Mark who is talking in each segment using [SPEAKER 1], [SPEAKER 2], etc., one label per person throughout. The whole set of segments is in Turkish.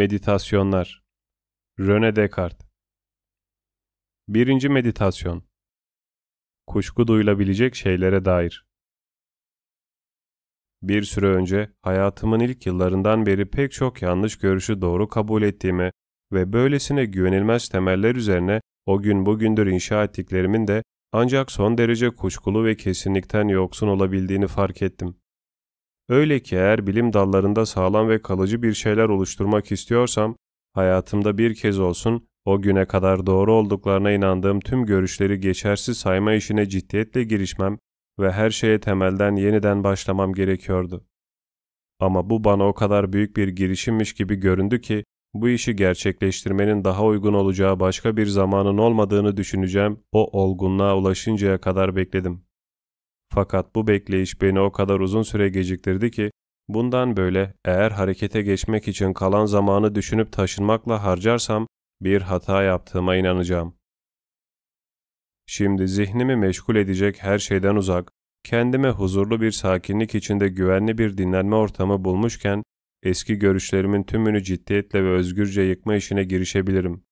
[SPEAKER 1] Meditasyonlar. René Descartes. Birinci meditasyon. Kuşku duyulabilecek şeylere dair. Bir süre önce hayatımın ilk yıllarından beri pek çok yanlış görüşü doğru kabul ettiğimi ve böylesine güvenilmez temeller üzerine o gün bugündür inşa ettiklerimin de ancak son derece kuşkulu ve kesinlikten yoksun olabildiğini fark ettim. Öyle ki eğer bilim dallarında sağlam ve kalıcı bir şeyler oluşturmak istiyorsam, hayatımda bir kez olsun o güne kadar doğru olduklarına inandığım tüm görüşleri geçersiz sayma işine ciddiyetle girişmem ve her şeye temelden yeniden başlamam gerekiyordu. Ama bu bana o kadar büyük bir girişimmiş gibi göründü ki, bu işi gerçekleştirmenin daha uygun olacağı başka bir zamanın olmadığını düşüneceğim, o olgunluğa ulaşıncaya kadar bekledim. Fakat bu bekleyiş beni o kadar uzun süre geciktirdi ki, bundan böyle eğer harekete geçmek için kalan zamanı düşünüp taşınmakla harcarsam, bir hata yaptığıma inanacağım. Şimdi zihnimi meşgul edecek her şeyden uzak, kendime huzurlu bir sakinlik içinde güvenli bir dinlenme ortamı bulmuşken, eski görüşlerimin tümünü ciddiyetle ve özgürce yıkma işine girişebilirim.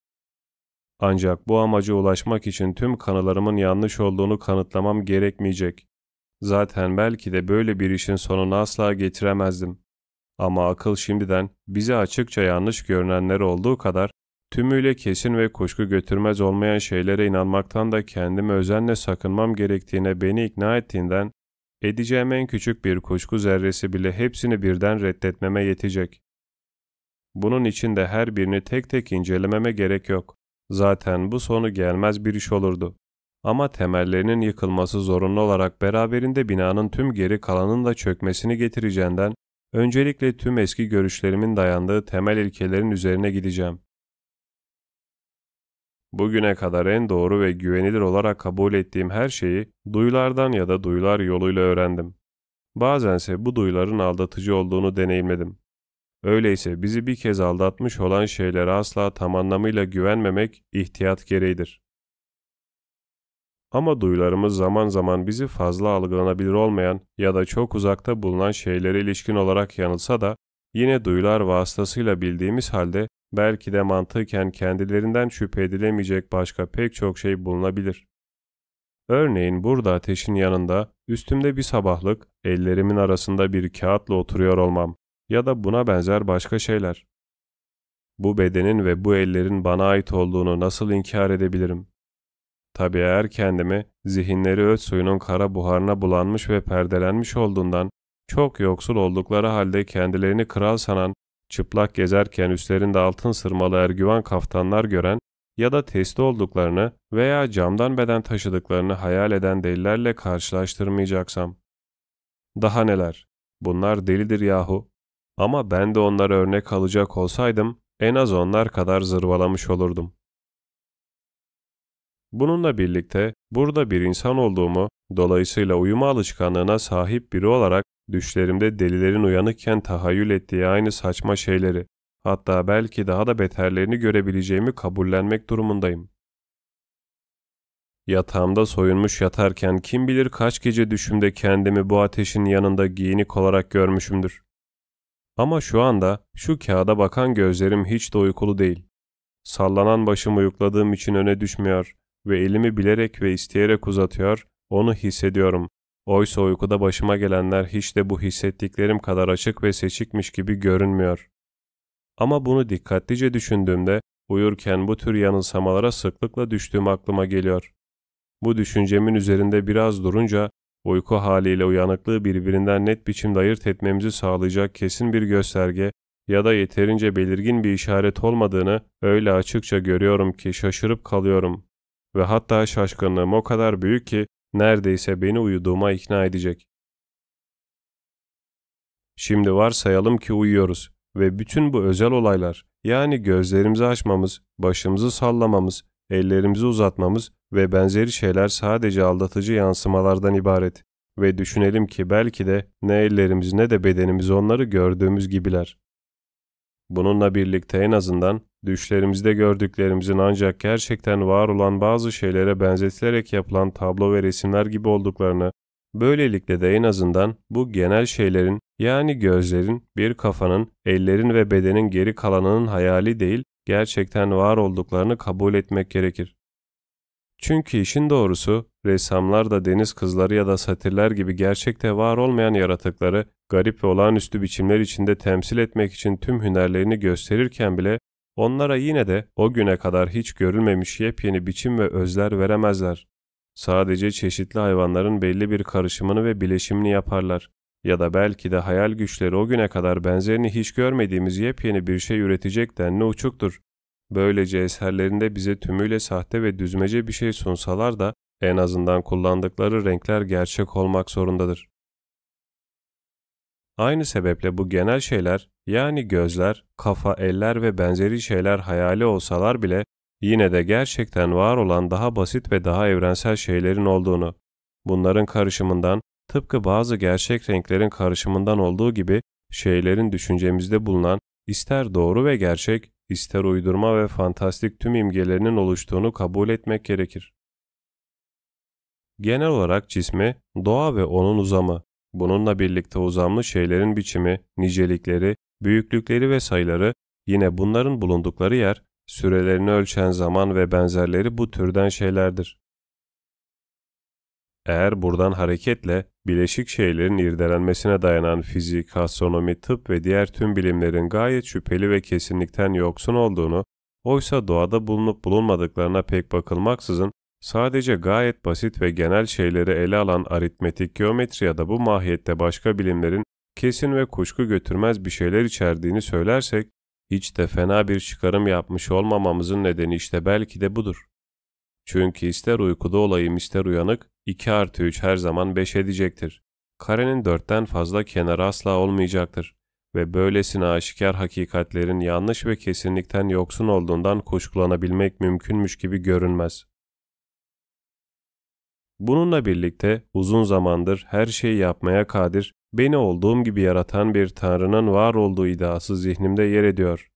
[SPEAKER 1] Ancak bu amaca ulaşmak için tüm kanılarımın yanlış olduğunu kanıtlamam gerekmeyecek. Zaten belki de böyle bir işin sonunu asla getiremezdim. Ama akıl şimdiden bize açıkça yanlış görünenler olduğu kadar tümüyle kesin ve kuşku götürmez olmayan şeylere inanmaktan da kendimi özenle sakınmam gerektiğine beni ikna ettiğinden edeceğim en küçük bir kuşku zerresi bile hepsini birden reddetmeme yetecek. Bunun için de her birini tek tek incelememe gerek yok. Zaten bu sonu gelmez bir iş olurdu. Ama temellerinin yıkılması zorunlu olarak beraberinde binanın tüm geri kalanın da çökmesini getireceğinden, öncelikle tüm eski görüşlerimin dayandığı temel ilkelerin üzerine gideceğim. Bugüne kadar en doğru ve güvenilir olarak kabul ettiğim her şeyi duyulardan ya da duyular yoluyla öğrendim. Bazense bu duyuların aldatıcı olduğunu deneyimledim. Öyleyse bizi bir kez aldatmış olan şeylere asla tam anlamıyla güvenmemek ihtiyat gereğidir. Ama duyularımız zaman zaman bizi fazla algılanabilir olmayan ya da çok uzakta bulunan şeylere ilişkin olarak yanılsa da yine duyular vasıtasıyla bildiğimiz halde belki de mantıken kendilerinden şüphe edilemeyecek başka pek çok şey bulunabilir. Örneğin burada ateşin yanında üstümde bir sabahlık, ellerimin arasında bir kağıtla oturuyor olmam ya da buna benzer başka şeyler. Bu bedenin ve bu ellerin bana ait olduğunu nasıl inkar edebilirim? Tabii eğer kendimi zihinleri öt suyunun kara buharına bulanmış ve perdelenmiş olduğundan çok yoksul oldukları halde kendilerini kral sanan, çıplak gezerken üstlerinde altın sırmalı ergüvan kaftanlar gören ya da testi olduklarını veya camdan beden taşıdıklarını hayal eden delilerle karşılaştırmayacaksam. Daha neler? Bunlar delidir yahu. Ama ben de onlara örnek alacak olsaydım en az onlar kadar zırvalamış olurdum. Bununla birlikte burada bir insan olduğumu, dolayısıyla uyuma alışkanlığına sahip biri olarak düşlerimde delilerin uyanıkken tahayyül ettiği aynı saçma şeyleri, hatta belki daha da beterlerini görebileceğimi kabullenmek durumundayım. Yatağımda soyunmuş yatarken kim bilir kaç gece düşümde kendimi bu ateşin yanında giyinik olarak görmüşümdür. Ama şu anda şu kağıda bakan gözlerim hiç de uykulu değil. Sallanan başımı uyukladığım için öne düşmüyor ve elimi bilerek ve isteyerek uzatıyor, onu hissediyorum. Oysa uykuda başıma gelenler hiç de bu hissettiklerim kadar açık ve seçikmiş gibi görünmüyor. Ama bunu dikkatlice düşündüğümde uyurken bu tür yanılsamalara sıklıkla düştüğüm aklıma geliyor. Bu düşüncemin üzerinde biraz durunca uyku haliyle uyanıklığı birbirinden net biçimde ayırt etmemizi sağlayacak kesin bir gösterge ya da yeterince belirgin bir işaret olmadığını öyle açıkça görüyorum ki şaşırıp kalıyorum ve hatta şaşkınlığım o kadar büyük ki neredeyse beni uyuduğuma ikna edecek. Şimdi varsayalım ki uyuyoruz ve bütün bu özel olaylar yani gözlerimizi açmamız, başımızı sallamamız, ellerimizi uzatmamız ve benzeri şeyler sadece aldatıcı yansımalardan ibaret ve düşünelim ki belki de ne ellerimiz ne de bedenimiz onları gördüğümüz gibiler. Bununla birlikte en azından düşlerimizde gördüklerimizin ancak gerçekten var olan bazı şeylere benzetilerek yapılan tablo ve resimler gibi olduklarını Böylelikle de en azından bu genel şeylerin yani gözlerin, bir kafanın, ellerin ve bedenin geri kalanının hayali değil, gerçekten var olduklarını kabul etmek gerekir. Çünkü işin doğrusu ressamlar da deniz kızları ya da satirler gibi gerçekte var olmayan yaratıkları garip ve olağanüstü biçimler içinde temsil etmek için tüm hünerlerini gösterirken bile onlara yine de o güne kadar hiç görülmemiş yepyeni biçim ve özler veremezler. Sadece çeşitli hayvanların belli bir karışımını ve bileşimini yaparlar. Ya da belki de hayal güçleri o güne kadar benzerini hiç görmediğimiz yepyeni bir şey üretecek denli uçuktur. Böylece eserlerinde bize tümüyle sahte ve düzmece bir şey sunsalar da en azından kullandıkları renkler gerçek olmak zorundadır. Aynı sebeple bu genel şeyler yani gözler, kafa, eller ve benzeri şeyler hayali olsalar bile yine de gerçekten var olan daha basit ve daha evrensel şeylerin olduğunu, bunların karışımından tıpkı bazı gerçek renklerin karışımından olduğu gibi şeylerin düşüncemizde bulunan ister doğru ve gerçek, ister uydurma ve fantastik tüm imgelerinin oluştuğunu kabul etmek gerekir. Genel olarak cismi, doğa ve onun uzamı, bununla birlikte uzamlı şeylerin biçimi, nicelikleri, büyüklükleri ve sayıları, yine bunların bulundukları yer, sürelerini ölçen zaman ve benzerleri bu türden şeylerdir. Eğer buradan hareketle bileşik şeylerin irdelenmesine dayanan fizik, astronomi, tıp ve diğer tüm bilimlerin gayet şüpheli ve kesinlikten yoksun olduğunu, oysa doğada bulunup bulunmadıklarına pek bakılmaksızın sadece gayet basit ve genel şeyleri ele alan aritmetik geometri ya da bu mahiyette başka bilimlerin kesin ve kuşku götürmez bir şeyler içerdiğini söylersek, hiç de fena bir çıkarım yapmış olmamamızın nedeni işte belki de budur. Çünkü ister uykuda olayım ister uyanık, 2 artı 3 her zaman 5 edecektir. Karenin dörtten fazla kenarı asla olmayacaktır ve böylesine aşikar hakikatlerin yanlış ve kesinlikten yoksun olduğundan kuşkulanabilmek mümkünmüş gibi görünmez. Bununla birlikte uzun zamandır her şeyi yapmaya kadir, beni olduğum gibi yaratan bir Tanrı'nın var olduğu iddiası zihnimde yer ediyor.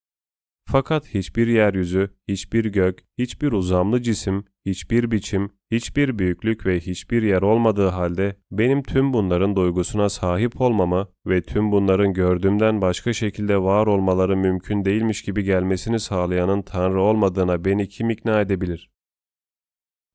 [SPEAKER 1] Fakat hiçbir yeryüzü, hiçbir gök, hiçbir uzamlı cisim, hiçbir biçim, hiçbir büyüklük ve hiçbir yer olmadığı halde benim tüm bunların duygusuna sahip olmama ve tüm bunların gördüğümden başka şekilde var olmaları mümkün değilmiş gibi gelmesini sağlayanın Tanrı olmadığına beni kim ikna edebilir?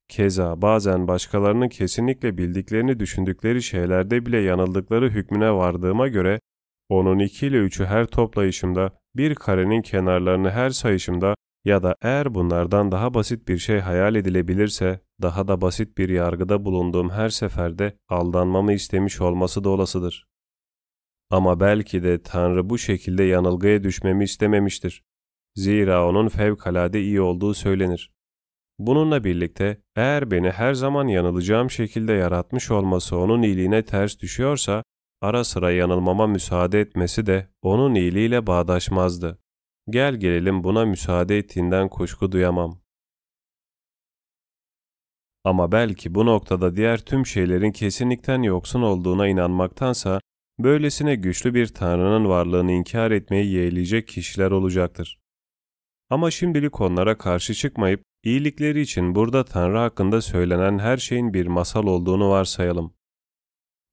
[SPEAKER 1] Keza bazen başkalarının kesinlikle bildiklerini düşündükleri şeylerde bile yanıldıkları hükmüne vardığıma göre, onun iki ile üçü her toplayışımda, bir karenin kenarlarını her sayışımda ya da eğer bunlardan daha basit bir şey hayal edilebilirse, daha da basit bir yargıda bulunduğum her seferde aldanmamı istemiş olması da olasıdır. Ama belki de Tanrı bu şekilde yanılgıya düşmemi istememiştir. Zira onun fevkalade iyi olduğu söylenir. Bununla birlikte eğer beni her zaman yanılacağım şekilde yaratmış olması onun iyiliğine ters düşüyorsa, ara sıra yanılmama müsaade etmesi de onun iyiliğiyle bağdaşmazdı. Gel gelelim buna müsaade ettiğinden kuşku duyamam. Ama belki bu noktada diğer tüm şeylerin kesinlikten yoksun olduğuna inanmaktansa, böylesine güçlü bir Tanrı'nın varlığını inkar etmeyi yeğleyecek kişiler olacaktır. Ama şimdilik onlara karşı çıkmayıp, iyilikleri için burada Tanrı hakkında söylenen her şeyin bir masal olduğunu varsayalım.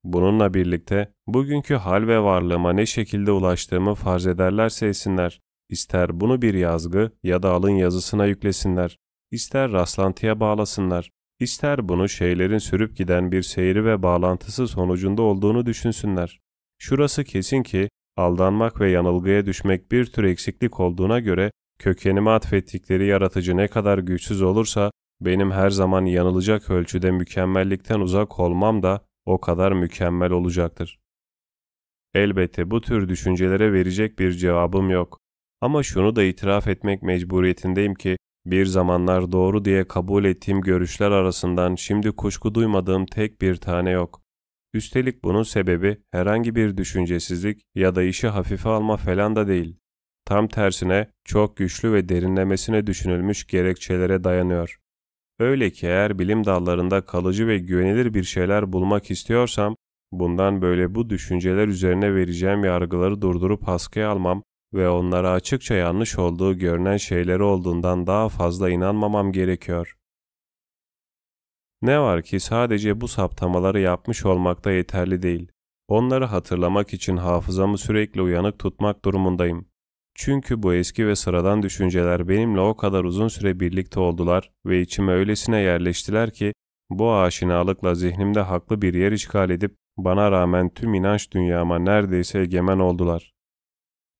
[SPEAKER 1] Bununla birlikte, bugünkü hal ve varlığıma ne şekilde ulaştığımı farz ederlerse etsinler, ister bunu bir yazgı ya da alın yazısına yüklesinler, ister rastlantıya bağlasınlar, ister bunu şeylerin sürüp giden bir seyri ve bağlantısı sonucunda olduğunu düşünsünler. Şurası kesin ki, aldanmak ve yanılgıya düşmek bir tür eksiklik olduğuna göre, kökenime atfettikleri yaratıcı ne kadar güçsüz olursa, benim her zaman yanılacak ölçüde mükemmellikten uzak olmam da o kadar mükemmel olacaktır. Elbette bu tür düşüncelere verecek bir cevabım yok. Ama şunu da itiraf etmek mecburiyetindeyim ki, bir zamanlar doğru diye kabul ettiğim görüşler arasından şimdi kuşku duymadığım tek bir tane yok. Üstelik bunun sebebi herhangi bir düşüncesizlik ya da işi hafife alma falan da değil. Tam tersine çok güçlü ve derinlemesine düşünülmüş gerekçelere dayanıyor. Öyle ki eğer bilim dallarında kalıcı ve güvenilir bir şeyler bulmak istiyorsam, bundan böyle bu düşünceler üzerine vereceğim yargıları durdurup askıya almam ve onlara açıkça yanlış olduğu görünen şeyleri olduğundan daha fazla inanmamam gerekiyor. Ne var ki sadece bu saptamaları yapmış olmakta yeterli değil. Onları hatırlamak için hafızamı sürekli uyanık tutmak durumundayım. Çünkü bu eski ve sıradan düşünceler benimle o kadar uzun süre birlikte oldular ve içime öylesine yerleştiler ki bu aşinalıkla zihnimde haklı bir yer işgal edip bana rağmen tüm inanç dünyama neredeyse egemen oldular.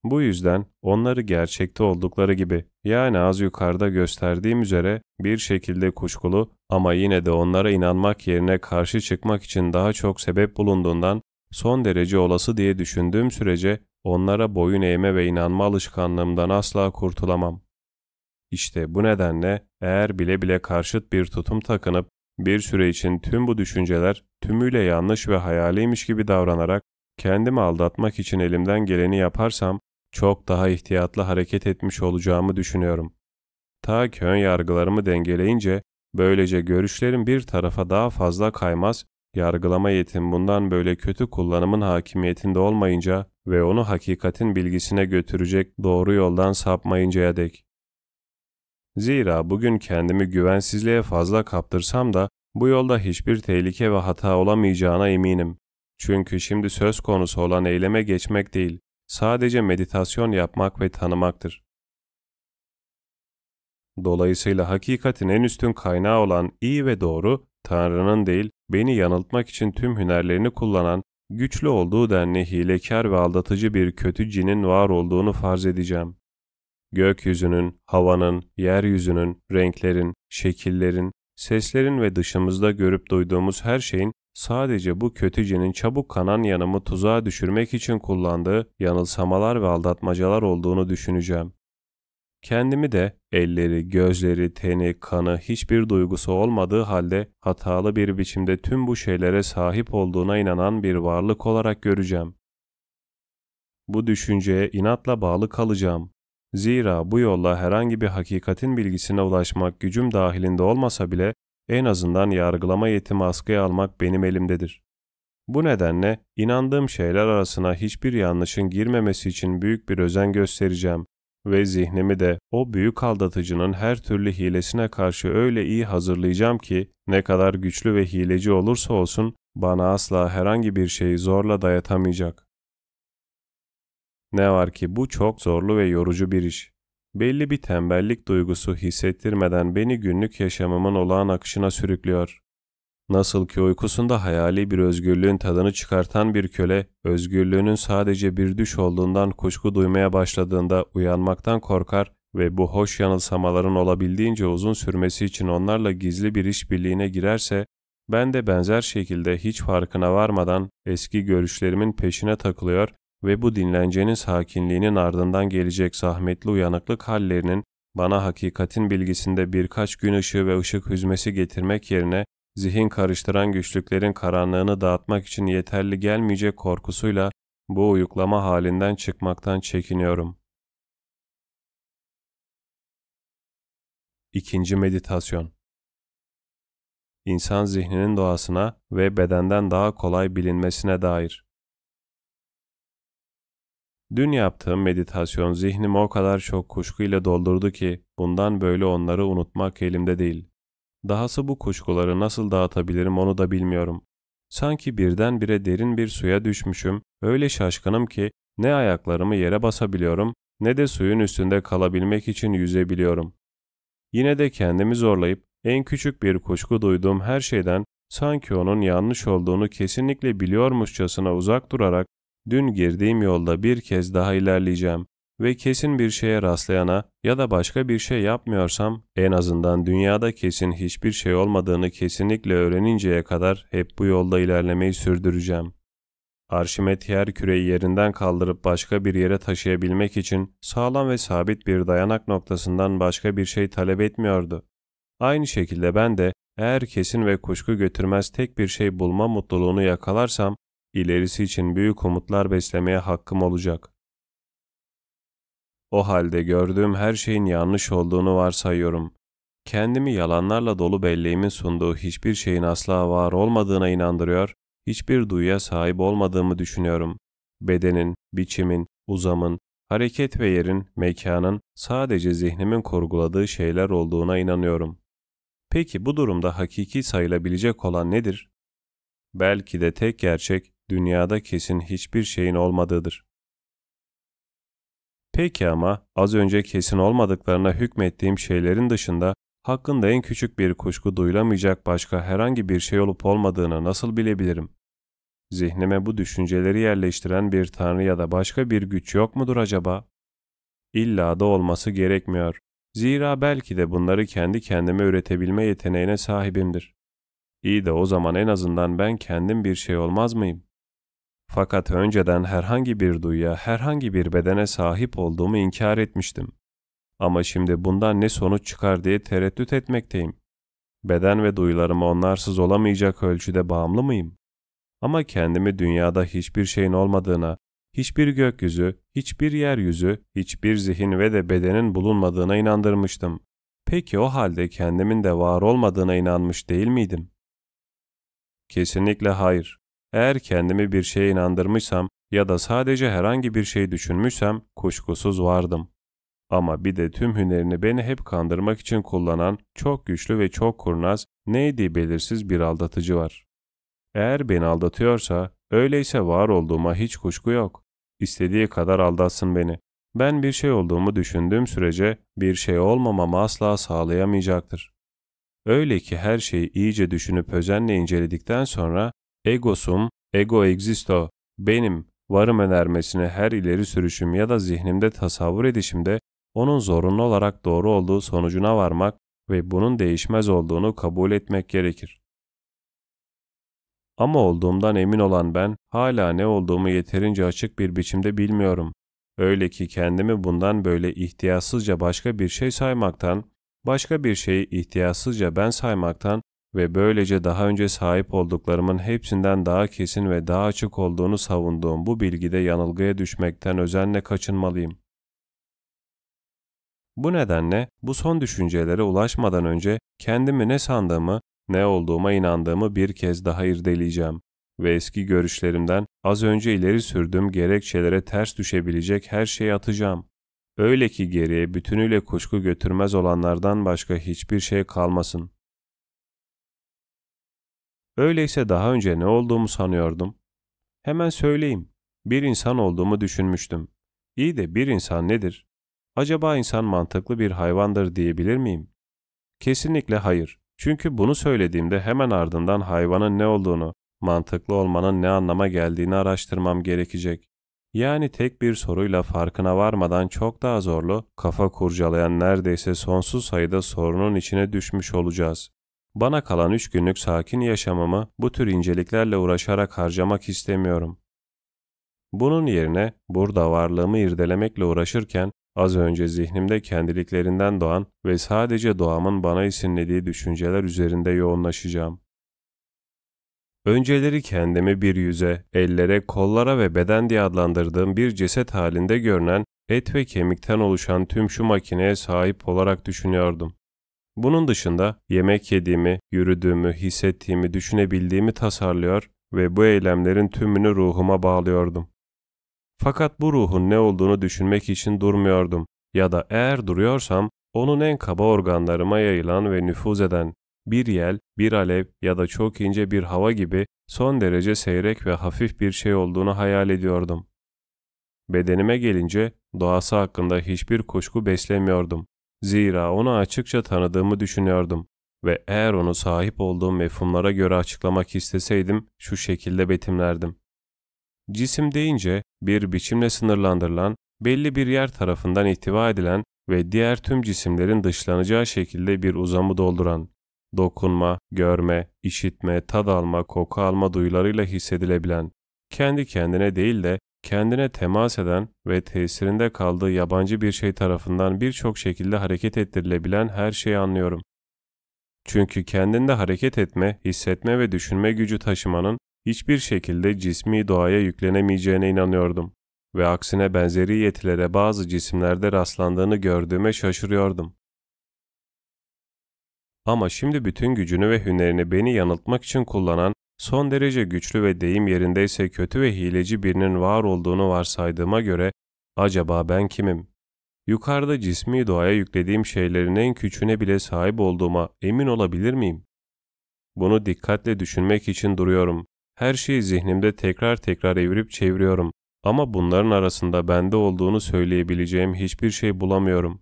[SPEAKER 1] Bu yüzden onları gerçekte oldukları gibi yani az yukarıda gösterdiğim üzere bir şekilde kuşkulu ama yine de onlara inanmak yerine karşı çıkmak için daha çok sebep bulunduğundan son derece olası diye düşündüğüm sürece onlara boyun eğme ve inanma alışkanlığımdan asla kurtulamam. İşte bu nedenle eğer bile bile karşıt bir tutum takınıp bir süre için tüm bu düşünceler tümüyle yanlış ve hayaliymiş gibi davranarak kendimi aldatmak için elimden geleni yaparsam çok daha ihtiyatlı hareket etmiş olacağımı düşünüyorum. Ta ki ön yargılarımı dengeleyince böylece görüşlerim bir tarafa daha fazla kaymaz, yargılama yetim bundan böyle kötü kullanımın hakimiyetinde olmayınca ve onu hakikatin bilgisine götürecek doğru yoldan sapmayıncaya dek. Zira bugün kendimi güvensizliğe fazla kaptırsam da bu yolda hiçbir tehlike ve hata olamayacağına eminim. Çünkü şimdi söz konusu olan eyleme geçmek değil, sadece meditasyon yapmak ve tanımaktır. Dolayısıyla hakikatin en üstün kaynağı olan iyi ve doğru, Tanrı'nın değil, beni yanıltmak için tüm hünerlerini kullanan, güçlü olduğu denli hilekar ve aldatıcı bir kötü cinin var olduğunu farz edeceğim. Gökyüzünün, havanın, yeryüzünün, renklerin, şekillerin, seslerin ve dışımızda görüp duyduğumuz her şeyin sadece bu kötücenin çabuk kanan yanımı tuzağa düşürmek için kullandığı yanılsamalar ve aldatmacalar olduğunu düşüneceğim. Kendimi de elleri, gözleri, teni, kanı hiçbir duygusu olmadığı halde hatalı bir biçimde tüm bu şeylere sahip olduğuna inanan bir varlık olarak göreceğim. Bu düşünceye inatla bağlı kalacağım. Zira bu yolla herhangi bir hakikatin bilgisine ulaşmak gücüm dahilinde olmasa bile en azından yargılama yetimi askıya almak benim elimdedir. Bu nedenle inandığım şeyler arasına hiçbir yanlışın girmemesi için büyük bir özen göstereceğim ve zihnimi de o büyük aldatıcının her türlü hilesine karşı öyle iyi hazırlayacağım ki ne kadar güçlü ve hileci olursa olsun bana asla herhangi bir şeyi zorla dayatamayacak. Ne var ki bu çok zorlu ve yorucu bir iş belli bir tembellik duygusu hissettirmeden beni günlük yaşamımın olağan akışına sürüklüyor. Nasıl ki uykusunda hayali bir özgürlüğün tadını çıkartan bir köle, özgürlüğünün sadece bir düş olduğundan kuşku duymaya başladığında uyanmaktan korkar ve bu hoş yanılsamaların olabildiğince uzun sürmesi için onlarla gizli bir işbirliğine girerse, ben de benzer şekilde hiç farkına varmadan eski görüşlerimin peşine takılıyor ve bu dinlencenin sakinliğinin ardından gelecek zahmetli uyanıklık hallerinin bana hakikatin bilgisinde birkaç gün ışığı ve ışık hüzmesi getirmek yerine zihin karıştıran güçlüklerin karanlığını dağıtmak için yeterli gelmeyecek korkusuyla bu uyuklama halinden çıkmaktan çekiniyorum. İkinci meditasyon İnsan zihninin doğasına ve bedenden daha kolay bilinmesine dair Dün yaptığım meditasyon zihnimi o kadar çok kuşkuyla doldurdu ki bundan böyle onları unutmak elimde değil. Dahası bu kuşkuları nasıl dağıtabilirim onu da bilmiyorum. Sanki birdenbire derin bir suya düşmüşüm, öyle şaşkınım ki ne ayaklarımı yere basabiliyorum ne de suyun üstünde kalabilmek için yüzebiliyorum. Yine de kendimi zorlayıp en küçük bir kuşku duyduğum her şeyden sanki onun yanlış olduğunu kesinlikle biliyormuşçasına uzak durarak Dün girdiğim yolda bir kez daha ilerleyeceğim ve kesin bir şeye rastlayana ya da başka bir şey yapmıyorsam en azından dünyada kesin hiçbir şey olmadığını kesinlikle öğreninceye kadar hep bu yolda ilerlemeyi sürdüreceğim. Arşimet yer küreyi yerinden kaldırıp başka bir yere taşıyabilmek için sağlam ve sabit bir dayanak noktasından başka bir şey talep etmiyordu. Aynı şekilde ben de eğer kesin ve kuşku götürmez tek bir şey bulma mutluluğunu yakalarsam ilerisi için büyük umutlar beslemeye hakkım olacak. O halde gördüğüm her şeyin yanlış olduğunu varsayıyorum. Kendimi yalanlarla dolu belleğimin sunduğu hiçbir şeyin asla var olmadığına inandırıyor, hiçbir duyuya sahip olmadığımı düşünüyorum. Bedenin, biçimin, uzamın, hareket ve yerin, mekanın sadece zihnimin kurguladığı şeyler olduğuna inanıyorum. Peki bu durumda hakiki sayılabilecek olan nedir? Belki de tek gerçek dünyada kesin hiçbir şeyin olmadığıdır. Peki ama az önce kesin olmadıklarına hükmettiğim şeylerin dışında hakkında en küçük bir kuşku duyulamayacak başka herhangi bir şey olup olmadığını nasıl bilebilirim? Zihnime bu düşünceleri yerleştiren bir tanrı ya da başka bir güç yok mudur acaba? İlla da olması gerekmiyor. Zira belki de bunları kendi kendime üretebilme yeteneğine sahibimdir. İyi de o zaman en azından ben kendim bir şey olmaz mıyım? Fakat önceden herhangi bir duyuya, herhangi bir bedene sahip olduğumu inkar etmiştim. Ama şimdi bundan ne sonuç çıkar diye tereddüt etmekteyim. Beden ve duyularıma onlarsız olamayacak ölçüde bağımlı mıyım? Ama kendimi dünyada hiçbir şeyin olmadığına, hiçbir gökyüzü, hiçbir yeryüzü, hiçbir zihin ve de bedenin bulunmadığına inandırmıştım. Peki o halde kendimin de var olmadığına inanmış değil miydim? Kesinlikle hayır. Eğer kendimi bir şeye inandırmışsam ya da sadece herhangi bir şey düşünmüşsem kuşkusuz vardım. Ama bir de tüm hünerini beni hep kandırmak için kullanan çok güçlü ve çok kurnaz, neydi belirsiz bir aldatıcı var. Eğer beni aldatıyorsa, öyleyse var olduğuma hiç kuşku yok. İstediği kadar aldatsın beni. Ben bir şey olduğumu düşündüğüm sürece bir şey olmamamı asla sağlayamayacaktır. Öyle ki her şeyi iyice düşünüp özenle inceledikten sonra egosum, ego existo, benim, varım önermesini her ileri sürüşüm ya da zihnimde tasavvur edişimde onun zorunlu olarak doğru olduğu sonucuna varmak ve bunun değişmez olduğunu kabul etmek gerekir. Ama olduğumdan emin olan ben hala ne olduğumu yeterince açık bir biçimde bilmiyorum. Öyle ki kendimi bundan böyle ihtiyatsızca başka bir şey saymaktan, başka bir şeyi ihtiyatsızca ben saymaktan ve böylece daha önce sahip olduklarımın hepsinden daha kesin ve daha açık olduğunu savunduğum bu bilgide yanılgıya düşmekten özenle kaçınmalıyım. Bu nedenle bu son düşüncelere ulaşmadan önce kendimi ne sandığımı, ne olduğuma inandığımı bir kez daha irdeleyeceğim ve eski görüşlerimden az önce ileri sürdüğüm gerekçelere ters düşebilecek her şeyi atacağım. Öyle ki geriye bütünüyle kuşku götürmez olanlardan başka hiçbir şey kalmasın. Öyleyse daha önce ne olduğumu sanıyordum. Hemen söyleyeyim. Bir insan olduğumu düşünmüştüm. İyi de bir insan nedir? Acaba insan mantıklı bir hayvandır diyebilir miyim? Kesinlikle hayır. Çünkü bunu söylediğimde hemen ardından hayvanın ne olduğunu, mantıklı olmanın ne anlama geldiğini araştırmam gerekecek. Yani tek bir soruyla farkına varmadan çok daha zorlu, kafa kurcalayan neredeyse sonsuz sayıda sorunun içine düşmüş olacağız. Bana kalan üç günlük sakin yaşamımı bu tür inceliklerle uğraşarak harcamak istemiyorum. Bunun yerine burada varlığımı irdelemekle uğraşırken az önce zihnimde kendiliklerinden doğan ve sadece doğamın bana isimlediği düşünceler üzerinde yoğunlaşacağım. Önceleri kendimi bir yüze, ellere, kollara ve beden diye adlandırdığım bir ceset halinde görünen et ve kemikten oluşan tüm şu makineye sahip olarak düşünüyordum. Bunun dışında yemek yediğimi, yürüdüğümü, hissettiğimi, düşünebildiğimi tasarlıyor ve bu eylemlerin tümünü ruhuma bağlıyordum. Fakat bu ruhun ne olduğunu düşünmek için durmuyordum ya da eğer duruyorsam onun en kaba organlarıma yayılan ve nüfuz eden bir yel, bir alev ya da çok ince bir hava gibi son derece seyrek ve hafif bir şey olduğunu hayal ediyordum. Bedenime gelince doğası hakkında hiçbir kuşku beslemiyordum. Zira onu açıkça tanıdığımı düşünüyordum ve eğer onu sahip olduğum mefhumlara göre açıklamak isteseydim şu şekilde betimlerdim. Cisim deyince bir biçimle sınırlandırılan, belli bir yer tarafından ihtiva edilen ve diğer tüm cisimlerin dışlanacağı şekilde bir uzamı dolduran, dokunma, görme, işitme, tad alma, koku alma duyularıyla hissedilebilen, kendi kendine değil de kendine temas eden ve tesirinde kaldığı yabancı bir şey tarafından birçok şekilde hareket ettirilebilen her şeyi anlıyorum. Çünkü kendinde hareket etme, hissetme ve düşünme gücü taşımanın hiçbir şekilde cismi doğaya yüklenemeyeceğine inanıyordum ve aksine benzeri yetilere bazı cisimlerde rastlandığını gördüğüme şaşırıyordum. Ama şimdi bütün gücünü ve hünerini beni yanıltmak için kullanan son derece güçlü ve deyim yerindeyse kötü ve hileci birinin var olduğunu varsaydığıma göre acaba ben kimim? yukarıda cismi doğaya yüklediğim şeylerin en küçüğüne bile sahip olduğuma emin olabilir miyim? Bunu dikkatle düşünmek için duruyorum. Her şeyi zihnimde tekrar tekrar evirip çeviriyorum. Ama bunların arasında bende olduğunu söyleyebileceğim hiçbir şey bulamıyorum.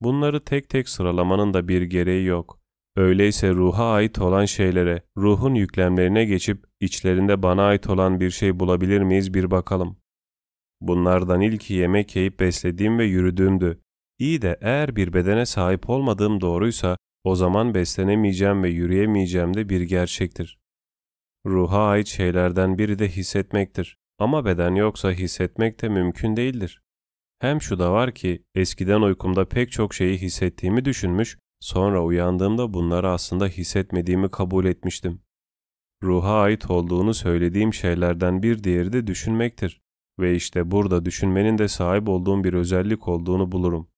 [SPEAKER 1] Bunları tek tek sıralamanın da bir gereği yok. Öyleyse ruha ait olan şeylere, ruhun yüklemlerine geçip içlerinde bana ait olan bir şey bulabilir miyiz bir bakalım. Bunlardan ilki yemek yiyip beslediğim ve yürüdüğümdü. İyi de eğer bir bedene sahip olmadığım doğruysa o zaman beslenemeyeceğim ve yürüyemeyeceğim de bir gerçektir. Ruha ait şeylerden biri de hissetmektir. Ama beden yoksa hissetmek de mümkün değildir. Hem şu da var ki eskiden uykumda pek çok şeyi hissettiğimi düşünmüş, sonra uyandığımda bunları aslında hissetmediğimi kabul etmiştim. Ruha ait olduğunu söylediğim şeylerden bir diğeri de düşünmektir. Ve işte burada düşünmenin de sahip olduğum bir özellik olduğunu bulurum.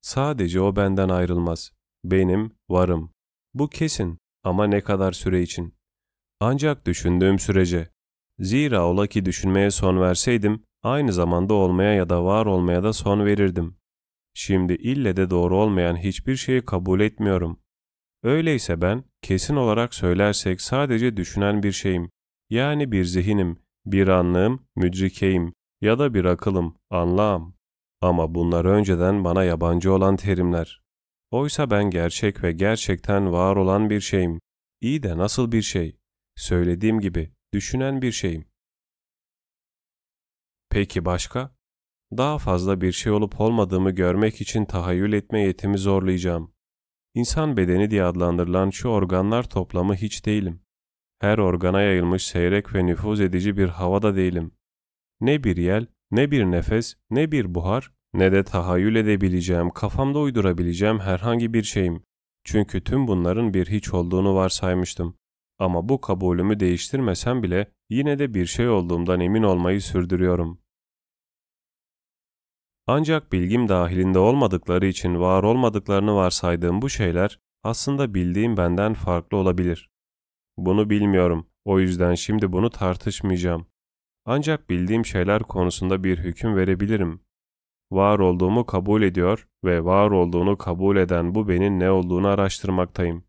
[SPEAKER 1] Sadece o benden ayrılmaz. Benim, varım. Bu kesin ama ne kadar süre için? Ancak düşündüğüm sürece. Zira ola ki düşünmeye son verseydim, aynı zamanda olmaya ya da var olmaya da son verirdim. Şimdi ille de doğru olmayan hiçbir şeyi kabul etmiyorum. Öyleyse ben, kesin olarak söylersek sadece düşünen bir şeyim. Yani bir zihinim, bir anlığım, müdrikeyim ya da bir akılım, anlağım. Ama bunlar önceden bana yabancı olan terimler. Oysa ben gerçek ve gerçekten var olan bir şeyim. İyi de nasıl bir şey? Söylediğim gibi düşünen bir şeyim. Peki başka? Daha fazla bir şey olup olmadığımı görmek için tahayyül etme yetimi zorlayacağım. İnsan bedeni diye adlandırılan şu organlar toplamı hiç değilim. Her organa yayılmış seyrek ve nüfuz edici bir havada değilim. Ne bir yel, ne bir nefes, ne bir buhar, ne de tahayyül edebileceğim, kafamda uydurabileceğim herhangi bir şeyim. Çünkü tüm bunların bir hiç olduğunu varsaymıştım. Ama bu kabulümü değiştirmesem bile yine de bir şey olduğumdan emin olmayı sürdürüyorum. Ancak bilgim dahilinde olmadıkları için var olmadıklarını varsaydığım bu şeyler aslında bildiğim benden farklı olabilir. Bunu bilmiyorum. O yüzden şimdi bunu tartışmayacağım. Ancak bildiğim şeyler konusunda bir hüküm verebilirim. Var olduğumu kabul ediyor ve var olduğunu kabul eden bu benin ne olduğunu araştırmaktayım.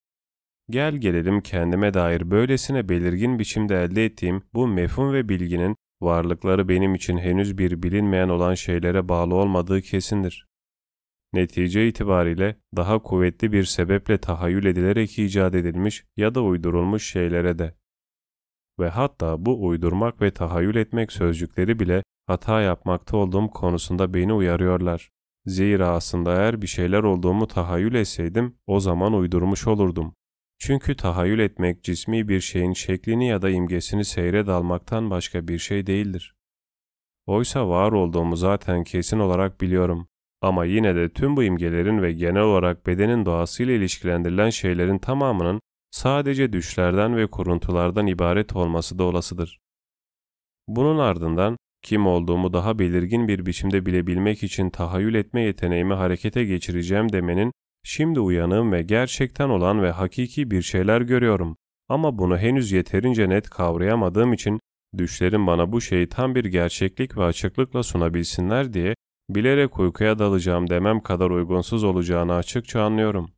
[SPEAKER 1] Gel gelelim kendime dair böylesine belirgin biçimde elde ettiğim bu mefhum ve bilginin varlıkları benim için henüz bir bilinmeyen olan şeylere bağlı olmadığı kesindir. Netice itibariyle daha kuvvetli bir sebeple tahayyül edilerek icat edilmiş ya da uydurulmuş şeylere de. Ve hatta bu uydurmak ve tahayyül etmek sözcükleri bile hata yapmakta olduğum konusunda beni uyarıyorlar. Zira aslında eğer bir şeyler olduğumu tahayyül etseydim o zaman uydurmuş olurdum. Çünkü tahayyül etmek cismi bir şeyin şeklini ya da imgesini seyre dalmaktan başka bir şey değildir. Oysa var olduğumu zaten kesin olarak biliyorum. Ama yine de tüm bu imgelerin ve genel olarak bedenin doğasıyla ilişkilendirilen şeylerin tamamının sadece düşlerden ve kuruntulardan ibaret olması da olasıdır. Bunun ardından kim olduğumu daha belirgin bir biçimde bilebilmek için tahayyül etme yeteneğimi harekete geçireceğim demenin Şimdi uyanığım ve gerçekten olan ve hakiki bir şeyler görüyorum. Ama bunu henüz yeterince net kavrayamadığım için düşlerim bana bu şeyi tam bir gerçeklik ve açıklıkla sunabilsinler diye bilerek uykuya dalacağım demem kadar uygunsuz olacağını açıkça anlıyorum.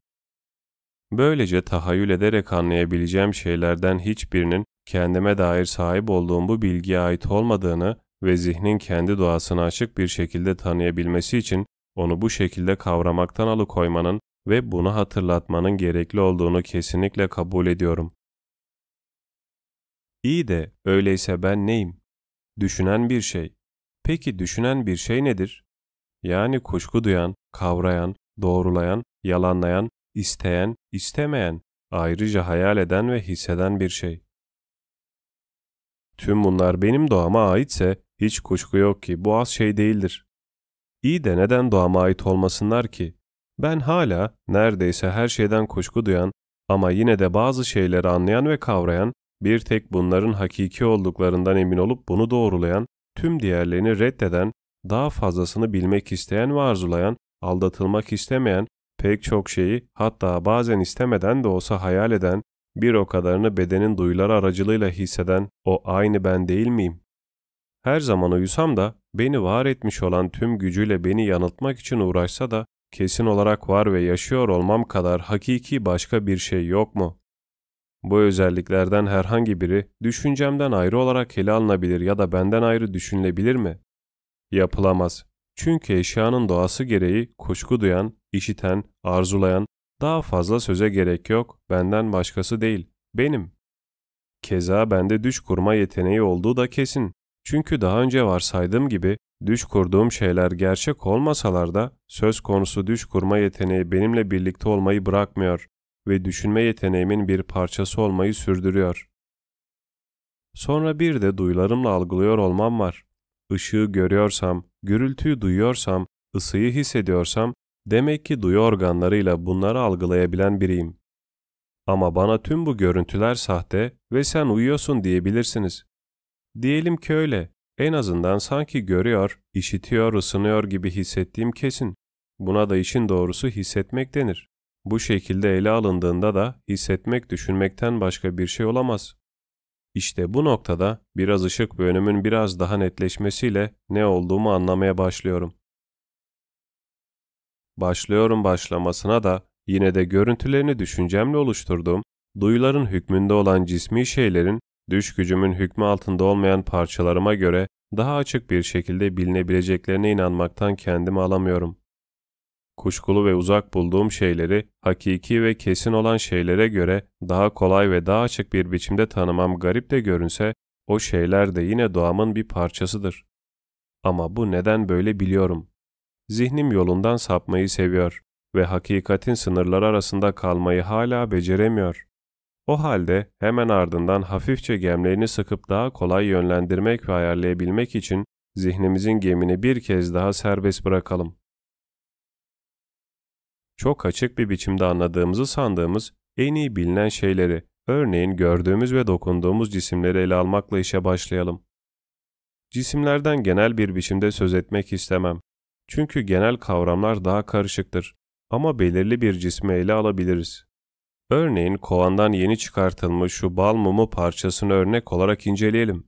[SPEAKER 1] Böylece tahayyül ederek anlayabileceğim şeylerden hiçbirinin kendime dair sahip olduğum bu bilgiye ait olmadığını ve zihnin kendi doğasını açık bir şekilde tanıyabilmesi için onu bu şekilde kavramaktan alıkoymanın ve bunu hatırlatmanın gerekli olduğunu kesinlikle kabul ediyorum. İyi de öyleyse ben neyim? Düşünen bir şey. Peki düşünen bir şey nedir? Yani kuşku duyan, kavrayan, doğrulayan, yalanlayan, isteyen, istemeyen, ayrıca hayal eden ve hisseden bir şey. Tüm bunlar benim doğama aitse hiç kuşku yok ki bu az şey değildir. İyi de neden doğama ait olmasınlar ki? Ben hala neredeyse her şeyden kuşku duyan ama yine de bazı şeyleri anlayan ve kavrayan, bir tek bunların hakiki olduklarından emin olup bunu doğrulayan, tüm diğerlerini reddeden, daha fazlasını bilmek isteyen ve arzulayan, aldatılmak istemeyen, pek çok şeyi hatta bazen istemeden de olsa hayal eden, bir o kadarını bedenin duyuları aracılığıyla hisseden o aynı ben değil miyim? her zaman uyusam da beni var etmiş olan tüm gücüyle beni yanıltmak için uğraşsa da kesin olarak var ve yaşıyor olmam kadar hakiki başka bir şey yok mu? Bu özelliklerden herhangi biri düşüncemden ayrı olarak ele alınabilir ya da benden ayrı düşünülebilir mi? Yapılamaz. Çünkü eşyanın doğası gereği kuşku duyan, işiten, arzulayan, daha fazla söze gerek yok, benden başkası değil, benim. Keza bende düş kurma yeteneği olduğu da kesin. Çünkü daha önce varsaydığım gibi düş kurduğum şeyler gerçek olmasalar da söz konusu düş kurma yeteneği benimle birlikte olmayı bırakmıyor ve düşünme yeteneğimin bir parçası olmayı sürdürüyor. Sonra bir de duyularımla algılıyor olmam var. Işığı görüyorsam, gürültüyü duyuyorsam, ısıyı hissediyorsam, demek ki duyu organlarıyla bunları algılayabilen biriyim. Ama bana tüm bu görüntüler sahte ve sen uyuyorsun diyebilirsiniz. Diyelim ki öyle. En azından sanki görüyor, işitiyor, ısınıyor gibi hissettiğim kesin. Buna da işin doğrusu hissetmek denir. Bu şekilde ele alındığında da hissetmek düşünmekten başka bir şey olamaz. İşte bu noktada biraz ışık ve biraz daha netleşmesiyle ne olduğumu anlamaya başlıyorum. Başlıyorum başlamasına da yine de görüntülerini düşüncemle oluşturduğum, duyuların hükmünde olan cismi şeylerin, düş gücümün hükmü altında olmayan parçalarıma göre daha açık bir şekilde bilinebileceklerine inanmaktan kendimi alamıyorum. Kuşkulu ve uzak bulduğum şeyleri, hakiki ve kesin olan şeylere göre daha kolay ve daha açık bir biçimde tanımam garip de görünse, o şeyler de yine doğamın bir parçasıdır. Ama bu neden böyle biliyorum. Zihnim yolundan sapmayı seviyor ve hakikatin sınırları arasında kalmayı hala beceremiyor. O halde hemen ardından hafifçe gemlerini sıkıp daha kolay yönlendirmek ve ayarlayabilmek için zihnimizin gemini bir kez daha serbest bırakalım. Çok açık bir biçimde anladığımızı sandığımız en iyi bilinen şeyleri, örneğin gördüğümüz ve dokunduğumuz cisimleri ele almakla işe başlayalım. Cisimlerden genel bir biçimde söz etmek istemem. Çünkü genel kavramlar daha karışıktır ama belirli bir cismi ele alabiliriz. Örneğin kovandan yeni çıkartılmış şu bal mumu parçasını örnek olarak inceleyelim.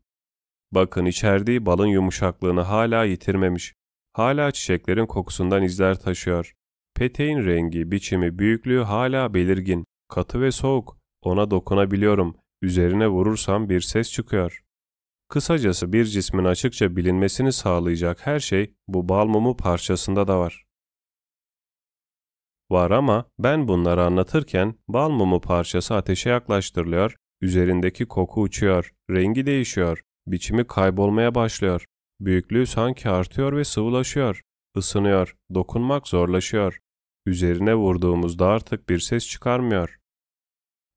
[SPEAKER 1] Bakın içerdiği balın yumuşaklığını hala yitirmemiş. Hala çiçeklerin kokusundan izler taşıyor. Peteğin rengi, biçimi, büyüklüğü hala belirgin, katı ve soğuk. Ona dokunabiliyorum. Üzerine vurursam bir ses çıkıyor. Kısacası bir cismin açıkça bilinmesini sağlayacak her şey bu bal mumu parçasında da var. Var ama ben bunları anlatırken bal mumu parçası ateşe yaklaştırılıyor, üzerindeki koku uçuyor, rengi değişiyor, biçimi kaybolmaya başlıyor. Büyüklüğü sanki artıyor ve sıvılaşıyor, ısınıyor, dokunmak zorlaşıyor. Üzerine vurduğumuzda artık bir ses çıkarmıyor.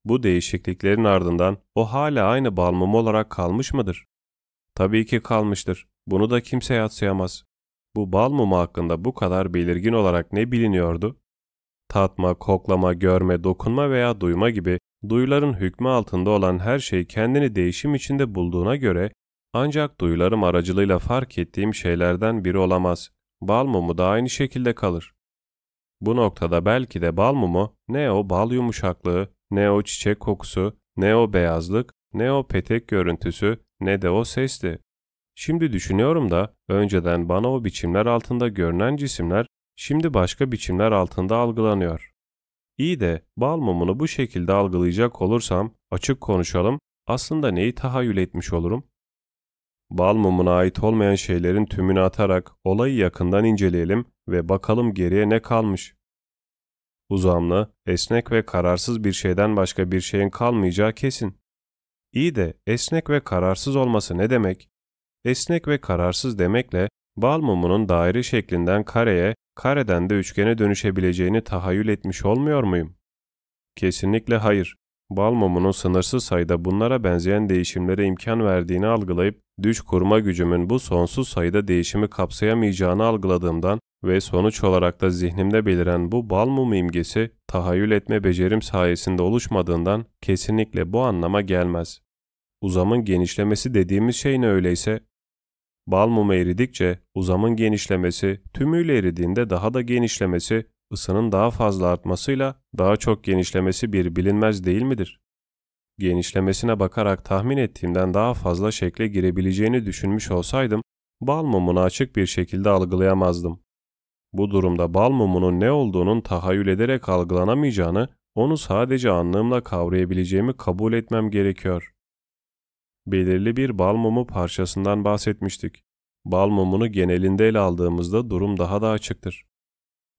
[SPEAKER 1] Bu değişikliklerin ardından o hala aynı bal mumu olarak kalmış mıdır? Tabii ki kalmıştır. Bunu da kimse yatsıyamaz. Bu bal mumu hakkında bu kadar belirgin olarak ne biliniyordu? Tatma, koklama, görme, dokunma veya duyma gibi duyuların hükmü altında olan her şey kendini değişim içinde bulduğuna göre ancak duyularım aracılığıyla fark ettiğim şeylerden biri olamaz. Bal mumu da aynı şekilde kalır. Bu noktada belki de bal mumu ne o bal yumuşaklığı, ne o çiçek kokusu, ne o beyazlık, ne o petek görüntüsü, ne de o sesti. Şimdi düşünüyorum da önceden bana o biçimler altında görünen cisimler şimdi başka biçimler altında algılanıyor. İyi de bal mumunu bu şekilde algılayacak olursam açık konuşalım aslında neyi tahayyül etmiş olurum? Bal mumuna ait olmayan şeylerin tümünü atarak olayı yakından inceleyelim ve bakalım geriye ne kalmış. Uzamlı, esnek ve kararsız bir şeyden başka bir şeyin kalmayacağı kesin. İyi de esnek ve kararsız olması ne demek? Esnek ve kararsız demekle bal mumunun daire şeklinden kareye, kareden de üçgene dönüşebileceğini tahayyül etmiş olmuyor muyum? Kesinlikle hayır. Bal mumunun sınırsız sayıda bunlara benzeyen değişimlere imkan verdiğini algılayıp düş kurma gücümün bu sonsuz sayıda değişimi kapsayamayacağını algıladığımdan ve sonuç olarak da zihnimde beliren bu bal mumu imgesi tahayyül etme becerim sayesinde oluşmadığından kesinlikle bu anlama gelmez. Uzamın genişlemesi dediğimiz şey ne öyleyse? Bal mumu eridikçe uzamın genişlemesi, tümüyle eridiğinde daha da genişlemesi, ısının daha fazla artmasıyla daha çok genişlemesi bir bilinmez değil midir? genişlemesine bakarak tahmin ettiğimden daha fazla şekle girebileceğini düşünmüş olsaydım, bal mumunu açık bir şekilde algılayamazdım. Bu durumda bal mumunun ne olduğunun tahayyül ederek algılanamayacağını, onu sadece anlığımla kavrayabileceğimi kabul etmem gerekiyor. Belirli bir bal mumu parçasından bahsetmiştik. Bal mumunu genelinde ele aldığımızda durum daha da açıktır.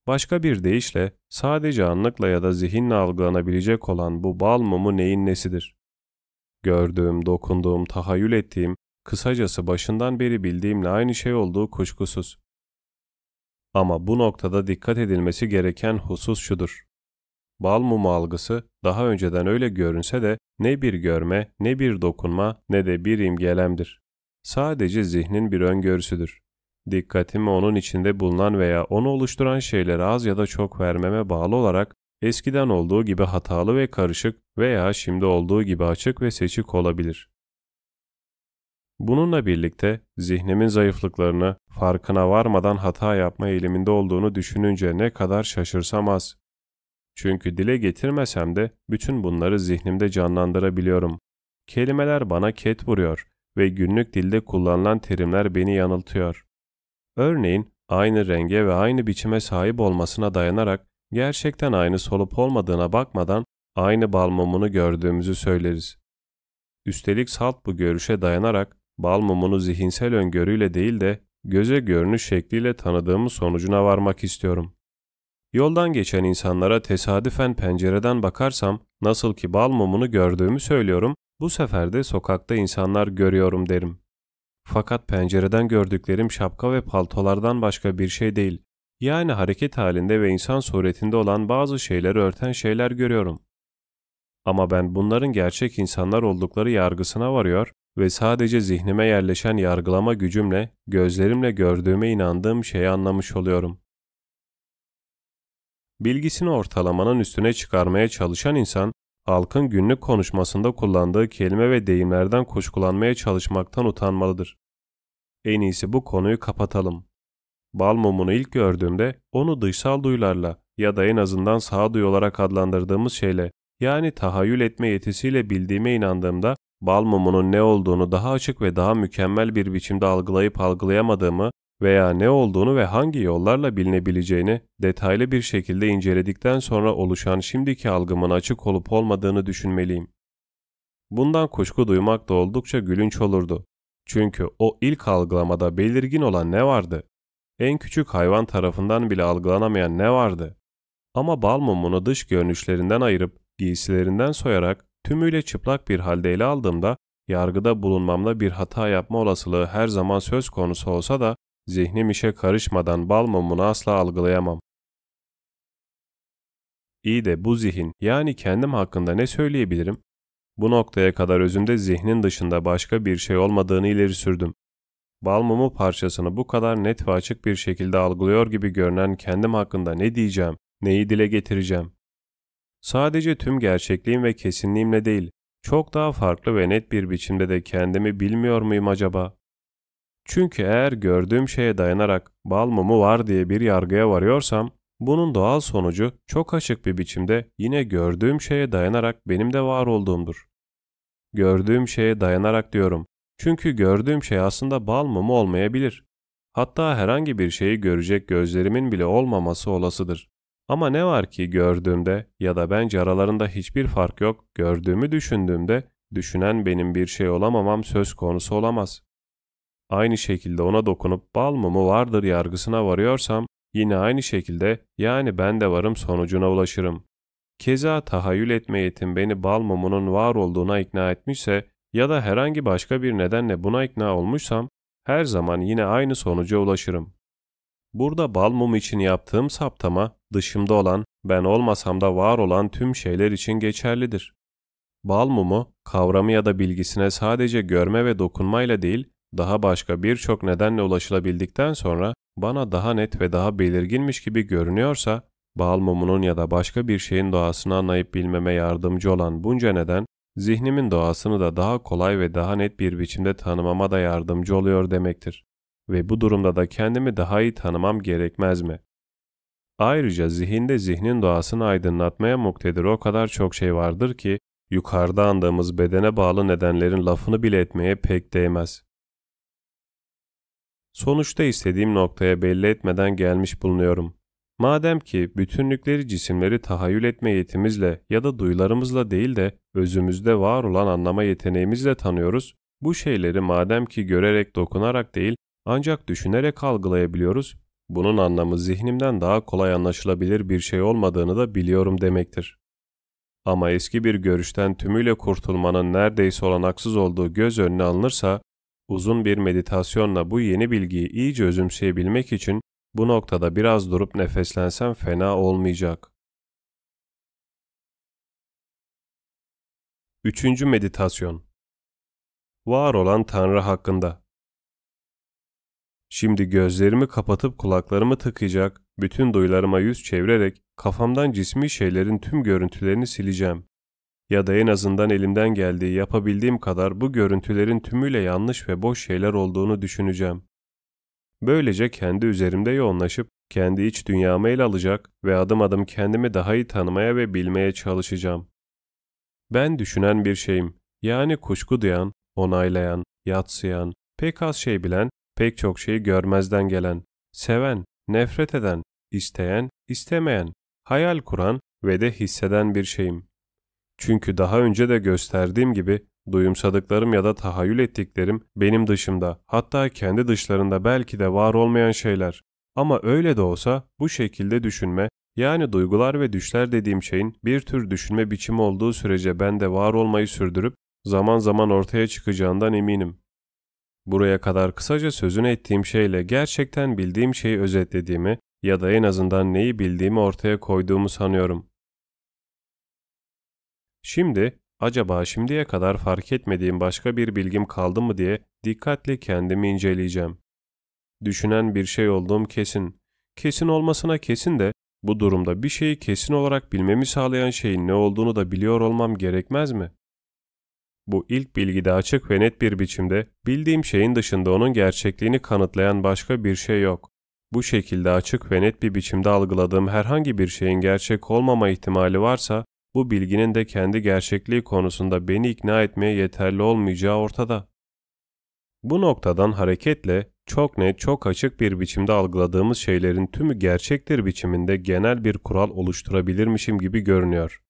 [SPEAKER 1] Başka bir deyişle sadece anlıkla ya da zihinle algılanabilecek olan bu bal mumu neyin nesidir? Gördüğüm, dokunduğum, tahayyül ettiğim, kısacası başından beri bildiğimle aynı şey olduğu kuşkusuz. Ama bu noktada dikkat edilmesi gereken husus şudur. Bal mumu algısı daha önceden öyle görünse de ne bir görme, ne bir dokunma, ne de bir imgelemdir. Sadece zihnin bir öngörüsüdür. Dikkatimi onun içinde bulunan veya onu oluşturan şeylere az ya da çok vermeme bağlı olarak eskiden olduğu gibi hatalı ve karışık veya şimdi olduğu gibi açık ve seçik olabilir. Bununla birlikte zihnimin zayıflıklarını farkına varmadan hata yapma eğiliminde olduğunu düşününce ne kadar şaşırsam az. Çünkü dile getirmesem de bütün bunları zihnimde canlandırabiliyorum. Kelimeler bana ket vuruyor ve günlük dilde kullanılan terimler beni yanıltıyor. Örneğin aynı renge ve aynı biçime sahip olmasına dayanarak gerçekten aynı solup olmadığına bakmadan aynı bal mumunu gördüğümüzü söyleriz. Üstelik salt bu görüşe dayanarak bal mumunu zihinsel öngörüyle değil de göze görünüş şekliyle tanıdığımız sonucuna varmak istiyorum. Yoldan geçen insanlara tesadüfen pencereden bakarsam nasıl ki bal mumunu gördüğümü söylüyorum, bu sefer de sokakta insanlar görüyorum derim. Fakat pencereden gördüklerim şapka ve paltolardan başka bir şey değil. Yani hareket halinde ve insan suretinde olan bazı şeyleri örten şeyler görüyorum. Ama ben bunların gerçek insanlar oldukları yargısına varıyor ve sadece zihnime yerleşen yargılama gücümle, gözlerimle gördüğüme inandığım şeyi anlamış oluyorum. Bilgisini ortalamanın üstüne çıkarmaya çalışan insan, halkın günlük konuşmasında kullandığı kelime ve deyimlerden kuşkulanmaya çalışmaktan utanmalıdır. En iyisi bu konuyu kapatalım. Bal mumunu ilk gördüğümde onu dışsal duyularla ya da en azından sağduyu olarak adlandırdığımız şeyle yani tahayyül etme yetisiyle bildiğime inandığımda bal mumunun ne olduğunu daha açık ve daha mükemmel bir biçimde algılayıp algılayamadığımı veya ne olduğunu ve hangi yollarla bilinebileceğini detaylı bir şekilde inceledikten sonra oluşan şimdiki algımın açık olup olmadığını düşünmeliyim. Bundan kuşku duymak da oldukça gülünç olurdu. Çünkü o ilk algılamada belirgin olan ne vardı? En küçük hayvan tarafından bile algılanamayan ne vardı? Ama bal mumunu dış görünüşlerinden ayırıp giysilerinden soyarak tümüyle çıplak bir halde ele aldığımda yargıda bulunmamda bir hata yapma olasılığı her zaman söz konusu olsa da zihnim işe karışmadan bal mumunu asla algılayamam. İyi de bu zihin yani kendim hakkında ne söyleyebilirim? Bu noktaya kadar özünde zihnin dışında başka bir şey olmadığını ileri sürdüm. Bal mumu parçasını bu kadar net ve açık bir şekilde algılıyor gibi görünen kendim hakkında ne diyeceğim, neyi dile getireceğim? Sadece tüm gerçekliğim ve kesinliğimle değil, çok daha farklı ve net bir biçimde de kendimi bilmiyor muyum acaba? Çünkü eğer gördüğüm şeye dayanarak bal mumu var diye bir yargıya varıyorsam, bunun doğal sonucu çok açık bir biçimde yine gördüğüm şeye dayanarak benim de var olduğumdur. Gördüğüm şeye dayanarak diyorum. Çünkü gördüğüm şey aslında bal mumu olmayabilir. Hatta herhangi bir şeyi görecek gözlerimin bile olmaması olasıdır. Ama ne var ki gördüğümde ya da bence aralarında hiçbir fark yok, gördüğümü düşündüğümde düşünen benim bir şey olamamam söz konusu olamaz. Aynı şekilde ona dokunup bal mumu vardır yargısına varıyorsam yine aynı şekilde yani ben de varım sonucuna ulaşırım. Keza tahayyül etme yetim beni bal mumunun var olduğuna ikna etmişse ya da herhangi başka bir nedenle buna ikna olmuşsam her zaman yine aynı sonuca ulaşırım. Burada bal mum için yaptığım saptama dışımda olan, ben olmasam da var olan tüm şeyler için geçerlidir. Bal mumu, kavramı ya da bilgisine sadece görme ve dokunmayla değil, daha başka birçok nedenle ulaşılabildikten sonra bana daha net ve daha belirginmiş gibi görünüyorsa, bal mumunun ya da başka bir şeyin doğasını anlayıp bilmeme yardımcı olan bunca neden, zihnimin doğasını da daha kolay ve daha net bir biçimde tanımama da yardımcı oluyor demektir. Ve bu durumda da kendimi daha iyi tanımam gerekmez mi? Ayrıca zihinde zihnin doğasını aydınlatmaya muktedir o kadar çok şey vardır ki, yukarıda andığımız bedene bağlı nedenlerin lafını bile etmeye pek değmez. Sonuçta istediğim noktaya belli etmeden gelmiş bulunuyorum. Madem ki bütünlükleri cisimleri tahayyül etme yetimizle ya da duyularımızla değil de özümüzde var olan anlama yeteneğimizle tanıyoruz, bu şeyleri madem ki görerek dokunarak değil ancak düşünerek algılayabiliyoruz, bunun anlamı zihnimden daha kolay anlaşılabilir bir şey olmadığını da biliyorum demektir. Ama eski bir görüşten tümüyle kurtulmanın neredeyse olanaksız olduğu göz önüne alınırsa, uzun bir meditasyonla bu yeni bilgiyi iyice özümseyebilmek için bu noktada biraz durup nefeslensem fena olmayacak. Üçüncü meditasyon Var olan Tanrı hakkında Şimdi gözlerimi kapatıp kulaklarımı tıkayacak, bütün duyularıma yüz çevirerek kafamdan cismi şeylerin tüm görüntülerini sileceğim. Ya da en azından elimden geldiği yapabildiğim kadar bu görüntülerin tümüyle yanlış ve boş şeyler olduğunu düşüneceğim. Böylece kendi üzerimde yoğunlaşıp kendi iç dünyamı ele alacak ve adım adım kendimi daha iyi tanımaya ve bilmeye çalışacağım. Ben düşünen bir şeyim. Yani kuşku duyan, onaylayan, yatsıyan, pek az şey bilen, pek çok şeyi görmezden gelen, seven, nefret eden, isteyen, istemeyen, hayal kuran ve de hisseden bir şeyim. Çünkü daha önce de gösterdiğim gibi Duyumsadıklarım ya da tahayyül ettiklerim benim dışımda, hatta kendi dışlarında belki de var olmayan şeyler. Ama öyle de olsa bu şekilde düşünme, yani duygular ve düşler dediğim şeyin bir tür düşünme biçimi olduğu sürece ben de var olmayı sürdürüp zaman zaman ortaya çıkacağından eminim. Buraya kadar kısaca sözünü ettiğim şeyle gerçekten bildiğim şeyi özetlediğimi ya da en azından neyi bildiğimi ortaya koyduğumu sanıyorum. Şimdi acaba şimdiye kadar fark etmediğim başka bir bilgim kaldı mı diye dikkatle kendimi inceleyeceğim. Düşünen bir şey olduğum kesin. Kesin olmasına kesin de bu durumda bir şeyi kesin olarak bilmemi sağlayan şeyin ne olduğunu da biliyor olmam gerekmez mi? Bu ilk bilgide açık ve net bir biçimde bildiğim şeyin dışında onun gerçekliğini kanıtlayan başka bir şey yok. Bu şekilde açık ve net bir biçimde algıladığım herhangi bir şeyin gerçek olmama ihtimali varsa bu bilginin de kendi gerçekliği konusunda beni ikna etmeye yeterli olmayacağı ortada. Bu noktadan hareketle çok net, çok açık bir biçimde algıladığımız şeylerin tümü gerçektir biçiminde genel bir kural oluşturabilirmişim gibi görünüyor.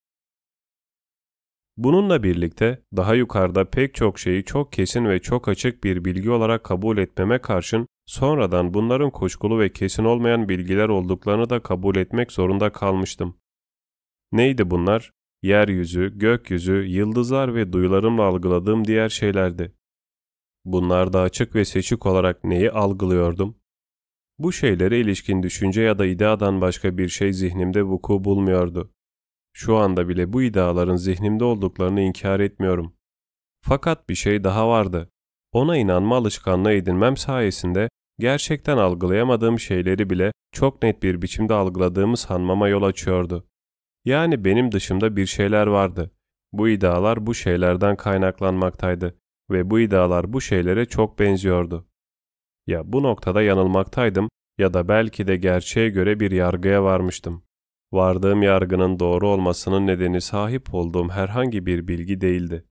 [SPEAKER 1] Bununla birlikte daha yukarıda pek çok şeyi çok kesin ve çok açık bir bilgi olarak kabul etmeme karşın sonradan bunların kuşkulu ve kesin olmayan bilgiler olduklarını da kabul etmek zorunda kalmıştım. Neydi bunlar? Yeryüzü, gökyüzü, yıldızlar ve duyularımla algıladığım diğer şeylerdi. Bunlarda açık ve seçik olarak neyi algılıyordum? Bu şeylere ilişkin düşünce ya da ideadan başka bir şey zihnimde vuku bulmuyordu. Şu anda bile bu ideaların zihnimde olduklarını inkar etmiyorum. Fakat bir şey daha vardı. Ona inanma alışkanlığı edinmem sayesinde gerçekten algılayamadığım şeyleri bile çok net bir biçimde algıladığımı sanmama yol açıyordu. Yani benim dışımda bir şeyler vardı. Bu iddialar bu şeylerden kaynaklanmaktaydı ve bu iddialar bu şeylere çok benziyordu. Ya bu noktada yanılmaktaydım ya da belki de gerçeğe göre bir yargıya varmıştım. Vardığım yargının doğru olmasının nedeni sahip olduğum herhangi bir bilgi değildi.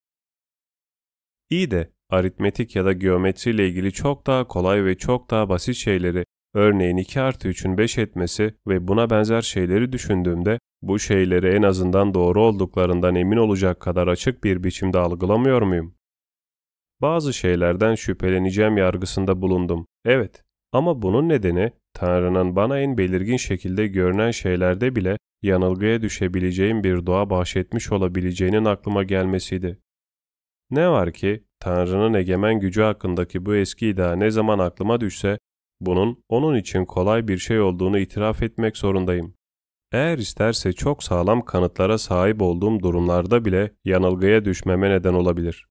[SPEAKER 1] İyi de aritmetik ya da geometri ile ilgili çok daha kolay ve çok daha basit şeyleri Örneğin 2 artı 3'ün 5 etmesi ve buna benzer şeyleri düşündüğümde bu şeyleri en azından doğru olduklarından emin olacak kadar açık bir biçimde algılamıyor muyum? Bazı şeylerden şüpheleneceğim yargısında bulundum. Evet ama bunun nedeni Tanrı'nın bana en belirgin şekilde görünen şeylerde bile yanılgıya düşebileceğim bir doğa bahşetmiş olabileceğinin aklıma gelmesiydi. Ne var ki Tanrı'nın egemen gücü hakkındaki bu eski iddia ne zaman aklıma düşse bunun onun için kolay bir şey olduğunu itiraf etmek zorundayım. Eğer isterse çok sağlam kanıtlara sahip olduğum durumlarda bile yanılgıya düşmeme neden olabilir.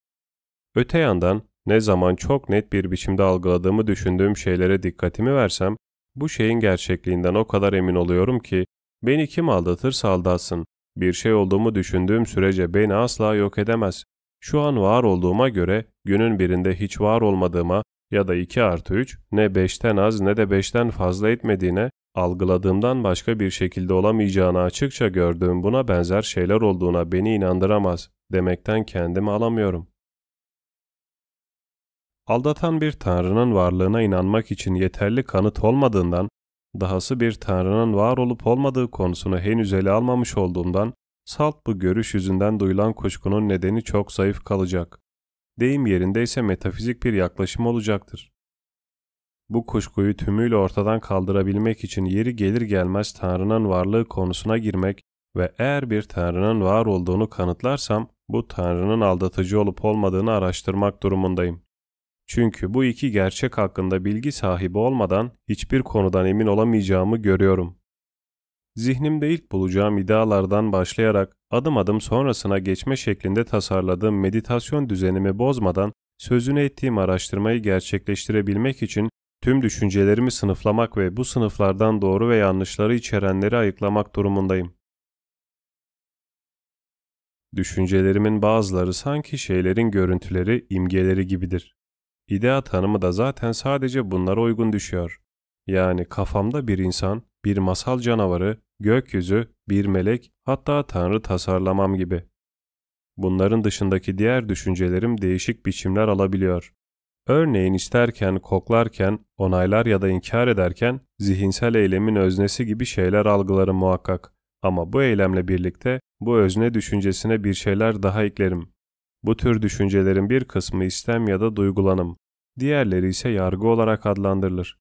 [SPEAKER 1] Öte yandan ne zaman çok net bir biçimde algıladığımı düşündüğüm şeylere dikkatimi versem, bu şeyin gerçekliğinden o kadar emin oluyorum ki, beni kim aldatırsa aldatsın, bir şey olduğumu düşündüğüm sürece beni asla yok edemez. Şu an var olduğuma göre günün birinde hiç var olmadığıma ya da 2 artı 3 ne 5'ten az ne de 5'ten fazla etmediğine algıladığımdan başka bir şekilde olamayacağını açıkça gördüğüm buna benzer şeyler olduğuna beni inandıramaz demekten kendimi alamıyorum. Aldatan bir tanrının varlığına inanmak için yeterli kanıt olmadığından, dahası bir tanrının var olup olmadığı konusunu henüz ele almamış olduğumdan, salt bu görüş yüzünden duyulan kuşkunun nedeni çok zayıf kalacak. Deyim yerindeyse metafizik bir yaklaşım olacaktır. Bu kuşkuyu tümüyle ortadan kaldırabilmek için yeri gelir gelmez Tanrı'nın varlığı konusuna girmek ve eğer bir Tanrı'nın var olduğunu kanıtlarsam bu Tanrı'nın aldatıcı olup olmadığını araştırmak durumundayım. Çünkü bu iki gerçek hakkında bilgi sahibi olmadan hiçbir konudan emin olamayacağımı görüyorum. Zihnimde ilk bulacağım idealardan başlayarak adım adım sonrasına geçme şeklinde tasarladığım meditasyon düzenimi bozmadan sözünü ettiğim araştırmayı gerçekleştirebilmek için tüm düşüncelerimi sınıflamak ve bu sınıflardan doğru ve yanlışları içerenleri ayıklamak durumundayım. Düşüncelerimin bazıları sanki şeylerin görüntüleri, imgeleri gibidir. İdea tanımı da zaten sadece bunlara uygun düşüyor. Yani kafamda bir insan, bir masal canavarı, gökyüzü, bir melek, hatta tanrı tasarlamam gibi. Bunların dışındaki diğer düşüncelerim değişik biçimler alabiliyor. Örneğin isterken, koklarken, onaylar ya da inkar ederken zihinsel eylemin öznesi gibi şeyler algılarım muhakkak. Ama bu eylemle birlikte bu özne düşüncesine bir şeyler daha eklerim. Bu tür düşüncelerin bir kısmı istem ya da duygulanım, diğerleri ise yargı olarak adlandırılır.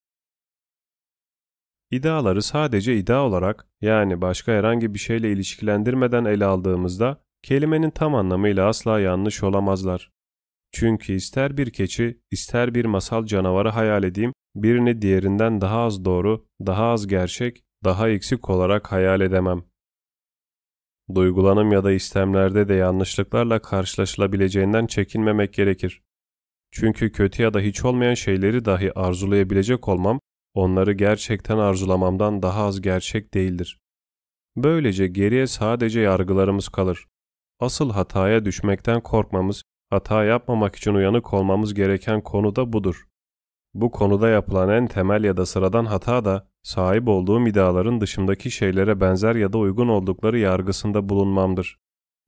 [SPEAKER 1] İdeaları sadece idea olarak yani başka herhangi bir şeyle ilişkilendirmeden ele aldığımızda kelimenin tam anlamıyla asla yanlış olamazlar. Çünkü ister bir keçi, ister bir masal canavarı hayal edeyim, birini diğerinden daha az doğru, daha az gerçek, daha eksik olarak hayal edemem. Duygulanım ya da istemlerde de yanlışlıklarla karşılaşılabileceğinden çekinmemek gerekir. Çünkü kötü ya da hiç olmayan şeyleri dahi arzulayabilecek olmam, onları gerçekten arzulamamdan daha az gerçek değildir. Böylece geriye sadece yargılarımız kalır. Asıl hataya düşmekten korkmamız, hata yapmamak için uyanık olmamız gereken konu da budur. Bu konuda yapılan en temel ya da sıradan hata da sahip olduğum ideaların dışındaki şeylere benzer ya da uygun oldukları yargısında bulunmamdır.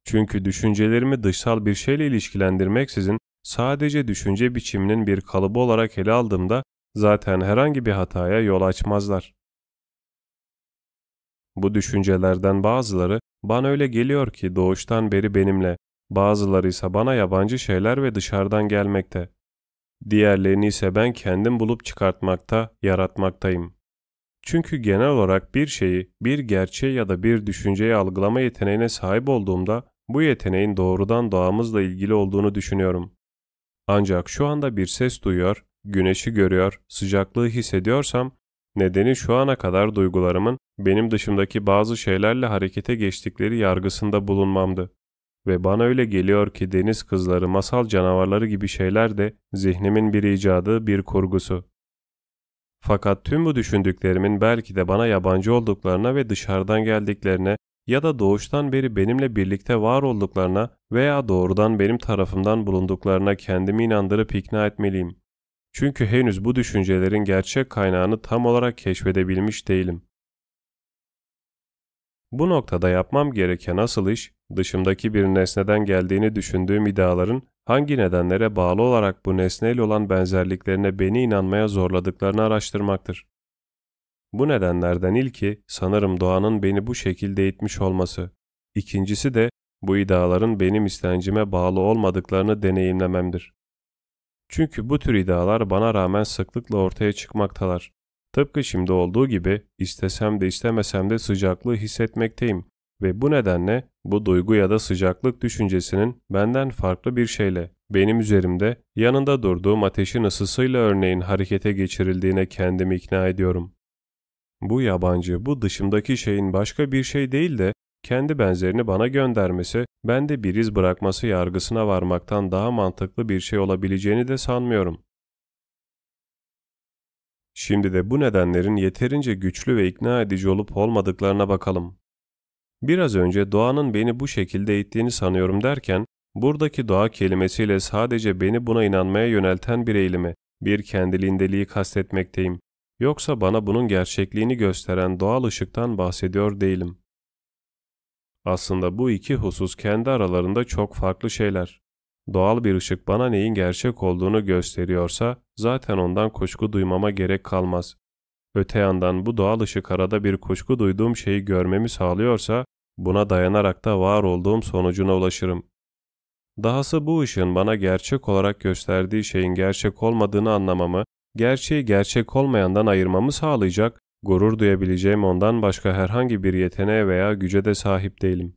[SPEAKER 1] Çünkü düşüncelerimi dışsal bir şeyle ilişkilendirmeksizin sadece düşünce biçiminin bir kalıbı olarak ele aldığımda zaten herhangi bir hataya yol açmazlar. Bu düşüncelerden bazıları bana öyle geliyor ki doğuştan beri benimle, bazıları ise bana yabancı şeyler ve dışarıdan gelmekte. Diğerlerini ise ben kendim bulup çıkartmakta, yaratmaktayım. Çünkü genel olarak bir şeyi, bir gerçeği ya da bir düşünceyi algılama yeteneğine sahip olduğumda bu yeteneğin doğrudan doğamızla ilgili olduğunu düşünüyorum. Ancak şu anda bir ses duyuyor, güneşi görüyor, sıcaklığı hissediyorsam nedeni şu ana kadar duygularımın benim dışımdaki bazı şeylerle harekete geçtikleri yargısında bulunmamdı. Ve bana öyle geliyor ki deniz kızları, masal canavarları gibi şeyler de zihnimin bir icadı, bir kurgusu. Fakat tüm bu düşündüklerimin belki de bana yabancı olduklarına ve dışarıdan geldiklerine ya da doğuştan beri benimle birlikte var olduklarına veya doğrudan benim tarafımdan bulunduklarına kendimi inandırıp ikna etmeliyim. Çünkü henüz bu düşüncelerin gerçek kaynağını tam olarak keşfedebilmiş değilim. Bu noktada yapmam gereken asıl iş, dışımdaki bir nesneden geldiğini düşündüğüm iddiaların hangi nedenlere bağlı olarak bu nesneyle olan benzerliklerine beni inanmaya zorladıklarını araştırmaktır. Bu nedenlerden ilki sanırım doğanın beni bu şekilde itmiş olması. İkincisi de bu iddiaların benim istencime bağlı olmadıklarını deneyimlememdir. Çünkü bu tür iddialar bana rağmen sıklıkla ortaya çıkmaktalar. Tıpkı şimdi olduğu gibi istesem de istemesem de sıcaklığı hissetmekteyim ve bu nedenle bu duygu ya da sıcaklık düşüncesinin benden farklı bir şeyle benim üzerimde yanında durduğum ateşin ısısıyla örneğin harekete geçirildiğine kendimi ikna ediyorum. Bu yabancı, bu dışımdaki şeyin başka bir şey değil de kendi benzerini bana göndermesi, bende bir iz bırakması yargısına varmaktan daha mantıklı bir şey olabileceğini de sanmıyorum. Şimdi de bu nedenlerin yeterince güçlü ve ikna edici olup olmadıklarına bakalım. Biraz önce doğanın beni bu şekilde ittiğini sanıyorum derken, buradaki doğa kelimesiyle sadece beni buna inanmaya yönelten bir eğilimi, bir kendiliğindeliği kastetmekteyim. Yoksa bana bunun gerçekliğini gösteren doğal ışıktan bahsediyor değilim. Aslında bu iki husus kendi aralarında çok farklı şeyler. Doğal bir ışık bana neyin gerçek olduğunu gösteriyorsa zaten ondan kuşku duymama gerek kalmaz. Öte yandan bu doğal ışık arada bir kuşku duyduğum şeyi görmemi sağlıyorsa buna dayanarak da var olduğum sonucuna ulaşırım. Dahası bu ışığın bana gerçek olarak gösterdiği şeyin gerçek olmadığını anlamamı, gerçeği gerçek olmayandan ayırmamı sağlayacak, gurur duyabileceğim ondan başka herhangi bir yeteneğe veya güce de sahip değilim.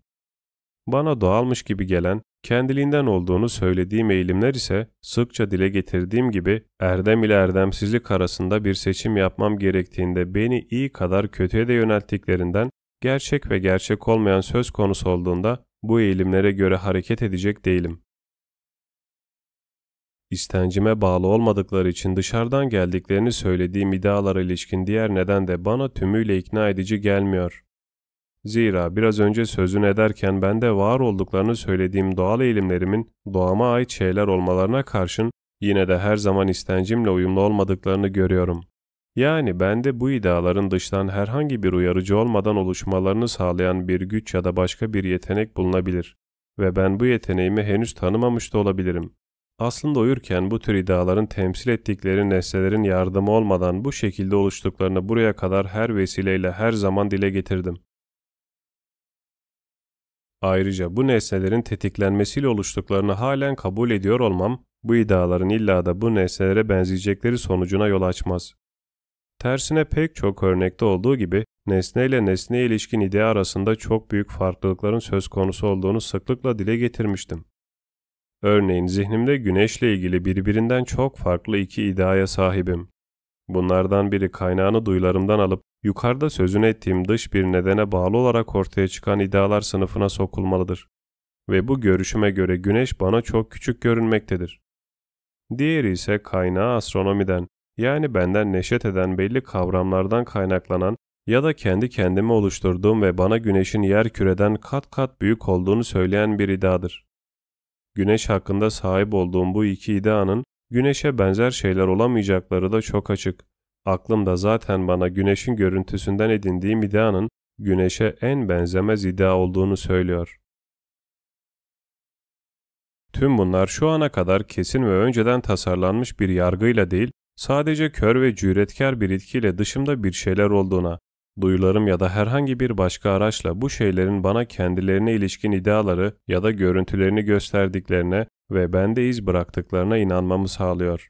[SPEAKER 1] Bana doğalmış gibi gelen, kendiliğinden olduğunu söylediğim eğilimler ise sıkça dile getirdiğim gibi erdem ile erdemsizlik arasında bir seçim yapmam gerektiğinde beni iyi kadar kötüye de yönelttiklerinden gerçek ve gerçek olmayan söz konusu olduğunda bu eğilimlere göre hareket edecek değilim. İstencime bağlı olmadıkları için dışarıdan geldiklerini söylediğim idealara ilişkin diğer neden de bana tümüyle ikna edici gelmiyor. Zira biraz önce sözünü ederken bende var olduklarını söylediğim doğal eğilimlerimin doğama ait şeyler olmalarına karşın yine de her zaman istencimle uyumlu olmadıklarını görüyorum. Yani bende bu ideaların dıştan herhangi bir uyarıcı olmadan oluşmalarını sağlayan bir güç ya da başka bir yetenek bulunabilir ve ben bu yeteneğimi henüz tanımamış da olabilirim. Aslında uyurken bu tür ideaların temsil ettikleri nesnelerin yardımı olmadan bu şekilde oluştuklarını buraya kadar her vesileyle her zaman dile getirdim. Ayrıca bu nesnelerin tetiklenmesiyle oluştuklarını halen kabul ediyor olmam, bu ideaların illa da bu nesnelere benzeyecekleri sonucuna yol açmaz. Tersine pek çok örnekte olduğu gibi nesne ile nesneye ilişkin idea arasında çok büyük farklılıkların söz konusu olduğunu sıklıkla dile getirmiştim. Örneğin zihnimde güneşle ilgili birbirinden çok farklı iki ideaya sahibim. Bunlardan biri kaynağını duyularımdan alıp yukarıda sözünü ettiğim dış bir nedene bağlı olarak ortaya çıkan idealar sınıfına sokulmalıdır. Ve bu görüşüme göre güneş bana çok küçük görünmektedir. Diğeri ise kaynağı astronomiden, yani benden neşet eden belli kavramlardan kaynaklanan ya da kendi kendime oluşturduğum ve bana güneşin yer küreden kat kat büyük olduğunu söyleyen bir idadır. Güneş hakkında sahip olduğum bu iki ideanın güneşe benzer şeyler olamayacakları da çok açık. Aklım da zaten bana güneşin görüntüsünden edindiğim ideanın güneşe en benzemez idea olduğunu söylüyor. Tüm bunlar şu ana kadar kesin ve önceden tasarlanmış bir yargıyla değil, sadece kör ve cüretkar bir itkiyle dışımda bir şeyler olduğuna, duyularım ya da herhangi bir başka araçla bu şeylerin bana kendilerine ilişkin ideaları ya da görüntülerini gösterdiklerine ve bende iz bıraktıklarına inanmamı sağlıyor.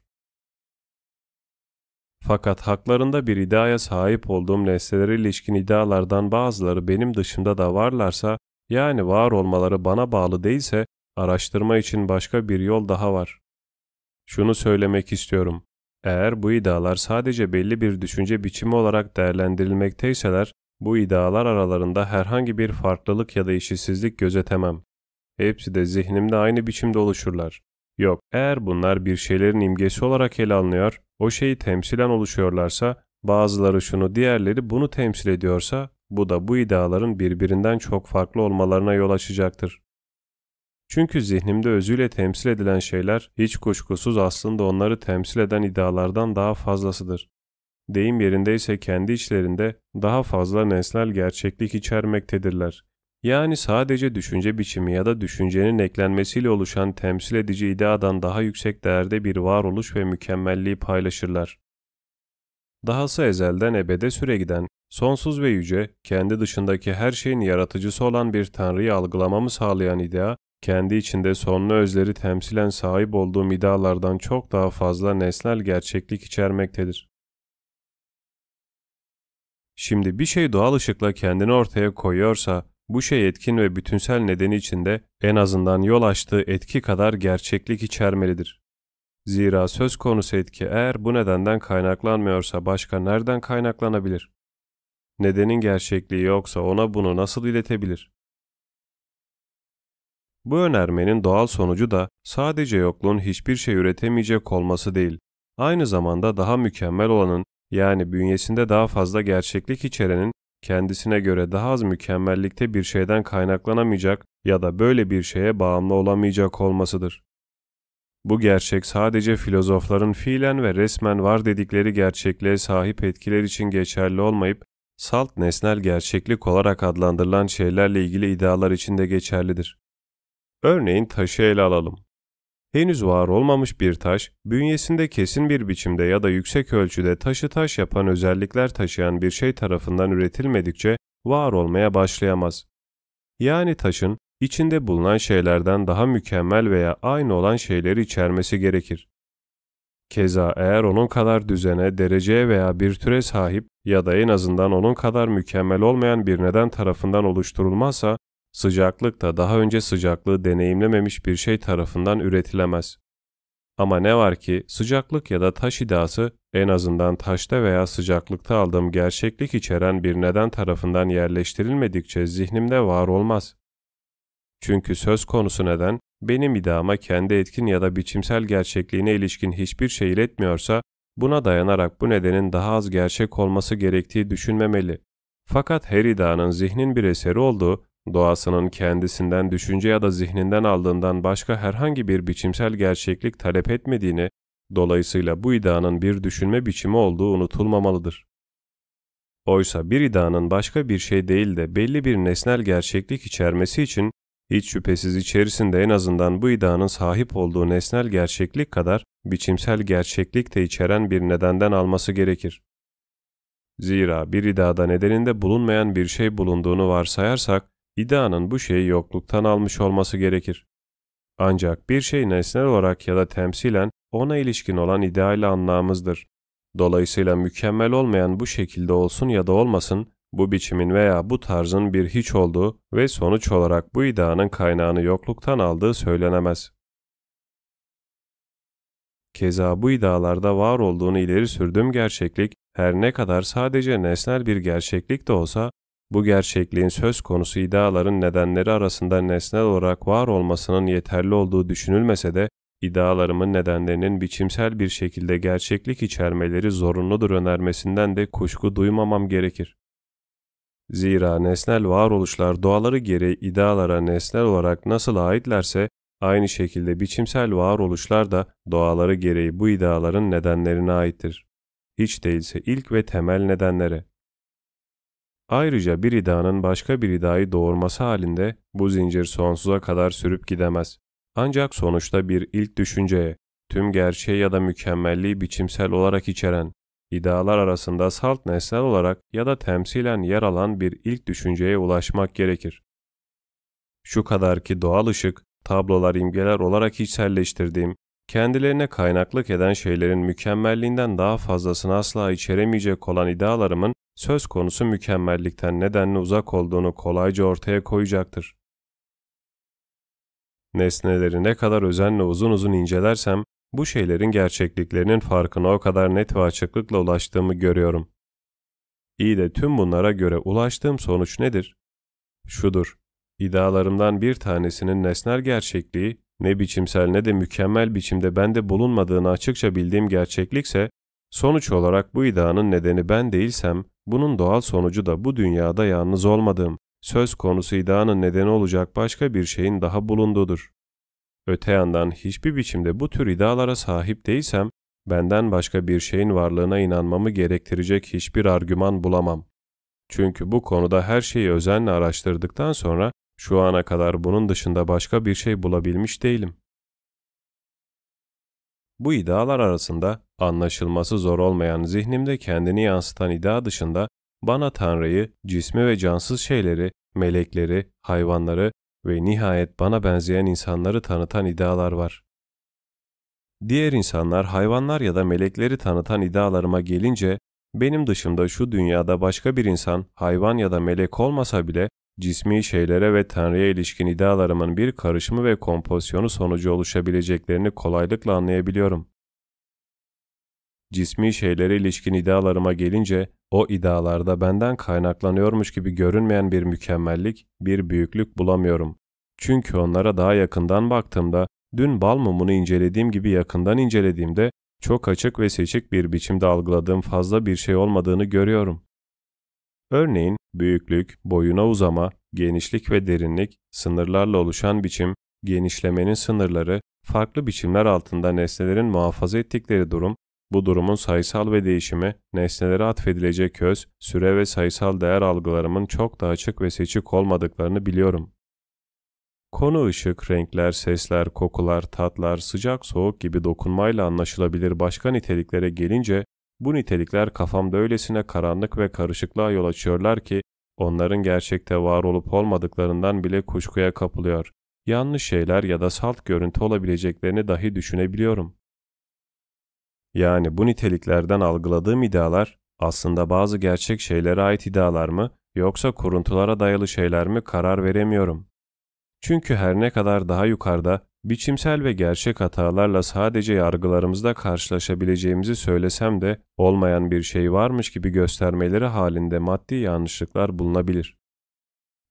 [SPEAKER 1] Fakat haklarında bir ideaya sahip olduğum nesnelere ilişkin idealardan bazıları benim dışımda da varlarsa, yani var olmaları bana bağlı değilse, araştırma için başka bir yol daha var. Şunu söylemek istiyorum. Eğer bu idealar sadece belli bir düşünce biçimi olarak değerlendirilmekteyseler, bu idealar aralarında herhangi bir farklılık ya da eşitsizlik gözetemem. Hepsi de zihnimde aynı biçimde oluşurlar. Yok, eğer bunlar bir şeylerin imgesi olarak ele alınıyor, o şeyi temsilen oluşuyorlarsa, bazıları şunu diğerleri bunu temsil ediyorsa, bu da bu ideaların birbirinden çok farklı olmalarına yol açacaktır. Çünkü zihnimde özüyle temsil edilen şeyler hiç kuşkusuz aslında onları temsil eden idealardan daha fazlasıdır. Deyim yerindeyse kendi içlerinde daha fazla nesnel gerçeklik içermektedirler. Yani sadece düşünce biçimi ya da düşüncenin eklenmesiyle oluşan temsil edici ideadan daha yüksek değerde bir varoluş ve mükemmelliği paylaşırlar. Dahası ezelden ebede süre giden, sonsuz ve yüce, kendi dışındaki her şeyin yaratıcısı olan bir tanrıyı algılamamı sağlayan idea, kendi içinde sonlu özleri temsilen sahip olduğum idealardan çok daha fazla nesnel gerçeklik içermektedir. Şimdi bir şey doğal ışıkla kendini ortaya koyuyorsa, bu şey etkin ve bütünsel nedeni içinde en azından yol açtığı etki kadar gerçeklik içermelidir. Zira söz konusu etki eğer bu nedenden kaynaklanmıyorsa başka nereden kaynaklanabilir? Nedenin gerçekliği yoksa ona bunu nasıl iletebilir? Bu önermenin doğal sonucu da sadece yokluğun hiçbir şey üretemeyecek olması değil, aynı zamanda daha mükemmel olanın yani bünyesinde daha fazla gerçeklik içerenin kendisine göre daha az mükemmellikte bir şeyden kaynaklanamayacak ya da böyle bir şeye bağımlı olamayacak olmasıdır. bu gerçek sadece filozofların fiilen ve resmen var dedikleri gerçekliğe sahip etkiler için geçerli olmayıp, salt nesnel gerçeklik olarak adlandırılan şeylerle ilgili idealar için de geçerlidir. Örneğin taşı ele alalım. Henüz var olmamış bir taş, bünyesinde kesin bir biçimde ya da yüksek ölçüde taşı taş yapan özellikler taşıyan bir şey tarafından üretilmedikçe var olmaya başlayamaz. Yani taşın içinde bulunan şeylerden daha mükemmel veya aynı olan şeyleri içermesi gerekir. Keza eğer onun kadar düzene, dereceye veya bir türe sahip ya da en azından onun kadar mükemmel olmayan bir neden tarafından oluşturulmazsa, sıcaklık da daha önce sıcaklığı deneyimlememiş bir şey tarafından üretilemez. Ama ne var ki sıcaklık ya da taş iddiası en azından taşta veya sıcaklıkta aldığım gerçeklik içeren bir neden tarafından yerleştirilmedikçe zihnimde var olmaz. Çünkü söz konusu neden, benim iddiama kendi etkin ya da biçimsel gerçekliğine ilişkin hiçbir şey iletmiyorsa, buna dayanarak bu nedenin daha az gerçek olması gerektiği düşünmemeli. Fakat her iddianın zihnin bir eseri olduğu, doğasının kendisinden düşünce ya da zihninden aldığından başka herhangi bir biçimsel gerçeklik talep etmediğini, dolayısıyla bu iddianın bir düşünme biçimi olduğu unutulmamalıdır. Oysa bir iddianın başka bir şey değil de belli bir nesnel gerçeklik içermesi için hiç şüphesiz içerisinde en azından bu iddianın sahip olduğu nesnel gerçeklik kadar biçimsel gerçeklik de içeren bir nedenden alması gerekir. Zira bir iddiada nedeninde bulunmayan bir şey bulunduğunu varsayarsak, iddianın bu şeyi yokluktan almış olması gerekir. Ancak bir şey nesnel olarak ya da temsilen ona ilişkin olan ideal anlamımızdır. Dolayısıyla mükemmel olmayan bu şekilde olsun ya da olmasın, bu biçimin veya bu tarzın bir hiç olduğu ve sonuç olarak bu iddianın kaynağını yokluktan aldığı söylenemez. Keza bu iddialarda var olduğunu ileri sürdüğüm gerçeklik, her ne kadar sadece nesnel bir gerçeklik de olsa, bu gerçekliğin söz konusu iddiaların nedenleri arasında nesnel olarak var olmasının yeterli olduğu düşünülmese de, iddialarımın nedenlerinin biçimsel bir şekilde gerçeklik içermeleri zorunludur önermesinden de kuşku duymamam gerekir. Zira nesnel varoluşlar doğaları gereği idealara nesnel olarak nasıl aitlerse, aynı şekilde biçimsel varoluşlar da doğaları gereği bu ideaların nedenlerine aittir. Hiç değilse ilk ve temel nedenlere. Ayrıca bir idanın başka bir iddiayı doğurması halinde bu zincir sonsuza kadar sürüp gidemez. Ancak sonuçta bir ilk düşünceye, tüm gerçeği ya da mükemmelliği biçimsel olarak içeren, İdealar arasında salt nesnel olarak ya da temsilen yer alan bir ilk düşünceye ulaşmak gerekir. Şu kadar ki doğal ışık, tablolar imgeler olarak içselleştirdiğim, kendilerine kaynaklık eden şeylerin mükemmelliğinden daha fazlasını asla içeremeyecek olan idealarımın söz konusu mükemmellikten nedenli uzak olduğunu kolayca ortaya koyacaktır. Nesneleri ne kadar özenle uzun uzun incelersem, bu şeylerin gerçekliklerinin farkına o kadar net ve açıklıkla ulaştığımı görüyorum. İyi de tüm bunlara göre ulaştığım sonuç nedir? Şudur, iddialarımdan bir tanesinin nesnel gerçekliği, ne biçimsel ne de mükemmel biçimde bende bulunmadığını açıkça bildiğim gerçeklikse, sonuç olarak bu iddianın nedeni ben değilsem, bunun doğal sonucu da bu dünyada yalnız olmadığım, söz konusu iddianın nedeni olacak başka bir şeyin daha bulunduğudur. Öte yandan hiçbir biçimde bu tür iddialara sahip değilsem, benden başka bir şeyin varlığına inanmamı gerektirecek hiçbir argüman bulamam. Çünkü bu konuda her şeyi özenle araştırdıktan sonra şu ana kadar bunun dışında başka bir şey bulabilmiş değilim. Bu iddialar arasında anlaşılması zor olmayan zihnimde kendini yansıtan iddia dışında bana Tanrı'yı, cismi ve cansız şeyleri, melekleri, hayvanları ve nihayet bana benzeyen insanları tanıtan iddialar var. Diğer insanlar, hayvanlar ya da melekleri tanıtan iddialarıma gelince, benim dışımda şu dünyada başka bir insan, hayvan ya da melek olmasa bile, cismi şeylere ve Tanrı'ya ilişkin iddialarımın bir karışımı ve kompozisyonu sonucu oluşabileceklerini kolaylıkla anlayabiliyorum. Cismi şeylere ilişkin iddialarıma gelince, o iddialarda benden kaynaklanıyormuş gibi görünmeyen bir mükemmellik, bir büyüklük bulamıyorum. Çünkü onlara daha yakından baktığımda, dün bal mumunu incelediğim gibi yakından incelediğimde, çok açık ve seçik bir biçimde algıladığım fazla bir şey olmadığını görüyorum. Örneğin, büyüklük, boyuna uzama, genişlik ve derinlik, sınırlarla oluşan biçim, genişlemenin sınırları, farklı biçimler altında nesnelerin muhafaza ettikleri durum, bu durumun sayısal ve değişimi, nesnelere atfedilecek öz, süre ve sayısal değer algılarımın çok da açık ve seçik olmadıklarını biliyorum. Konu ışık, renkler, sesler, kokular, tatlar, sıcak soğuk gibi dokunmayla anlaşılabilir başka niteliklere gelince, bu nitelikler kafamda öylesine karanlık ve karışıklığa yol açıyorlar ki, onların gerçekte var olup olmadıklarından bile kuşkuya kapılıyor. Yanlış şeyler ya da salt görüntü olabileceklerini dahi düşünebiliyorum. Yani bu niteliklerden algıladığım idealar aslında bazı gerçek şeylere ait idealar mı yoksa kuruntulara dayalı şeyler mi karar veremiyorum. Çünkü her ne kadar daha yukarıda biçimsel ve gerçek hatalarla sadece yargılarımızda karşılaşabileceğimizi söylesem de olmayan bir şey varmış gibi göstermeleri halinde maddi yanlışlıklar bulunabilir.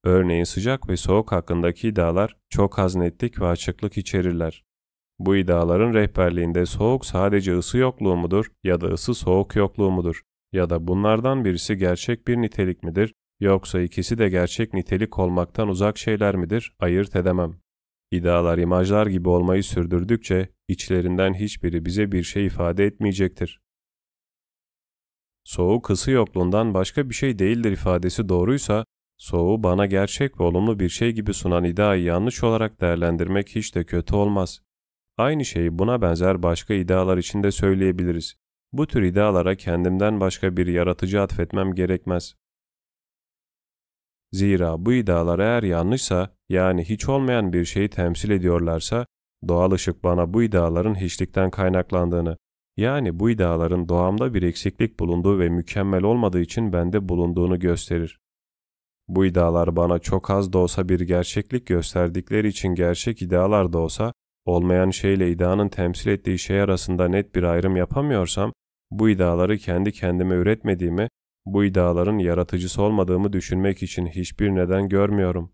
[SPEAKER 1] Örneğin sıcak ve soğuk hakkındaki iddialar çok az netlik ve açıklık içerirler. Bu iddiaların rehberliğinde soğuk sadece ısı yokluğu mudur ya da ısı soğuk yokluğu mudur? Ya da bunlardan birisi gerçek bir nitelik midir yoksa ikisi de gerçek nitelik olmaktan uzak şeyler midir ayırt edemem. İddialar imajlar gibi olmayı sürdürdükçe içlerinden hiçbiri bize bir şey ifade etmeyecektir. Soğuk ısı yokluğundan başka bir şey değildir ifadesi doğruysa, soğuğu bana gerçek ve olumlu bir şey gibi sunan iddiayı yanlış olarak değerlendirmek hiç de kötü olmaz. Aynı şeyi buna benzer başka iddialar için de söyleyebiliriz. Bu tür iddialara kendimden başka bir yaratıcı atfetmem gerekmez. Zira bu iddialar eğer yanlışsa, yani hiç olmayan bir şeyi temsil ediyorlarsa, doğal ışık bana bu iddiaların hiçlikten kaynaklandığını, yani bu iddiaların doğamda bir eksiklik bulunduğu ve mükemmel olmadığı için bende bulunduğunu gösterir. Bu iddialar bana çok az da olsa bir gerçeklik gösterdikleri için gerçek iddialar da olsa, olmayan şeyle iddianın temsil ettiği şey arasında net bir ayrım yapamıyorsam, bu iddiaları kendi kendime üretmediğimi, bu iddiaların yaratıcısı olmadığımı düşünmek için hiçbir neden görmüyorum.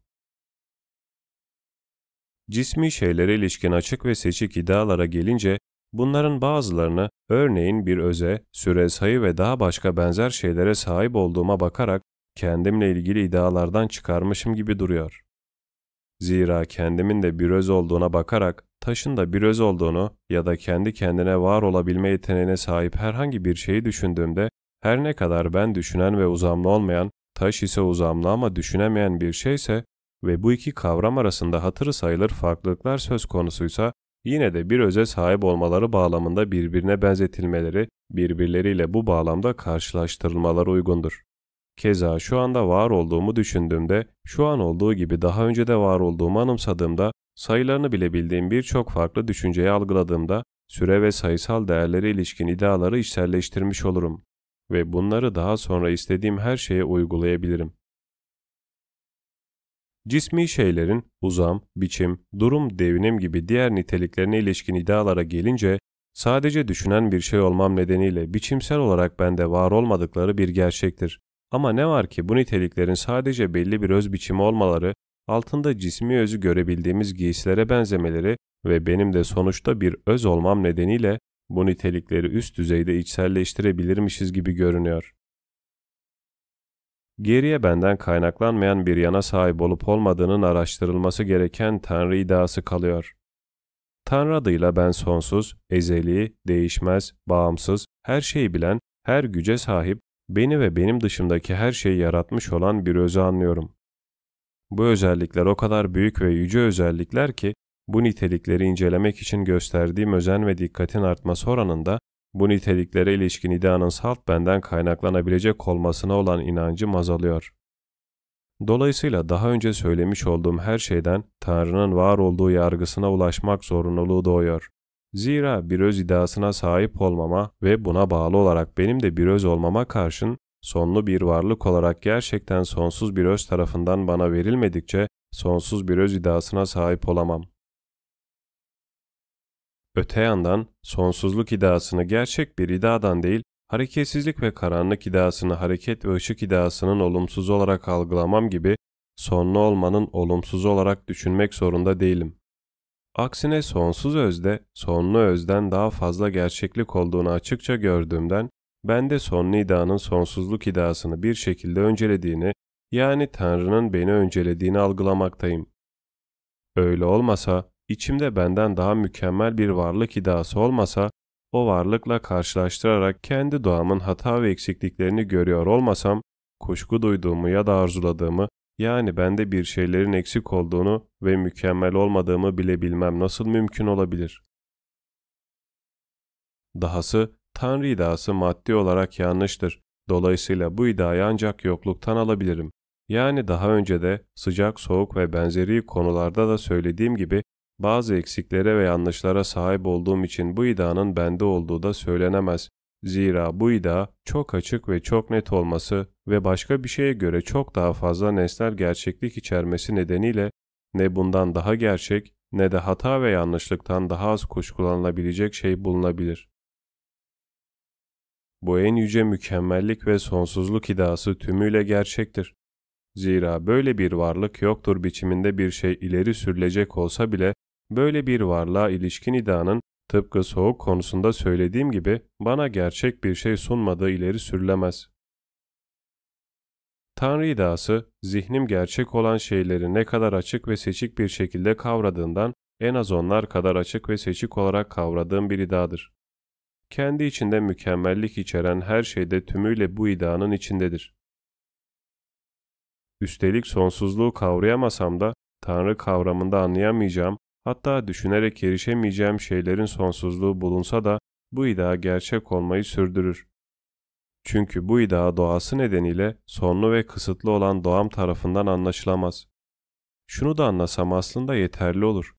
[SPEAKER 1] Cismi şeylere ilişkin açık ve seçik iddialara gelince, bunların bazılarını örneğin bir öze, süre sayı ve daha başka benzer şeylere sahip olduğuma bakarak kendimle ilgili iddialardan çıkarmışım gibi duruyor. Zira kendimin de bir öz olduğuna bakarak taşın da bir öz olduğunu ya da kendi kendine var olabilme yeteneğine sahip herhangi bir şeyi düşündüğümde her ne kadar ben düşünen ve uzamlı olmayan, taş ise uzamlı ama düşünemeyen bir şeyse ve bu iki kavram arasında hatırı sayılır farklılıklar söz konusuysa yine de bir öze sahip olmaları bağlamında birbirine benzetilmeleri, birbirleriyle bu bağlamda karşılaştırılmaları uygundur. Keza şu anda var olduğumu düşündüğümde, şu an olduğu gibi daha önce de var olduğumu anımsadığımda, sayılarını bile bildiğim birçok farklı düşünceyi algıladığımda, süre ve sayısal değerlere ilişkin iddiaları içselleştirmiş olurum ve bunları daha sonra istediğim her şeye uygulayabilirim. Cismi şeylerin uzam, biçim, durum, devinim gibi diğer niteliklerine ilişkin iddialara gelince, sadece düşünen bir şey olmam nedeniyle biçimsel olarak bende var olmadıkları bir gerçektir. Ama ne var ki bu niteliklerin sadece belli bir öz biçimi olmaları, altında cismi özü görebildiğimiz giysilere benzemeleri ve benim de sonuçta bir öz olmam nedeniyle bu nitelikleri üst düzeyde içselleştirebilirmişiz gibi görünüyor. Geriye benden kaynaklanmayan bir yana sahip olup olmadığının araştırılması gereken Tanrı iddiası kalıyor. Tanrı adıyla ben sonsuz, ezeli, değişmez, bağımsız, her şeyi bilen, her güce sahip, beni ve benim dışımdaki her şeyi yaratmış olan bir özü anlıyorum. Bu özellikler o kadar büyük ve yüce özellikler ki, bu nitelikleri incelemek için gösterdiğim özen ve dikkatin artması oranında, bu niteliklere ilişkin ideanın salt benden kaynaklanabilecek olmasına olan inancım azalıyor. Dolayısıyla daha önce söylemiş olduğum her şeyden Tanrı'nın var olduğu yargısına ulaşmak zorunluluğu doğuyor. Zira bir öz iddiasına sahip olmama ve buna bağlı olarak benim de bir öz olmama karşın sonlu bir varlık olarak gerçekten sonsuz bir öz tarafından bana verilmedikçe sonsuz bir öz iddiasına sahip olamam. Öte yandan sonsuzluk iddiasını gerçek bir iddiadan değil, hareketsizlik ve karanlık iddiasını hareket ve ışık iddiasının olumsuz olarak algılamam gibi sonlu olmanın olumsuz olarak düşünmek zorunda değilim. Aksine sonsuz özde sonlu özden daha fazla gerçeklik olduğunu açıkça gördüğümden ben de sonlu iddianın sonsuzluk iddiasını bir şekilde öncelediğini yani Tanrı'nın beni öncelediğini algılamaktayım. Öyle olmasa içimde benden daha mükemmel bir varlık iddiası olmasa, o varlıkla karşılaştırarak kendi doğamın hata ve eksikliklerini görüyor olmasam, kuşku duyduğumu ya da arzuladığımı, yani bende bir şeylerin eksik olduğunu ve mükemmel olmadığımı bile bilmem nasıl mümkün olabilir? Dahası, Tanrı iddiası maddi olarak yanlıştır. Dolayısıyla bu iddiayı ancak yokluktan alabilirim. Yani daha önce de sıcak, soğuk ve benzeri konularda da söylediğim gibi bazı eksiklere ve yanlışlara sahip olduğum için bu iddianın bende olduğu da söylenemez. Zira bu iddia çok açık ve çok net olması ve başka bir şeye göre çok daha fazla nesnel gerçeklik içermesi nedeniyle ne bundan daha gerçek ne de hata ve yanlışlıktan daha az kuşkulanılabilecek şey bulunabilir. Bu en yüce mükemmellik ve sonsuzluk iddiası tümüyle gerçektir. Zira böyle bir varlık yoktur biçiminde bir şey ileri sürülecek olsa bile böyle bir varlığa ilişkin iddianın tıpkı soğuk konusunda söylediğim gibi bana gerçek bir şey sunmadığı ileri sürülemez. Tanrı iddiası, zihnim gerçek olan şeyleri ne kadar açık ve seçik bir şekilde kavradığından en az onlar kadar açık ve seçik olarak kavradığım bir iddiadır. Kendi içinde mükemmellik içeren her şeyde tümüyle bu iddianın içindedir. Üstelik sonsuzluğu kavrayamasam da Tanrı kavramında anlayamayacağım, hatta düşünerek erişemeyeceğim şeylerin sonsuzluğu bulunsa da bu iddia gerçek olmayı sürdürür. Çünkü bu iddia doğası nedeniyle sonlu ve kısıtlı olan doğam tarafından anlaşılamaz. Şunu da anlasam aslında yeterli olur.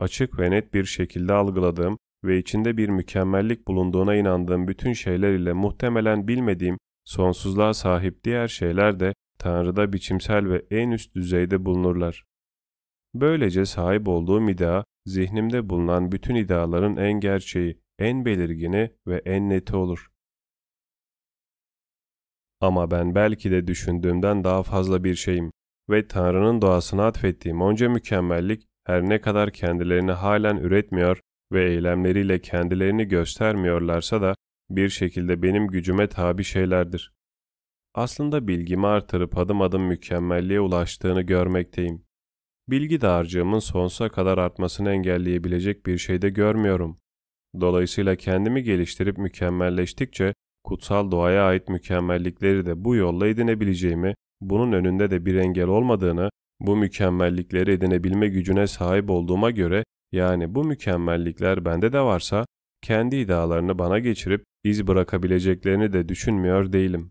[SPEAKER 1] Açık ve net bir şekilde algıladığım ve içinde bir mükemmellik bulunduğuna inandığım bütün şeyler ile muhtemelen bilmediğim sonsuzluğa sahip diğer şeyler de Tanrı'da biçimsel ve en üst düzeyde bulunurlar. Böylece sahip olduğum iddia, zihnimde bulunan bütün iddiaların en gerçeği, en belirgini ve en neti olur. Ama ben belki de düşündüğümden daha fazla bir şeyim ve Tanrı'nın doğasına atfettiğim onca mükemmellik her ne kadar kendilerini halen üretmiyor ve eylemleriyle kendilerini göstermiyorlarsa da bir şekilde benim gücüme tabi şeylerdir. Aslında bilgimi artırıp adım adım mükemmelliğe ulaştığını görmekteyim. Bilgi dağarcığımın sonsuza kadar artmasını engelleyebilecek bir şey de görmüyorum. Dolayısıyla kendimi geliştirip mükemmelleştikçe kutsal doğaya ait mükemmellikleri de bu yolla edinebileceğimi, bunun önünde de bir engel olmadığını, bu mükemmellikleri edinebilme gücüne sahip olduğuma göre yani bu mükemmellikler bende de varsa kendi iddialarını bana geçirip iz bırakabileceklerini de düşünmüyor değilim.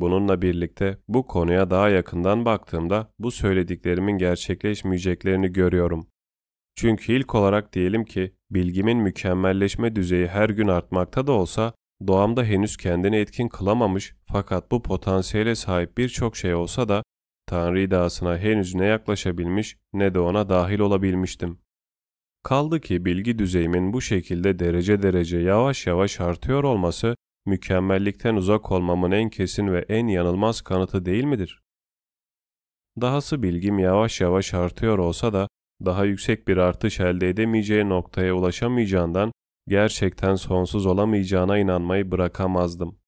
[SPEAKER 1] Bununla birlikte bu konuya daha yakından baktığımda bu söylediklerimin gerçekleşmeyeceklerini görüyorum. Çünkü ilk olarak diyelim ki bilgimin mükemmelleşme düzeyi her gün artmakta da olsa doğamda henüz kendini etkin kılamamış fakat bu potansiyele sahip birçok şey olsa da Tanrı iddiasına henüz ne yaklaşabilmiş ne de ona dahil olabilmiştim. Kaldı ki bilgi düzeyimin bu şekilde derece derece yavaş yavaş artıyor olması mükemmellikten uzak olmamın en kesin ve en yanılmaz kanıtı değil midir? Dahası bilgim yavaş yavaş artıyor olsa da daha yüksek bir artış elde edemeyeceği noktaya ulaşamayacağından gerçekten sonsuz olamayacağına inanmayı bırakamazdım.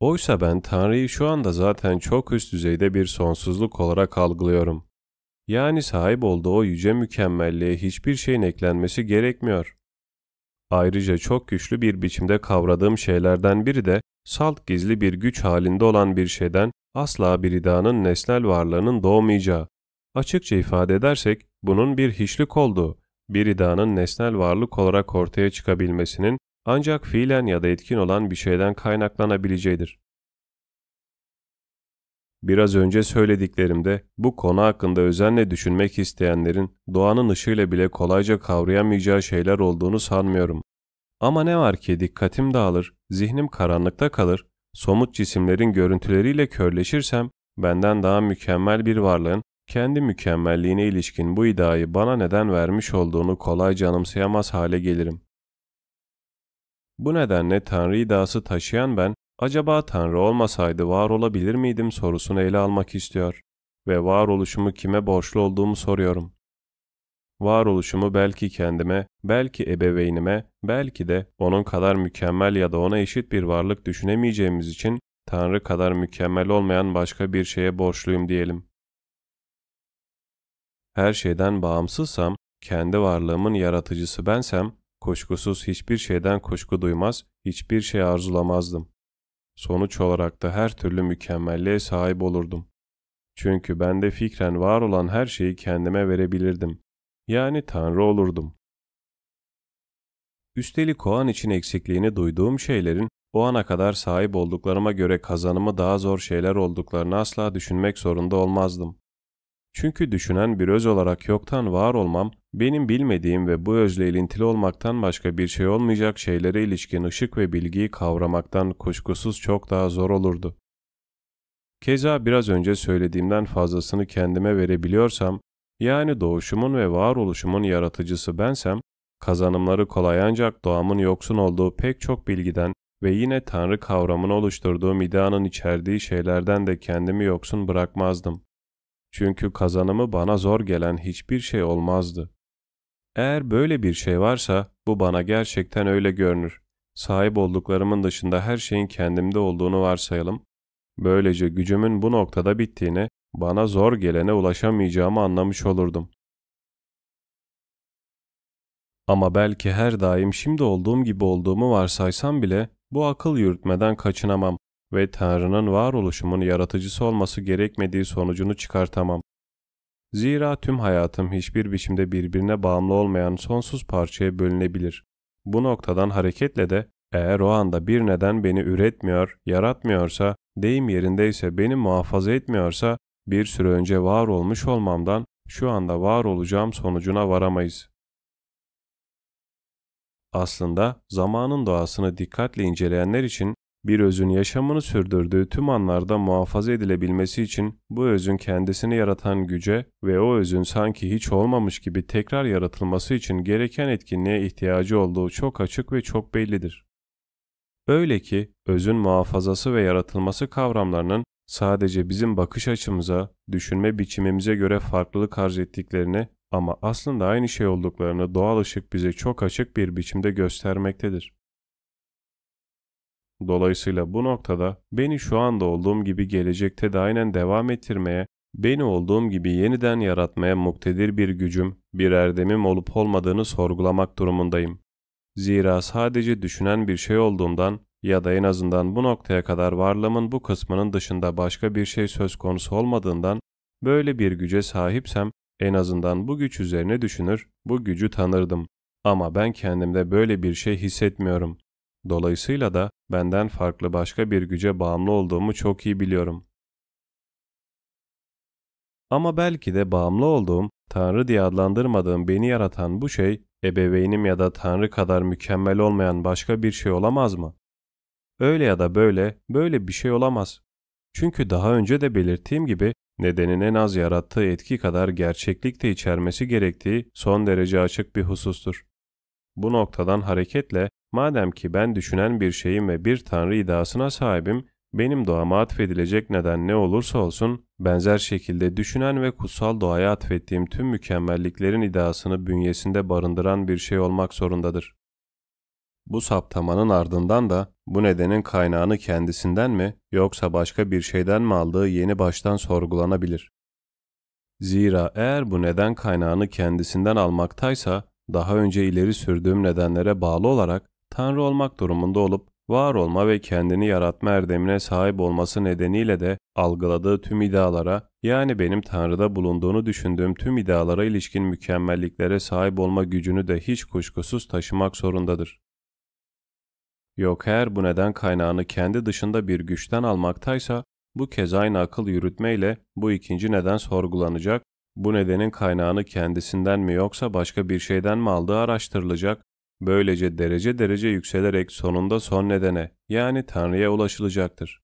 [SPEAKER 1] Oysa ben Tanrı'yı şu anda zaten çok üst düzeyde bir sonsuzluk olarak algılıyorum. Yani sahip olduğu o yüce mükemmelliğe hiçbir şeyin eklenmesi gerekmiyor. Ayrıca çok güçlü bir biçimde kavradığım şeylerden biri de salt gizli bir güç halinde olan bir şeyden asla bir idanın nesnel varlığının doğmayacağı. Açıkça ifade edersek bunun bir hiçlik olduğu, bir idanın nesnel varlık olarak ortaya çıkabilmesinin ancak fiilen ya da etkin olan bir şeyden kaynaklanabileceğidir. Biraz önce söylediklerimde bu konu hakkında özenle düşünmek isteyenlerin doğanın ışığıyla bile kolayca kavrayamayacağı şeyler olduğunu sanmıyorum. Ama ne var ki dikkatim dağılır, zihnim karanlıkta kalır, somut cisimlerin görüntüleriyle körleşirsem benden daha mükemmel bir varlığın kendi mükemmelliğine ilişkin bu iddiayı bana neden vermiş olduğunu kolayca anımsayamaz hale gelirim. Bu nedenle Tanrı iddiası taşıyan ben, acaba Tanrı olmasaydı var olabilir miydim sorusunu ele almak istiyor ve varoluşumu kime borçlu olduğumu soruyorum. Varoluşumu belki kendime, belki ebeveynime, belki de onun kadar mükemmel ya da ona eşit bir varlık düşünemeyeceğimiz için Tanrı kadar mükemmel olmayan başka bir şeye borçluyum diyelim. her şeyden bağımsızsam, kendi varlığımın yaratıcısı bensem, kuşkusuz hiçbir şeyden kuşku duymaz, hiçbir şey arzulamazdım. Sonuç olarak da her türlü mükemmelliğe sahip olurdum. Çünkü bende fikren var olan her şeyi kendime verebilirdim. Yani Tanrı olurdum. Üstelik o an için eksikliğini duyduğum şeylerin o ana kadar sahip olduklarıma göre kazanımı daha zor şeyler olduklarını asla düşünmek zorunda olmazdım. Çünkü düşünen bir öz olarak yoktan var olmam, benim bilmediğim ve bu özle ilintili olmaktan başka bir şey olmayacak şeylere ilişkin ışık ve bilgiyi kavramaktan kuşkusuz çok daha zor olurdu. Keza biraz önce söylediğimden fazlasını kendime verebiliyorsam, yani doğuşumun ve varoluşumun yaratıcısı bensem, kazanımları kolay ancak doğamın yoksun olduğu pek çok bilgiden ve yine Tanrı kavramını oluşturduğum ideanın içerdiği şeylerden de kendimi yoksun bırakmazdım. Çünkü kazanımı bana zor gelen hiçbir şey olmazdı. Eğer böyle bir şey varsa bu bana gerçekten öyle görünür. Sahip olduklarımın dışında her şeyin kendimde olduğunu varsayalım. Böylece gücümün bu noktada bittiğini, bana zor gelene ulaşamayacağımı anlamış olurdum. Ama belki her daim şimdi olduğum gibi olduğumu varsaysam bile bu akıl yürütmeden kaçınamam ve Tanrı'nın varoluşumun yaratıcısı olması gerekmediği sonucunu çıkartamam. Zira tüm hayatım hiçbir biçimde birbirine bağımlı olmayan sonsuz parçaya bölünebilir. Bu noktadan hareketle de eğer o anda bir neden beni üretmiyor, yaratmıyorsa, deyim yerindeyse beni muhafaza etmiyorsa, bir süre önce var olmuş olmamdan şu anda var olacağım sonucuna varamayız. Aslında zamanın doğasını dikkatle inceleyenler için bir özün yaşamını sürdürdüğü tüm anlarda muhafaza edilebilmesi için bu özün kendisini yaratan güce ve o özün sanki hiç olmamış gibi tekrar yaratılması için gereken etkinliğe ihtiyacı olduğu çok açık ve çok bellidir. Öyle ki özün muhafazası ve yaratılması kavramlarının sadece bizim bakış açımıza, düşünme biçimimize göre farklılık arz ettiklerini ama aslında aynı şey olduklarını doğal ışık bize çok açık bir biçimde göstermektedir. Dolayısıyla bu noktada beni şu anda olduğum gibi gelecekte de aynen devam ettirmeye, beni olduğum gibi yeniden yaratmaya muktedir bir gücüm, bir erdemim olup olmadığını sorgulamak durumundayım. Zira sadece düşünen bir şey olduğundan ya da en azından bu noktaya kadar varlığımın bu kısmının dışında başka bir şey söz konusu olmadığından böyle bir güce sahipsem en azından bu güç üzerine düşünür, bu gücü tanırdım. Ama ben kendimde böyle bir şey hissetmiyorum. Dolayısıyla da benden farklı başka bir güce bağımlı olduğumu çok iyi biliyorum. Ama belki de bağımlı olduğum, Tanrı diye adlandırmadığım beni yaratan bu şey, ebeveynim ya da Tanrı kadar mükemmel olmayan başka bir şey olamaz mı? Öyle ya da böyle, böyle bir şey olamaz. Çünkü daha önce de belirttiğim gibi nedenin en az yarattığı etki kadar gerçeklik de içermesi gerektiği son derece açık bir husustur. Bu noktadan hareketle madem ki ben düşünen bir şeyim ve bir tanrı iddiasına sahibim, benim doğama atfedilecek neden ne olursa olsun, benzer şekilde düşünen ve kutsal doğaya atfettiğim tüm mükemmelliklerin iddiasını bünyesinde barındıran bir şey olmak zorundadır. Bu saptamanın ardından da bu nedenin kaynağını kendisinden mi yoksa başka bir şeyden mi aldığı yeni baştan sorgulanabilir. Zira eğer bu neden kaynağını kendisinden almaktaysa daha önce ileri sürdüğüm nedenlere bağlı olarak Tanrı olmak durumunda olup var olma ve kendini yaratma erdemine sahip olması nedeniyle de algıladığı tüm idealara yani benim Tanrı'da bulunduğunu düşündüğüm tüm idealara ilişkin mükemmelliklere sahip olma gücünü de hiç kuşkusuz taşımak zorundadır. Yok eğer bu neden kaynağını kendi dışında bir güçten almaktaysa, bu kez aynı akıl yürütmeyle bu ikinci neden sorgulanacak, bu nedenin kaynağını kendisinden mi yoksa başka bir şeyden mi aldığı araştırılacak, böylece derece derece yükselerek sonunda son nedene yani Tanrı'ya ulaşılacaktır.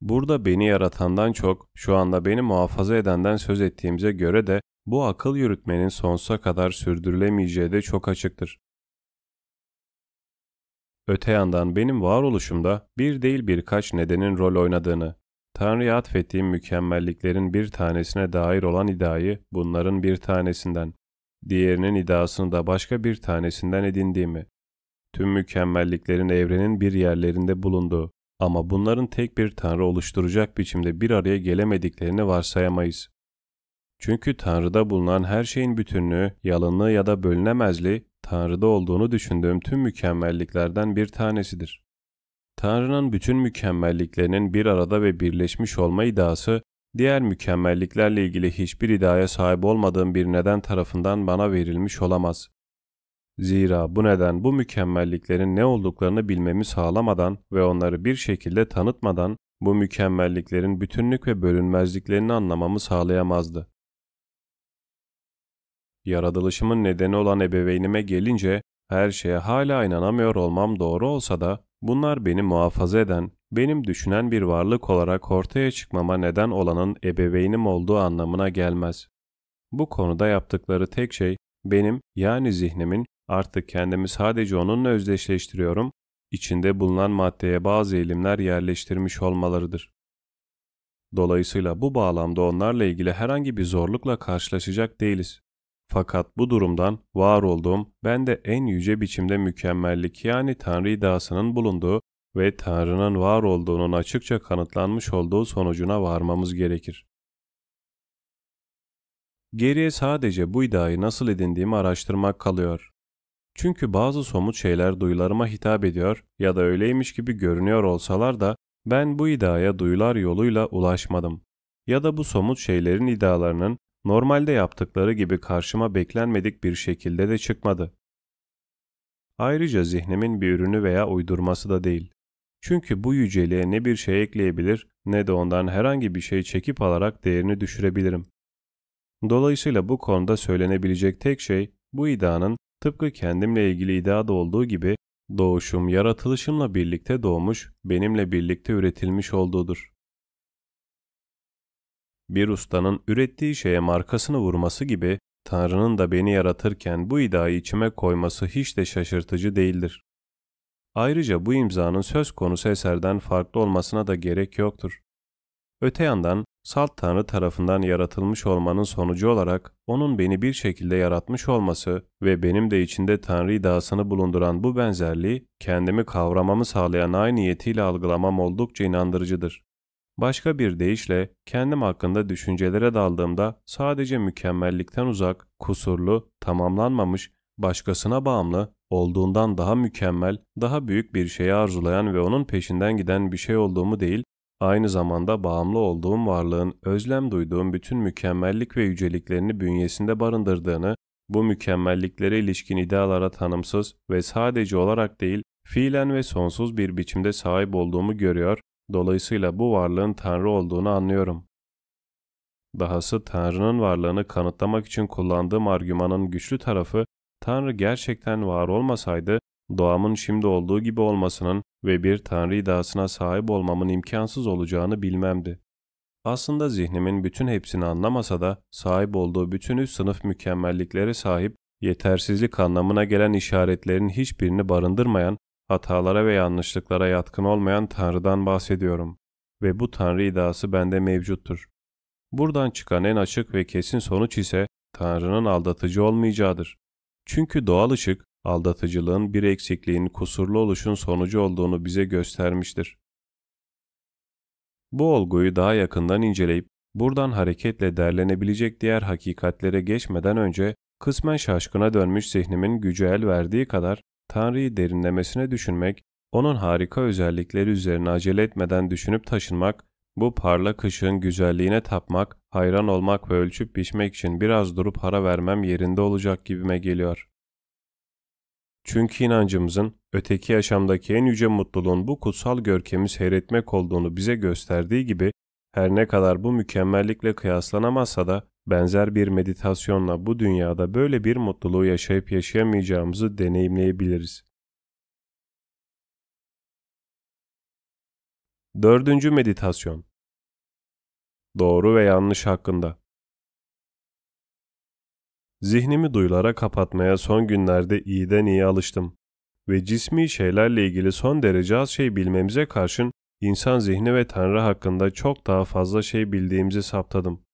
[SPEAKER 1] Burada beni yaratandan çok şu anda beni muhafaza edenden söz ettiğimize göre de bu akıl yürütmenin sonsuza kadar sürdürülemeyeceği de çok açıktır. Öte yandan benim varoluşumda bir değil birkaç nedenin rol oynadığını, Tanrı'ya atfettiğim mükemmelliklerin bir tanesine dair olan iddiayı bunların bir tanesinden, diğerinin iddiasını da başka bir tanesinden edindiğimi, tüm mükemmelliklerin evrenin bir yerlerinde bulunduğu ama bunların tek bir Tanrı oluşturacak biçimde bir araya gelemediklerini varsayamayız. Çünkü Tanrı'da bulunan her şeyin bütünlüğü, yalınlığı ya da bölünemezliği, Tanrı'da olduğunu düşündüğüm tüm mükemmelliklerden bir tanesidir. Tanrı'nın bütün mükemmelliklerinin bir arada ve birleşmiş olma iddiası, diğer mükemmelliklerle ilgili hiçbir iddiaya sahip olmadığım bir neden tarafından bana verilmiş olamaz. Zira bu neden bu mükemmelliklerin ne olduklarını bilmemi sağlamadan ve onları bir şekilde tanıtmadan bu mükemmelliklerin bütünlük ve bölünmezliklerini anlamamı sağlayamazdı. Yaratılışımın nedeni olan ebeveynime gelince her şeye hala inanamıyor olmam doğru olsa da bunlar beni muhafaza eden, benim düşünen bir varlık olarak ortaya çıkmama neden olanın ebeveynim olduğu anlamına gelmez. Bu konuda yaptıkları tek şey benim yani zihnimin artık kendimi sadece onunla özdeşleştiriyorum, içinde bulunan maddeye bazı eğilimler yerleştirmiş olmalarıdır. Dolayısıyla bu bağlamda onlarla ilgili herhangi bir zorlukla karşılaşacak değiliz. Fakat bu durumdan var olduğum, ben de en yüce biçimde mükemmellik yani Tanrı iddiasının bulunduğu ve Tanrı'nın var olduğunun açıkça kanıtlanmış olduğu sonucuna varmamız gerekir. Geriye sadece bu iddiayı nasıl edindiğimi araştırmak kalıyor. Çünkü bazı somut şeyler duyularıma hitap ediyor ya da öyleymiş gibi görünüyor olsalar da ben bu iddiaya duyular yoluyla ulaşmadım. Ya da bu somut şeylerin iddialarının normalde yaptıkları gibi karşıma beklenmedik bir şekilde de çıkmadı. Ayrıca zihnimin bir ürünü veya uydurması da değil. Çünkü bu yüceliğe ne bir şey ekleyebilir ne de ondan herhangi bir şey çekip alarak değerini düşürebilirim. Dolayısıyla bu konuda söylenebilecek tek şey bu iddianın tıpkı kendimle ilgili iddiada olduğu gibi doğuşum yaratılışımla birlikte doğmuş, benimle birlikte üretilmiş olduğudur. Bir ustanın ürettiği şeye markasını vurması gibi Tanrı'nın da beni yaratırken bu iddiayı içime koyması hiç de şaşırtıcı değildir. Ayrıca bu imzanın söz konusu eserden farklı olmasına da gerek yoktur. Öte yandan salt Tanrı tarafından yaratılmış olmanın sonucu olarak onun beni bir şekilde yaratmış olması ve benim de içinde Tanrı iddiasını bulunduran bu benzerliği kendimi kavramamı sağlayan aynı niyetiyle algılamam oldukça inandırıcıdır. Başka bir deyişle kendim hakkında düşüncelere daldığımda sadece mükemmellikten uzak, kusurlu, tamamlanmamış, başkasına bağımlı, olduğundan daha mükemmel, daha büyük bir şeyi arzulayan ve onun peşinden giden bir şey olduğumu değil, aynı zamanda bağımlı olduğum varlığın özlem duyduğum bütün mükemmellik ve yüceliklerini bünyesinde barındırdığını, bu mükemmelliklere ilişkin idealara tanımsız ve sadece olarak değil, fiilen ve sonsuz bir biçimde sahip olduğumu görüyor, dolayısıyla bu varlığın Tanrı olduğunu anlıyorum. Dahası Tanrı'nın varlığını kanıtlamak için kullandığım argümanın güçlü tarafı, Tanrı gerçekten var olmasaydı, doğamın şimdi olduğu gibi olmasının ve bir Tanrı iddiasına sahip olmamın imkansız olacağını bilmemdi. Aslında zihnimin bütün hepsini anlamasa da sahip olduğu bütün üst sınıf mükemmelliklere sahip, yetersizlik anlamına gelen işaretlerin hiçbirini barındırmayan, hatalara ve yanlışlıklara yatkın olmayan Tanrı'dan bahsediyorum. Ve bu Tanrı iddiası bende mevcuttur. Buradan çıkan en açık ve kesin sonuç ise Tanrı'nın aldatıcı olmayacağıdır. Çünkü doğal ışık, aldatıcılığın bir eksikliğin kusurlu oluşun sonucu olduğunu bize göstermiştir. Bu olguyu daha yakından inceleyip buradan hareketle derlenebilecek diğer hakikatlere geçmeden önce kısmen şaşkına dönmüş zihnimin gücü el verdiği kadar Tanrı'yı derinlemesine düşünmek, onun harika özellikleri üzerine acele etmeden düşünüp taşınmak, bu parlak ışığın güzelliğine tapmak, hayran olmak ve ölçüp biçmek için biraz durup para vermem yerinde olacak gibime geliyor. Çünkü inancımızın öteki yaşamdaki en yüce mutluluğun bu kutsal görkemi seyretmek olduğunu bize gösterdiği gibi her ne kadar bu mükemmellikle kıyaslanamazsa da benzer bir meditasyonla bu dünyada böyle bir mutluluğu yaşayıp yaşayamayacağımızı deneyimleyebiliriz. Dördüncü meditasyon Doğru ve yanlış hakkında Zihnimi duyulara kapatmaya son günlerde iyiden iyi alıştım ve cismi şeylerle ilgili son derece az şey bilmemize karşın insan zihni ve Tanrı hakkında çok daha fazla şey bildiğimizi saptadım.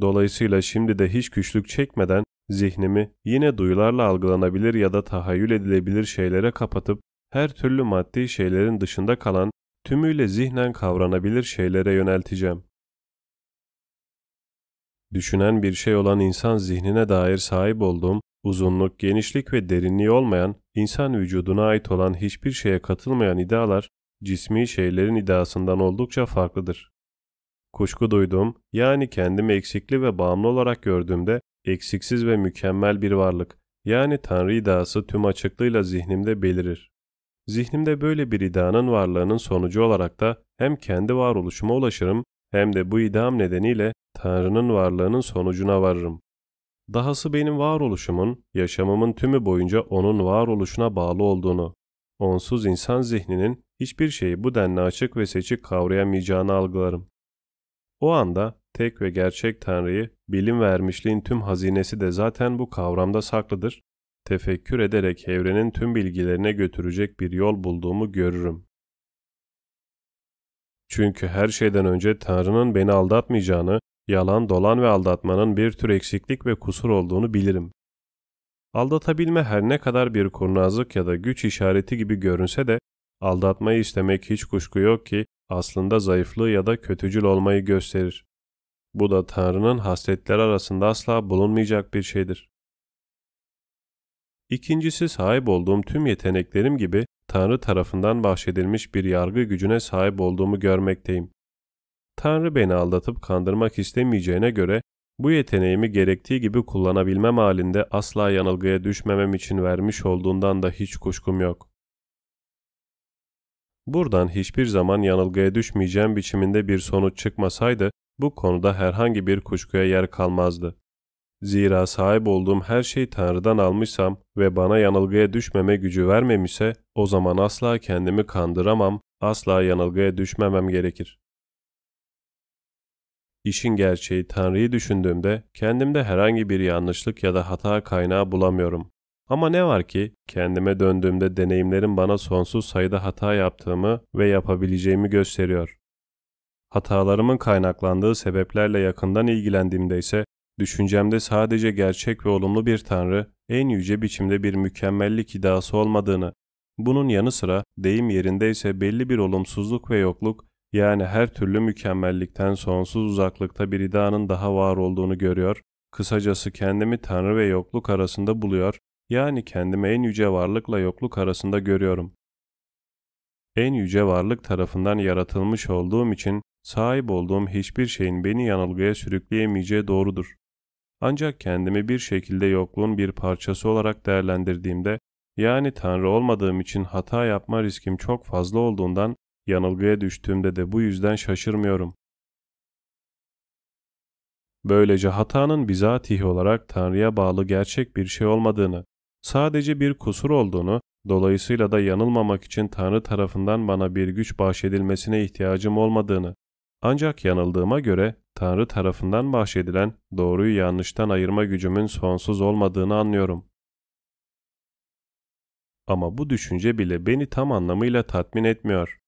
[SPEAKER 1] Dolayısıyla şimdi de hiç güçlük çekmeden zihnimi yine duyularla algılanabilir ya da tahayyül edilebilir şeylere kapatıp her türlü maddi şeylerin dışında kalan tümüyle zihnen kavranabilir şeylere yönelteceğim. düşünen bir şey olan insan zihnine dair sahip olduğum, uzunluk, genişlik ve derinliği olmayan, insan vücuduna ait olan hiçbir şeye katılmayan idealar, cismi şeylerin iddiasından oldukça farklıdır. Kuşku duyduğum, yani kendimi eksikli ve bağımlı olarak gördüğümde, eksiksiz ve mükemmel bir varlık, yani Tanrı iddiası tüm açıklığıyla zihnimde belirir. Zihnimde böyle bir iddianın varlığının sonucu olarak da hem kendi varoluşuma ulaşırım hem de bu iddiam nedeniyle Tanrı'nın varlığının sonucuna varırım. Dahası benim varoluşumun, yaşamımın tümü boyunca O'nun varoluşuna bağlı olduğunu, onsuz insan zihninin hiçbir şeyi bu denli açık ve seçik kavrayamayacağını algılarım. O anda tek ve gerçek Tanrı'yı, bilim vermişliğin tüm hazinesi de zaten bu kavramda saklıdır. Tefekkür ederek evrenin tüm bilgilerine götürecek bir yol bulduğumu görürüm. Çünkü her şeyden önce Tanrı'nın beni aldatmayacağını, yalan, dolan ve aldatmanın bir tür eksiklik ve kusur olduğunu bilirim. Aldatabilme her ne kadar bir kurnazlık ya da güç işareti gibi görünse de, aldatmayı istemek hiç kuşku yok ki aslında zayıflığı ya da kötücül olmayı gösterir. Bu da Tanrı'nın hasletleri arasında asla bulunmayacak bir şeydir. İkincisi sahip olduğum tüm yeteneklerim gibi Tanrı tarafından bahşedilmiş bir yargı gücüne sahip olduğumu görmekteyim. Tanrı beni aldatıp kandırmak istemeyeceğine göre bu yeteneğimi gerektiği gibi kullanabilmem halinde asla yanılgıya düşmemem için vermiş olduğundan da hiç kuşkum yok. Buradan hiçbir zaman yanılgıya düşmeyeceğim biçiminde bir sonuç çıkmasaydı bu konuda herhangi bir kuşkuya yer kalmazdı. Zira sahip olduğum her şeyi Tanrı'dan almışsam ve bana yanılgıya düşmeme gücü vermemişse o zaman asla kendimi kandıramam, asla yanılgıya düşmemem gerekir. İşin gerçeği Tanrı'yı düşündüğümde kendimde herhangi bir yanlışlık ya da hata kaynağı bulamıyorum. Ama ne var ki kendime döndüğümde deneyimlerim bana sonsuz sayıda hata yaptığımı ve yapabileceğimi gösteriyor. Hatalarımın kaynaklandığı sebeplerle yakından ilgilendiğimde ise düşüncemde sadece gerçek ve olumlu bir tanrı, en yüce biçimde bir mükemmellik iddiası olmadığını, bunun yanı sıra deyim yerindeyse belli bir olumsuzluk ve yokluk, yani her türlü mükemmellikten sonsuz uzaklıkta bir iddianın daha var olduğunu görüyor, kısacası kendimi tanrı ve yokluk arasında buluyor, yani kendimi en yüce varlıkla yokluk arasında görüyorum. En yüce varlık tarafından yaratılmış olduğum için sahip olduğum hiçbir şeyin beni yanılgıya sürükleyemeyeceği doğrudur. Ancak kendimi bir şekilde yokluğun bir parçası olarak değerlendirdiğimde, yani Tanrı olmadığım için hata yapma riskim çok fazla olduğundan yanılgıya düştüğümde de bu yüzden şaşırmıyorum. Böylece hatanın bizatihi olarak Tanrı'ya bağlı gerçek bir şey olmadığını, sadece bir kusur olduğunu, dolayısıyla da yanılmamak için Tanrı tarafından bana bir güç bahşedilmesine ihtiyacım olmadığını, ancak yanıldığıma göre Tanrı tarafından bahşedilen doğruyu yanlıştan ayırma gücümün sonsuz olmadığını anlıyorum. Ama bu düşünce bile beni tam anlamıyla tatmin etmiyor.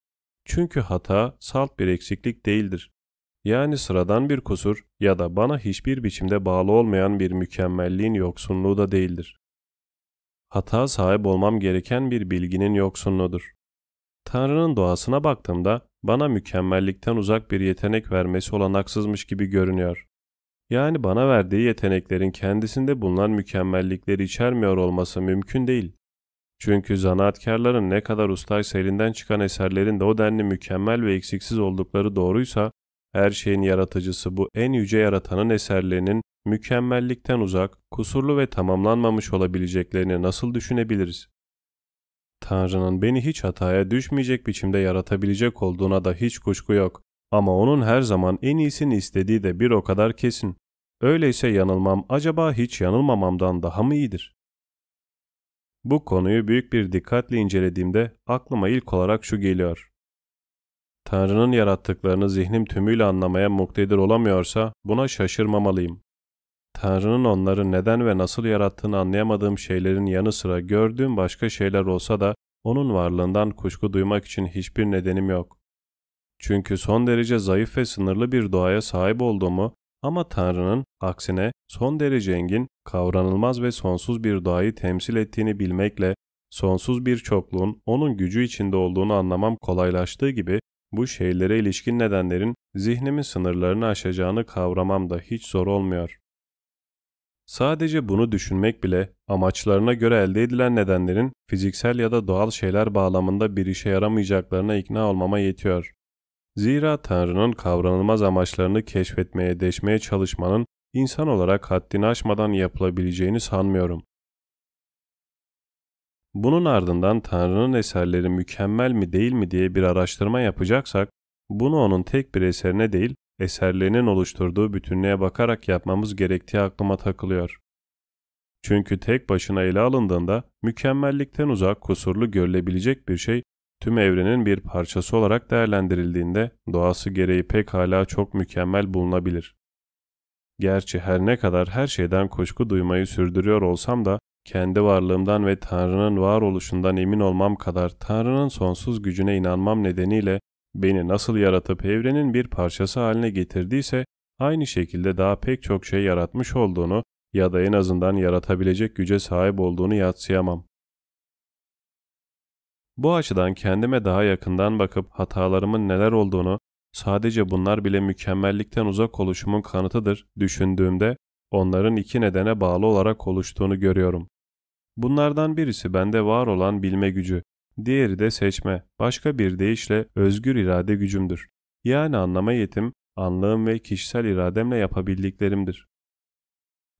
[SPEAKER 1] Çünkü hata salt bir eksiklik değildir. Yani sıradan bir kusur ya da bana hiçbir biçimde bağlı olmayan bir mükemmelliğin yoksunluğu da değildir. Hata sahip olmam gereken bir bilginin yoksunluğudur. Tanrı'nın doğasına baktığımda bana mükemmellikten uzak bir yetenek vermesi olanaksızmış gibi görünüyor. Yani bana verdiği yeteneklerin kendisinde bulunan mükemmellikleri içermiyor olması mümkün değil. Çünkü zanaatkarların ne kadar ustaysa elinden çıkan eserlerin de o denli mükemmel ve eksiksiz oldukları doğruysa, her şeyin yaratıcısı bu en yüce yaratanın eserlerinin mükemmellikten uzak, kusurlu ve tamamlanmamış olabileceklerini nasıl düşünebiliriz? Tanrı'nın beni hiç hataya düşmeyecek biçimde yaratabilecek olduğuna da hiç kuşku yok. Ama onun her zaman en iyisini istediği de bir o kadar kesin. Öyleyse yanılmam acaba hiç yanılmamamdan daha mı iyidir? Bu konuyu büyük bir dikkatle incelediğimde aklıma ilk olarak şu geliyor. Tanrı'nın yarattıklarını zihnim tümüyle anlamaya muktedir olamıyorsa buna şaşırmamalıyım. Tanrı'nın onları neden ve nasıl yarattığını anlayamadığım şeylerin yanı sıra gördüğüm başka şeyler olsa da onun varlığından kuşku duymak için hiçbir nedenim yok. Çünkü son derece zayıf ve sınırlı bir doğaya sahip olduğumu ama Tanrı'nın aksine son derece engin, kavranılmaz ve sonsuz bir doğayı temsil ettiğini bilmekle sonsuz bir çokluğun onun gücü içinde olduğunu anlamam kolaylaştığı gibi bu şeylere ilişkin nedenlerin zihnimin sınırlarını aşacağını kavramam da hiç zor olmuyor. Sadece bunu düşünmek bile amaçlarına göre elde edilen nedenlerin fiziksel ya da doğal şeyler bağlamında bir işe yaramayacaklarına ikna olmama yetiyor. Zira Tanrı'nın kavranılmaz amaçlarını keşfetmeye, deşmeye çalışmanın insan olarak haddini aşmadan yapılabileceğini sanmıyorum. Bunun ardından Tanrı'nın eserleri mükemmel mi değil mi diye bir araştırma yapacaksak, bunu onun tek bir eserine değil, eserlerinin oluşturduğu bütünlüğe bakarak yapmamız gerektiği aklıma takılıyor. Çünkü tek başına ele alındığında mükemmellikten uzak kusurlu görülebilecek bir şey tüm evrenin bir parçası olarak değerlendirildiğinde doğası gereği pekala çok mükemmel bulunabilir. Gerçi her ne kadar her şeyden kuşku duymayı sürdürüyor olsam da kendi varlığımdan ve Tanrı'nın varoluşundan emin olmam kadar Tanrı'nın sonsuz gücüne inanmam nedeniyle beni nasıl yaratıp evrenin bir parçası haline getirdiyse aynı şekilde daha pek çok şey yaratmış olduğunu ya da en azından yaratabilecek güce sahip olduğunu yatsıyamam. Bu açıdan kendime daha yakından bakıp hatalarımın neler olduğunu, sadece bunlar bile mükemmellikten uzak oluşumun kanıtıdır düşündüğümde onların iki nedene bağlı olarak oluştuğunu görüyorum. Bunlardan birisi bende var olan bilme gücü, diğeri de seçme, başka bir deyişle özgür irade gücümdür. Yani anlama yetim, anlığım ve kişisel irademle yapabildiklerimdir.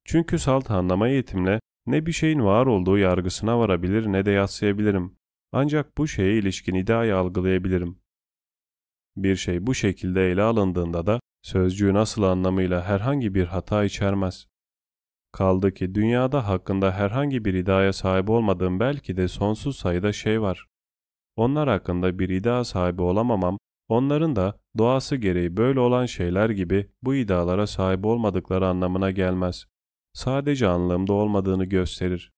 [SPEAKER 1] Çünkü salt anlama yetimle ne bir şeyin var olduğu yargısına varabilir ne de yatsıyabilirim. Ancak bu şeye ilişkin ideayı algılayabilirim. Bir şey bu şekilde ele alındığında da sözcüğün asıl anlamıyla herhangi bir hata içermez. Kaldı ki dünyada hakkında herhangi bir iddiaya sahip olmadığım belki de sonsuz sayıda şey var. Onlar hakkında bir iddia sahibi olamamam, onların da doğası gereği böyle olan şeyler gibi bu iddialara sahip olmadıkları anlamına gelmez. Sadece anlamda olmadığını gösterir.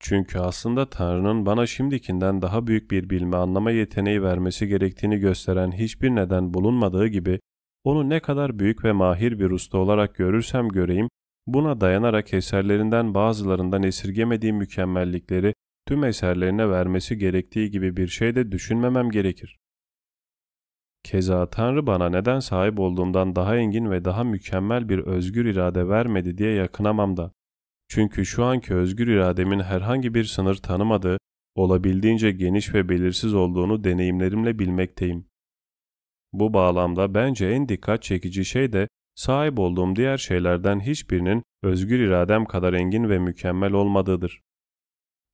[SPEAKER 1] Çünkü aslında Tanrı'nın bana şimdikinden daha büyük bir bilme anlama yeteneği vermesi gerektiğini gösteren hiçbir neden bulunmadığı gibi, onu ne kadar büyük ve mahir bir usta olarak görürsem göreyim, Buna dayanarak eserlerinden bazılarından esirgemediği mükemmellikleri tüm eserlerine vermesi gerektiği gibi bir şey de düşünmemem gerekir. Keza Tanrı bana neden sahip olduğumdan daha engin ve daha mükemmel bir özgür irade vermedi diye yakınamam da. Çünkü şu anki özgür irademin herhangi bir sınır tanımadığı, olabildiğince geniş ve belirsiz olduğunu deneyimlerimle bilmekteyim. Bu bağlamda bence en dikkat çekici şey de sahip olduğum diğer şeylerden hiçbirinin özgür iradem kadar engin ve mükemmel olmadığıdır.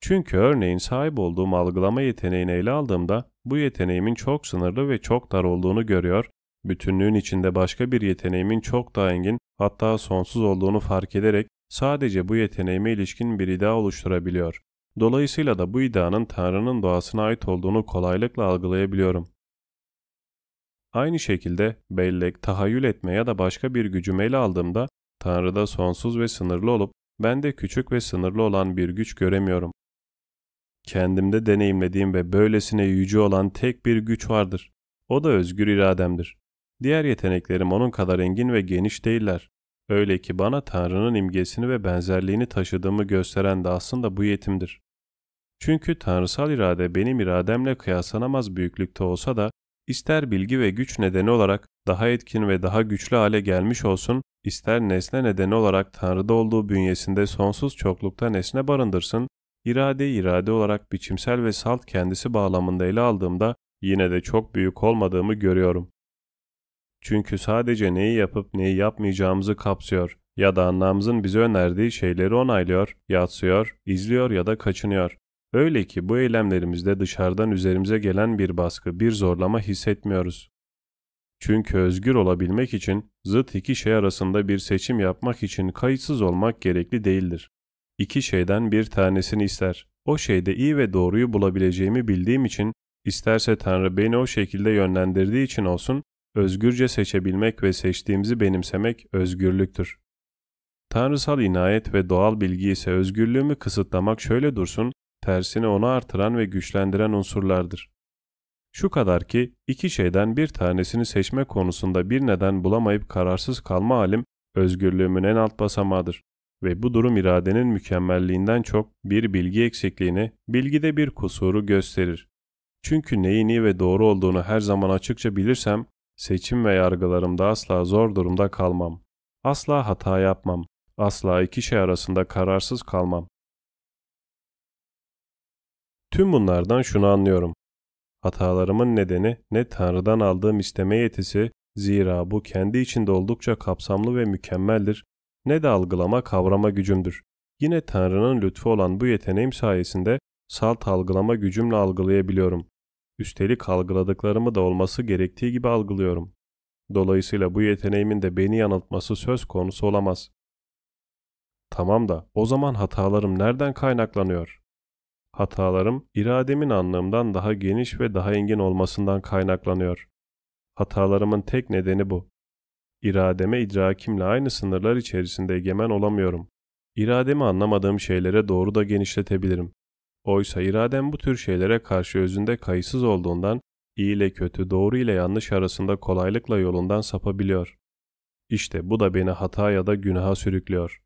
[SPEAKER 1] Çünkü örneğin sahip olduğum algılama yeteneğini ele aldığımda bu yeteneğimin çok sınırlı ve çok dar olduğunu görüyor, bütünlüğün içinde başka bir yeteneğimin çok daha engin hatta sonsuz olduğunu fark ederek sadece bu yeteneğime ilişkin bir iddia oluşturabiliyor. Dolayısıyla da bu iddianın Tanrı'nın doğasına ait olduğunu kolaylıkla algılayabiliyorum. Aynı şekilde bellek, tahayyül etme ya da başka bir gücümü ele aldığımda Tanrı'da sonsuz ve sınırlı olup bende küçük ve sınırlı olan bir güç göremiyorum. Kendimde deneyimlediğim ve böylesine yüce olan tek bir güç vardır. O da özgür irademdir. Diğer yeteneklerim onun kadar engin ve geniş değiller. Öyle ki bana Tanrı'nın imgesini ve benzerliğini taşıdığımı gösteren de aslında bu yetimdir. Çünkü tanrısal irade benim irademle kıyaslanamaz büyüklükte olsa da ister bilgi ve güç nedeni olarak daha etkin ve daha güçlü hale gelmiş olsun, ister nesne nedeni olarak Tanrı'da olduğu bünyesinde sonsuz çoklukta nesne barındırsın, iradeyi irade olarak biçimsel ve salt kendisi bağlamında ele aldığımda yine de çok büyük olmadığımı görüyorum. Çünkü sadece neyi yapıp neyi yapmayacağımızı kapsıyor ya da anlamımızın bize önerdiği şeyleri onaylıyor, yatsıyor, izliyor ya da kaçınıyor. Öyle ki bu eylemlerimizde dışarıdan üzerimize gelen bir baskı, bir zorlama hissetmiyoruz. Çünkü özgür olabilmek için zıt iki şey arasında bir seçim yapmak için kayıtsız olmak gerekli değildir. İki şeyden bir tanesini ister. O şeyde iyi ve doğruyu bulabileceğimi bildiğim için, isterse Tanrı beni o şekilde yönlendirdiği için olsun, özgürce seçebilmek ve seçtiğimizi benimsemek özgürlüktür. Tanrısal inayet ve doğal bilgi ise özgürlüğümü kısıtlamak şöyle dursun, tersine onu artıran ve güçlendiren unsurlardır. Şu kadar ki iki şeyden bir tanesini seçme konusunda bir neden bulamayıp kararsız kalma halim özgürlüğümün en alt basamağıdır ve bu durum iradenin mükemmelliğinden çok bir bilgi eksikliğini, bilgide bir kusuru gösterir. Çünkü neyin iyi ve doğru olduğunu her zaman açıkça bilirsem, seçim ve yargılarımda asla zor durumda kalmam. Asla hata yapmam. Asla iki şey arasında kararsız kalmam. Tüm bunlardan şunu anlıyorum. Hatalarımın nedeni ne Tanrı'dan aldığım isteme yetisi, zira bu kendi içinde oldukça kapsamlı ve mükemmeldir, ne de algılama kavrama gücümdür. Yine Tanrı'nın lütfu olan bu yeteneğim sayesinde salt algılama gücümle algılayabiliyorum. Üstelik algıladıklarımı da olması gerektiği gibi algılıyorum. Dolayısıyla bu yeteneğimin de beni yanıltması söz konusu olamaz. Tamam da o zaman hatalarım nereden kaynaklanıyor? Hatalarım irademin anlamından daha geniş ve daha engin olmasından kaynaklanıyor. Hatalarımın tek nedeni bu. İrademe idrakimle aynı sınırlar içerisinde egemen olamıyorum. İrademi anlamadığım şeylere doğru da genişletebilirim. Oysa iradem bu tür şeylere karşı özünde kayıtsız olduğundan iyi ile kötü, doğru ile yanlış arasında kolaylıkla yolundan sapabiliyor. İşte bu da beni hata ya da günaha sürüklüyor.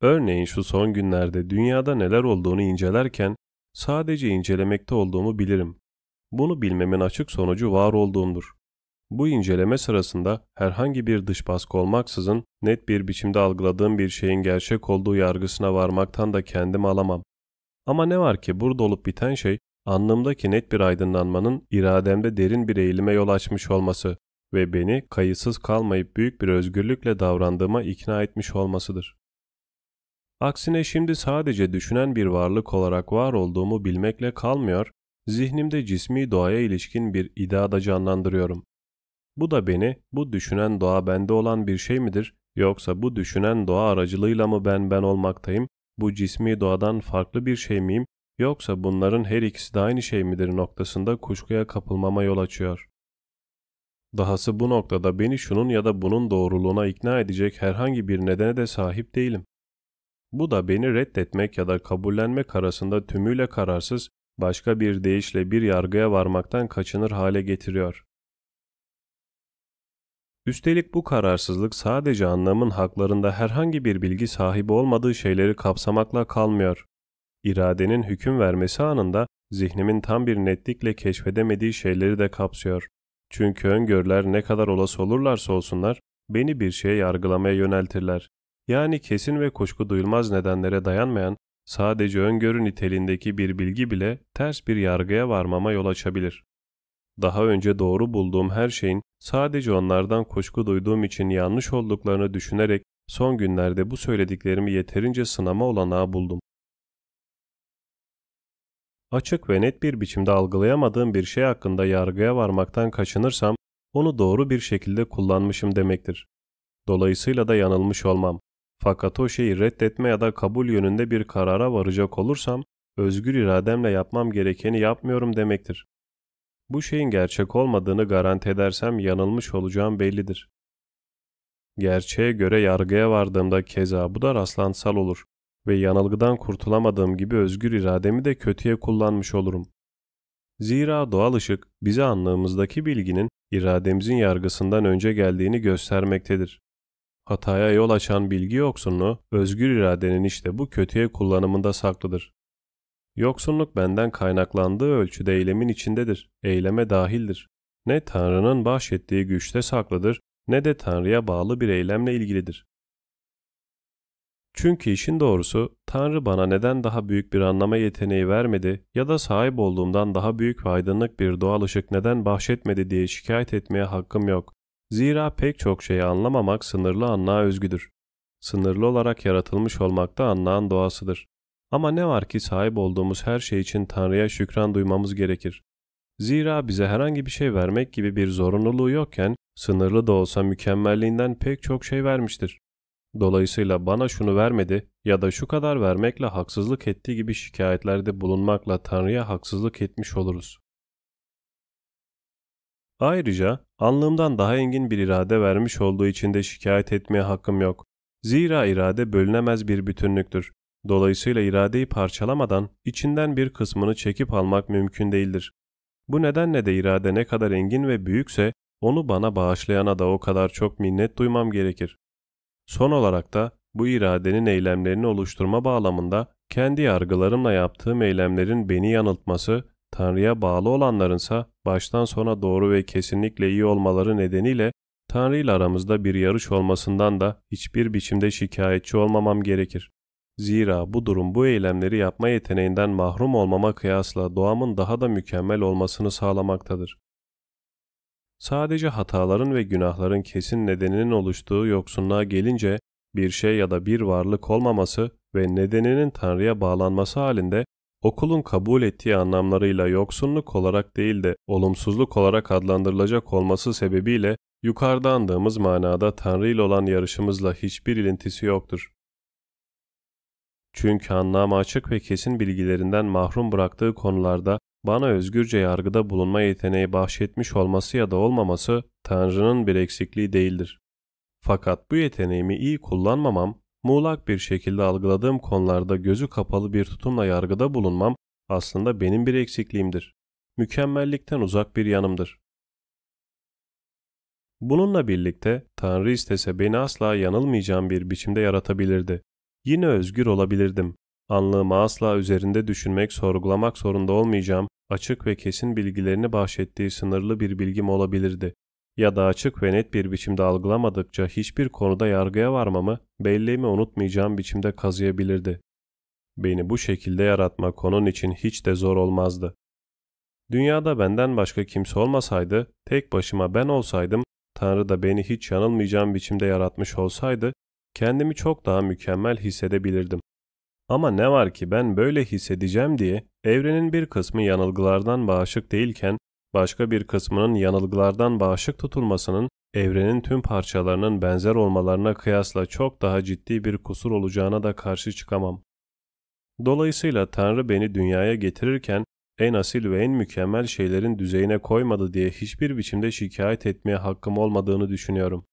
[SPEAKER 1] Örneğin şu son günlerde dünyada neler olduğunu incelerken sadece incelemekte olduğumu bilirim. Bunu bilmemin açık sonucu var olduğumdur. Bu inceleme sırasında herhangi bir dış baskı olmaksızın net bir biçimde algıladığım bir şeyin gerçek olduğu yargısına varmaktan da kendimi alamam. Ama ne var ki burada olup biten şey anlamdaki net bir aydınlanmanın irademde derin bir eğilime yol açmış olması ve beni kayıtsız kalmayıp büyük bir özgürlükle davrandığıma ikna etmiş olmasıdır. Aksine şimdi sadece düşünen bir varlık olarak var olduğumu bilmekle kalmıyor, zihnimde cismi doğaya ilişkin bir iddia da canlandırıyorum. Bu da beni, bu düşünen doğa bende olan bir şey midir, yoksa bu düşünen doğa aracılığıyla mı ben ben olmaktayım, bu cismi doğadan farklı bir şey miyim, yoksa bunların her ikisi de aynı şey midir noktasında kuşkuya kapılmama yol açıyor. Dahası bu noktada beni şunun ya da bunun doğruluğuna ikna edecek herhangi bir nedene de sahip değilim. Bu da beni reddetmek ya da kabullenmek arasında tümüyle kararsız, başka bir deyişle bir yargıya varmaktan kaçınır hale getiriyor. Üstelik bu kararsızlık sadece anlamın haklarında herhangi bir bilgi sahibi olmadığı şeyleri kapsamakla kalmıyor. İradenin hüküm vermesi anında zihnimin tam bir netlikle keşfedemediği şeyleri de kapsıyor. Çünkü öngörüler ne kadar olası olurlarsa olsunlar beni bir şeye yargılamaya yöneltirler. Yani kesin ve kuşku duyulmaz nedenlere dayanmayan sadece öngörü niteliğindeki bir bilgi bile ters bir yargıya varmama yol açabilir. Daha önce doğru bulduğum her şeyin sadece onlardan kuşku duyduğum için yanlış olduklarını düşünerek son günlerde bu söylediklerimi yeterince sınama olanağı buldum. Açık ve net bir biçimde algılayamadığım bir şey hakkında yargıya varmaktan kaçınırsam, onu doğru bir şekilde kullanmışım demektir. Dolayısıyla da yanılmış olmam. Fakat o şeyi reddetme ya da kabul yönünde bir karara varacak olursam, özgür irademle yapmam gerekeni yapmıyorum demektir. Bu şeyin gerçek olmadığını garanti edersem yanılmış olacağım bellidir. Gerçeğe göre yargıya vardığımda keza bu da rastlantısal olur ve yanılgıdan kurtulamadığım gibi özgür irademi de kötüye kullanmış olurum. Zira doğal ışık bize anlığımızdaki bilginin irademizin yargısından önce geldiğini göstermektedir. Hataya yol açan bilgi yoksunluğu özgür iradenin işte bu kötüye kullanımında saklıdır. Yoksunluk benden kaynaklandığı ölçüde eylemin içindedir, eyleme dahildir. Ne Tanrı'nın bahşettiği güçte saklıdır, ne de Tanrı'ya bağlı bir eylemle ilgilidir. Çünkü işin doğrusu Tanrı bana neden daha büyük bir anlama yeteneği vermedi ya da sahip olduğumdan daha büyük ve aydınlık bir doğal ışık neden bahşetmedi diye şikayet etmeye hakkım yok. Zira pek çok şeyi anlamamak sınırlı anlığa özgüdür. Sınırlı olarak yaratılmış olmak da anlağın doğasıdır. Ama ne var ki sahip olduğumuz her şey için Tanrı'ya şükran duymamız gerekir. Zira bize herhangi bir şey vermek gibi bir zorunluluğu yokken sınırlı da olsa mükemmelliğinden pek çok şey vermiştir. Dolayısıyla bana şunu vermedi ya da şu kadar vermekle haksızlık ettiği gibi şikayetlerde bulunmakla Tanrı'ya haksızlık etmiş oluruz. Ayrıca anlığımdan daha engin bir irade vermiş olduğu için de şikayet etmeye hakkım yok. Zira irade bölünemez bir bütünlüktür. Dolayısıyla iradeyi parçalamadan içinden bir kısmını çekip almak mümkün değildir. Bu nedenle de irade ne kadar engin ve büyükse onu bana bağışlayana da o kadar çok minnet duymam gerekir. Son olarak da bu iradenin eylemlerini oluşturma bağlamında kendi yargılarımla yaptığım eylemlerin beni yanıltması, Tanrı'ya bağlı olanlarınsa baştan sona doğru ve kesinlikle iyi olmaları nedeniyle Tanrı ile aramızda bir yarış olmasından da hiçbir biçimde şikayetçi olmamam gerekir. Zira bu durum bu eylemleri yapma yeteneğinden mahrum olmama kıyasla doğamın daha da mükemmel olmasını sağlamaktadır. Sadece hataların ve günahların kesin nedeninin oluştuğu yoksunluğa gelince bir şey ya da bir varlık olmaması ve nedeninin Tanrı'ya bağlanması halinde okulun kabul ettiği anlamlarıyla yoksunluk olarak değil de olumsuzluk olarak adlandırılacak olması sebebiyle yukarıda andığımız manada Tanrı ile olan yarışımızla hiçbir ilintisi yoktur. Çünkü anlamı açık ve kesin bilgilerinden mahrum bıraktığı konularda bana özgürce yargıda bulunma yeteneği bahşetmiş olması ya da olmaması Tanrı'nın bir eksikliği değildir. Fakat bu yeteneğimi iyi kullanmamam, muğlak bir şekilde algıladığım konularda gözü kapalı bir tutumla yargıda bulunmam aslında benim bir eksikliğimdir. Mükemmellikten uzak bir yanımdır. Bununla birlikte Tanrı istese beni asla yanılmayacağım bir biçimde yaratabilirdi. Yine özgür olabilirdim. Anlığımı asla üzerinde düşünmek, sorgulamak zorunda olmayacağım, açık ve kesin bilgilerini bahşettiği sınırlı bir bilgim olabilirdi. Ya da açık ve net bir biçimde algılamadıkça hiçbir konuda yargıya varmamı, belleğimi unutmayacağım biçimde kazıyabilirdi. Beni bu şekilde yaratmak onun için hiç de zor olmazdı. Dünyada benden başka kimse olmasaydı, tek başıma ben olsaydım, Tanrı da beni hiç yanılmayacağım biçimde yaratmış olsaydı, kendimi çok daha mükemmel hissedebilirdim. Ama ne var ki ben böyle hissedeceğim diye evrenin bir kısmı yanılgılardan bağışık değilken başka bir kısmının yanılgılardan bağışık tutulmasının evrenin tüm parçalarının benzer olmalarına kıyasla çok daha ciddi bir kusur olacağına da karşı çıkamam. Dolayısıyla Tanrı beni dünyaya getirirken en asil ve en mükemmel şeylerin düzeyine koymadı diye hiçbir biçimde şikayet etmeye hakkım olmadığını düşünüyorum.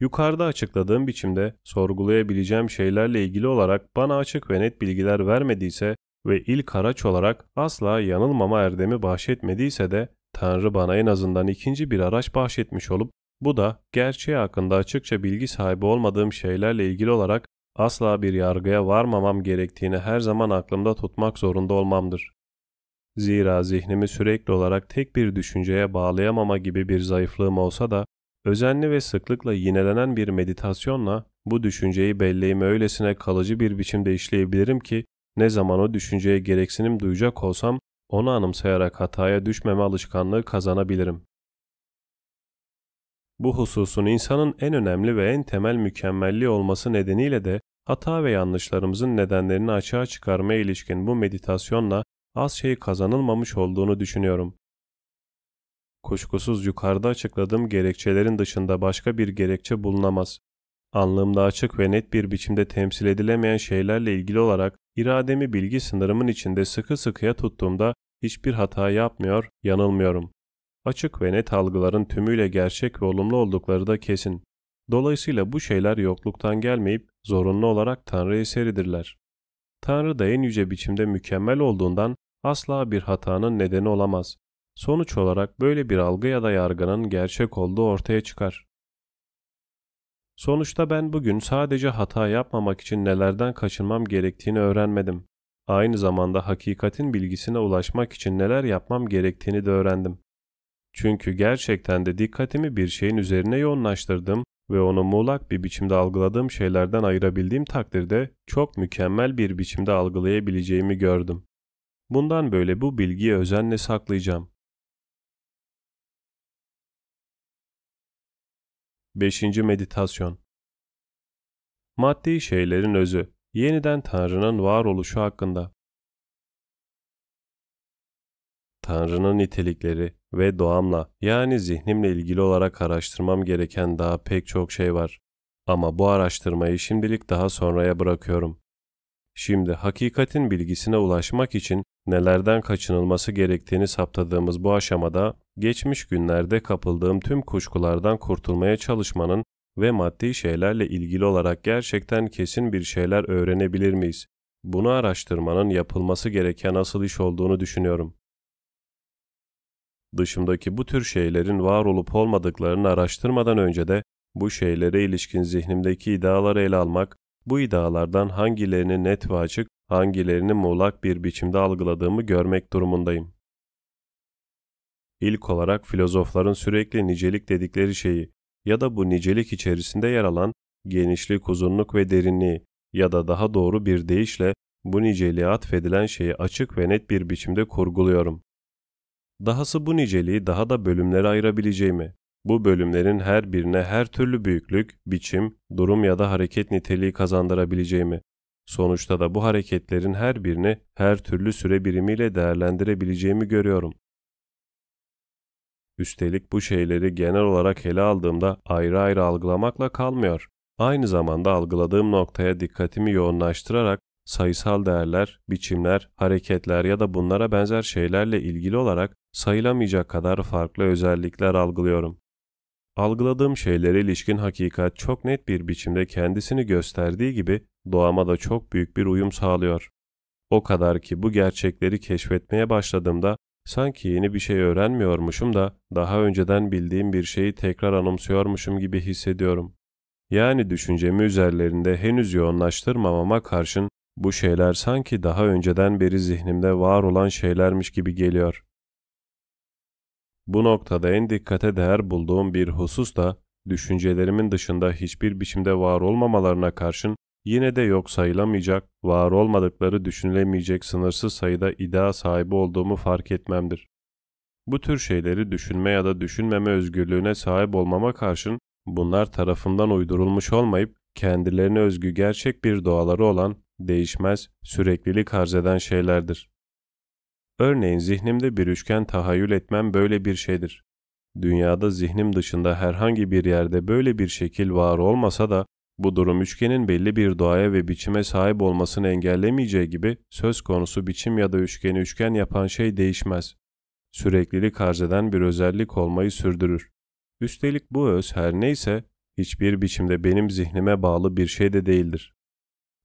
[SPEAKER 1] Yukarıda açıkladığım biçimde sorgulayabileceğim şeylerle ilgili olarak bana açık ve net bilgiler vermediyse ve ilk araç olarak asla yanılmama erdemi bahşetmediyse de Tanrı bana en azından ikinci bir araç bahşetmiş olup bu da gerçeği hakkında açıkça bilgi sahibi olmadığım şeylerle ilgili olarak asla bir yargıya varmamam gerektiğini her zaman aklımda tutmak zorunda olmamdır. Zira zihnimi sürekli olarak tek bir düşünceye bağlayamama gibi bir zayıflığım olsa da Özenli ve sıklıkla yinelenen bir meditasyonla bu düşünceyi belleğime öylesine kalıcı bir biçimde işleyebilirim ki ne zaman o düşünceye gereksinim duyacak olsam onu anımsayarak hataya düşmeme alışkanlığı kazanabilirim. Bu hususun insanın en önemli ve en temel mükemmelliği olması nedeniyle de hata ve yanlışlarımızın nedenlerini açığa çıkarmaya ilişkin bu meditasyonla az şey kazanılmamış olduğunu düşünüyorum. Kuşkusuz yukarıda açıkladığım gerekçelerin dışında başka bir gerekçe bulunamaz. Anlığımda açık ve net bir biçimde temsil edilemeyen şeylerle ilgili olarak irademi bilgi sınırımın içinde sıkı sıkıya tuttuğumda hiçbir hata yapmıyor, yanılmıyorum. Açık ve net algıların tümüyle gerçek ve olumlu oldukları da kesin. Dolayısıyla bu şeyler yokluktan gelmeyip zorunlu olarak Tanrı eseridirler. Tanrı da en yüce biçimde mükemmel olduğundan asla bir hatanın nedeni olamaz. Sonuç olarak böyle bir algı ya da yargının gerçek olduğu ortaya çıkar. Sonuçta ben bugün sadece hata yapmamak için nelerden kaçınmam gerektiğini öğrenmedim. Aynı zamanda hakikatin bilgisine ulaşmak için neler yapmam gerektiğini de öğrendim. Çünkü gerçekten de dikkatimi bir şeyin üzerine yoğunlaştırdım ve onu muğlak bir biçimde algıladığım şeylerden ayırabildiğim takdirde çok mükemmel bir biçimde algılayabileceğimi gördüm. Bundan böyle bu bilgiyi özenle saklayacağım. 5. Meditasyon Maddi şeylerin özü, yeniden Tanrı'nın varoluşu hakkında. Tanrı'nın nitelikleri ve doğamla yani zihnimle ilgili olarak araştırmam gereken daha pek çok şey var. Ama bu araştırmayı şimdilik daha sonraya bırakıyorum. Şimdi hakikatin bilgisine ulaşmak için nelerden kaçınılması gerektiğini saptadığımız bu aşamada geçmiş günlerde kapıldığım tüm kuşkulardan kurtulmaya çalışmanın ve maddi şeylerle ilgili olarak gerçekten kesin bir şeyler öğrenebilir miyiz? Bunu araştırmanın yapılması gereken asıl iş olduğunu düşünüyorum. Dışımdaki bu tür şeylerin var olup olmadıklarını araştırmadan önce de bu şeylere ilişkin zihnimdeki iddiaları ele almak bu iddialardan hangilerini net ve açık, hangilerini muğlak bir biçimde algıladığımı görmek durumundayım. İlk olarak filozofların sürekli nicelik dedikleri şeyi ya da bu nicelik içerisinde yer alan genişlik, uzunluk ve derinliği ya da daha doğru bir deyişle bu niceliğe atfedilen şeyi açık ve net bir biçimde kurguluyorum. Dahası bu niceliği daha da bölümlere ayırabileceğimi, bu bölümlerin her birine her türlü büyüklük, biçim, durum ya da hareket niteliği kazandırabileceğimi, sonuçta da bu hareketlerin her birini her türlü süre birimiyle değerlendirebileceğimi görüyorum. Üstelik bu şeyleri genel olarak ele aldığımda ayrı ayrı algılamakla kalmıyor. Aynı zamanda algıladığım noktaya dikkatimi yoğunlaştırarak sayısal değerler, biçimler, hareketler ya da bunlara benzer şeylerle ilgili olarak sayılamayacak kadar farklı özellikler algılıyorum. Algıladığım şeylere ilişkin hakikat çok net bir biçimde kendisini gösterdiği gibi doğama da çok büyük bir uyum sağlıyor. O kadar ki bu gerçekleri keşfetmeye başladığımda sanki yeni bir şey öğrenmiyormuşum da daha önceden bildiğim bir şeyi tekrar anımsıyormuşum gibi hissediyorum. Yani düşüncemi üzerlerinde henüz yoğunlaştırmamama karşın bu şeyler sanki daha önceden beri zihnimde var olan şeylermiş gibi geliyor. Bu noktada en dikkate değer bulduğum bir husus da düşüncelerimin dışında hiçbir biçimde var olmamalarına karşın yine de yok sayılamayacak, var olmadıkları düşünülemeyecek sınırsız sayıda iddia sahibi olduğumu fark etmemdir. Bu tür şeyleri düşünme ya da düşünmeme özgürlüğüne sahip olmama karşın bunlar tarafından uydurulmuş olmayıp kendilerine özgü gerçek bir doğaları olan, değişmez, süreklilik arz eden şeylerdir. Örneğin zihnimde bir üçgen tahayyül etmem böyle bir şeydir. Dünyada zihnim dışında herhangi bir yerde böyle bir şekil var olmasa da bu durum üçgenin belli bir doğaya ve biçime sahip olmasını engellemeyeceği gibi söz konusu biçim ya da üçgeni üçgen yapan şey değişmez. Süreklilik arz eden bir özellik olmayı sürdürür. Üstelik bu öz her neyse hiçbir biçimde benim zihnime bağlı bir şey de değildir.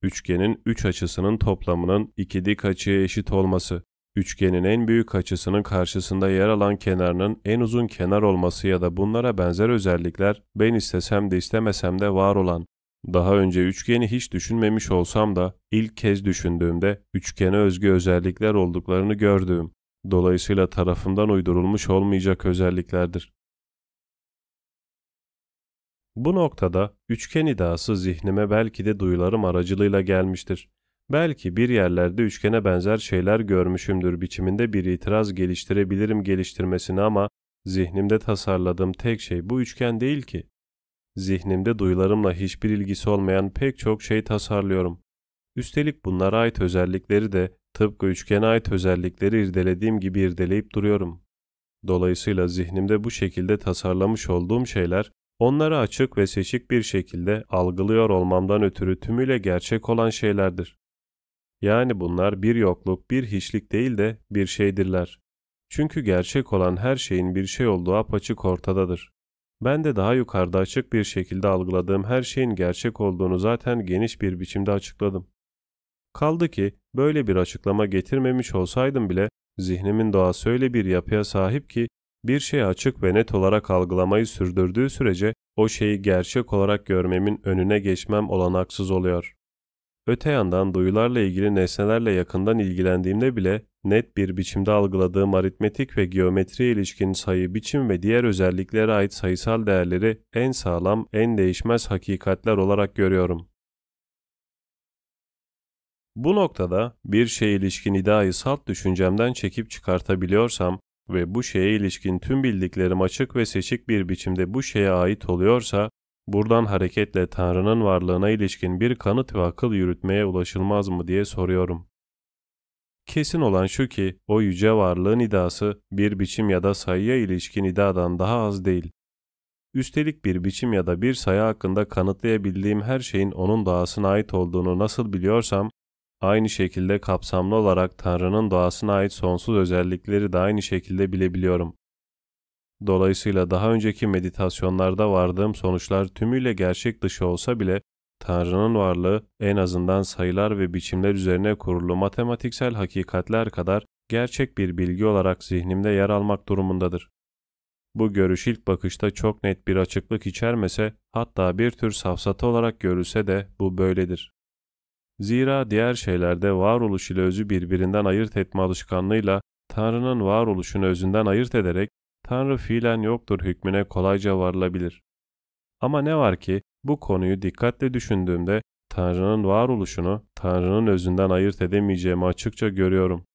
[SPEAKER 1] Üçgenin üç açısının toplamının iki dik açıya eşit olması, Üçgenin en büyük açısının karşısında yer alan kenarının en uzun kenar olması ya da bunlara benzer özellikler ben istesem de istemesem de var olan. Daha önce üçgeni hiç düşünmemiş olsam da ilk kez düşündüğümde üçgene özgü özellikler olduklarını gördüğüm, dolayısıyla tarafından uydurulmuş olmayacak özelliklerdir. Bu noktada üçgen iddiası zihnime belki de duyularım aracılığıyla gelmiştir. Belki bir yerlerde üçgene benzer şeyler görmüşümdür biçiminde bir itiraz geliştirebilirim geliştirmesini ama zihnimde tasarladığım tek şey bu üçgen değil ki. Zihnimde duyularımla hiçbir ilgisi olmayan pek çok şey tasarlıyorum. Üstelik bunlara ait özellikleri de tıpkı üçgene ait özellikleri irdelediğim gibi irdeleyip duruyorum. Dolayısıyla zihnimde bu şekilde tasarlamış olduğum şeyler onları açık ve seçik bir şekilde algılıyor olmamdan ötürü tümüyle gerçek olan şeylerdir. Yani bunlar bir yokluk, bir hiçlik değil de bir şeydirler. Çünkü gerçek olan her şeyin bir şey olduğu apaçık ortadadır. Ben de daha yukarıda açık bir şekilde algıladığım her şeyin gerçek olduğunu zaten geniş bir biçimde açıkladım. Kaldı ki böyle bir açıklama getirmemiş olsaydım bile zihnimin doğası öyle bir yapıya sahip ki bir şeyi açık ve net olarak algılamayı sürdürdüğü sürece o şeyi gerçek olarak görmemin önüne geçmem olanaksız oluyor. Öte yandan duyularla ilgili nesnelerle yakından ilgilendiğimde bile net bir biçimde algıladığım aritmetik ve geometriye ilişkin sayı, biçim ve diğer özelliklere ait sayısal değerleri en sağlam, en değişmez hakikatler olarak görüyorum. Bu noktada bir şeye ilişkin iddiayı salt düşüncemden çekip çıkartabiliyorsam ve bu şeye ilişkin tüm bildiklerim açık ve seçik bir biçimde bu şeye ait oluyorsa Buradan hareketle Tanrı'nın varlığına ilişkin bir kanıt ve akıl yürütmeye ulaşılmaz mı diye soruyorum. Kesin olan şu ki o yüce varlığın iddiası bir biçim ya da sayıya ilişkin iddiadan daha az değil. Üstelik bir biçim ya da bir sayı hakkında kanıtlayabildiğim her şeyin onun doğasına ait olduğunu nasıl biliyorsam, aynı şekilde kapsamlı olarak Tanrı'nın doğasına ait sonsuz özellikleri de aynı şekilde bilebiliyorum. Dolayısıyla daha önceki meditasyonlarda vardığım sonuçlar tümüyle gerçek dışı olsa bile Tanrı'nın varlığı en azından sayılar ve biçimler üzerine kurulu matematiksel hakikatler kadar gerçek bir bilgi olarak zihnimde yer almak durumundadır. Bu görüş ilk bakışta çok net bir açıklık içermese, hatta bir tür safsata olarak görülse de bu böyledir. Zira diğer şeylerde varoluş ile özü birbirinden ayırt etme alışkanlığıyla Tanrı'nın varoluşunu özünden ayırt ederek Tanrı fiilen yoktur hükmüne kolayca varılabilir. Ama ne var ki bu konuyu dikkatle düşündüğümde Tanrı'nın varoluşunu Tanrı'nın özünden ayırt edemeyeceğimi açıkça görüyorum.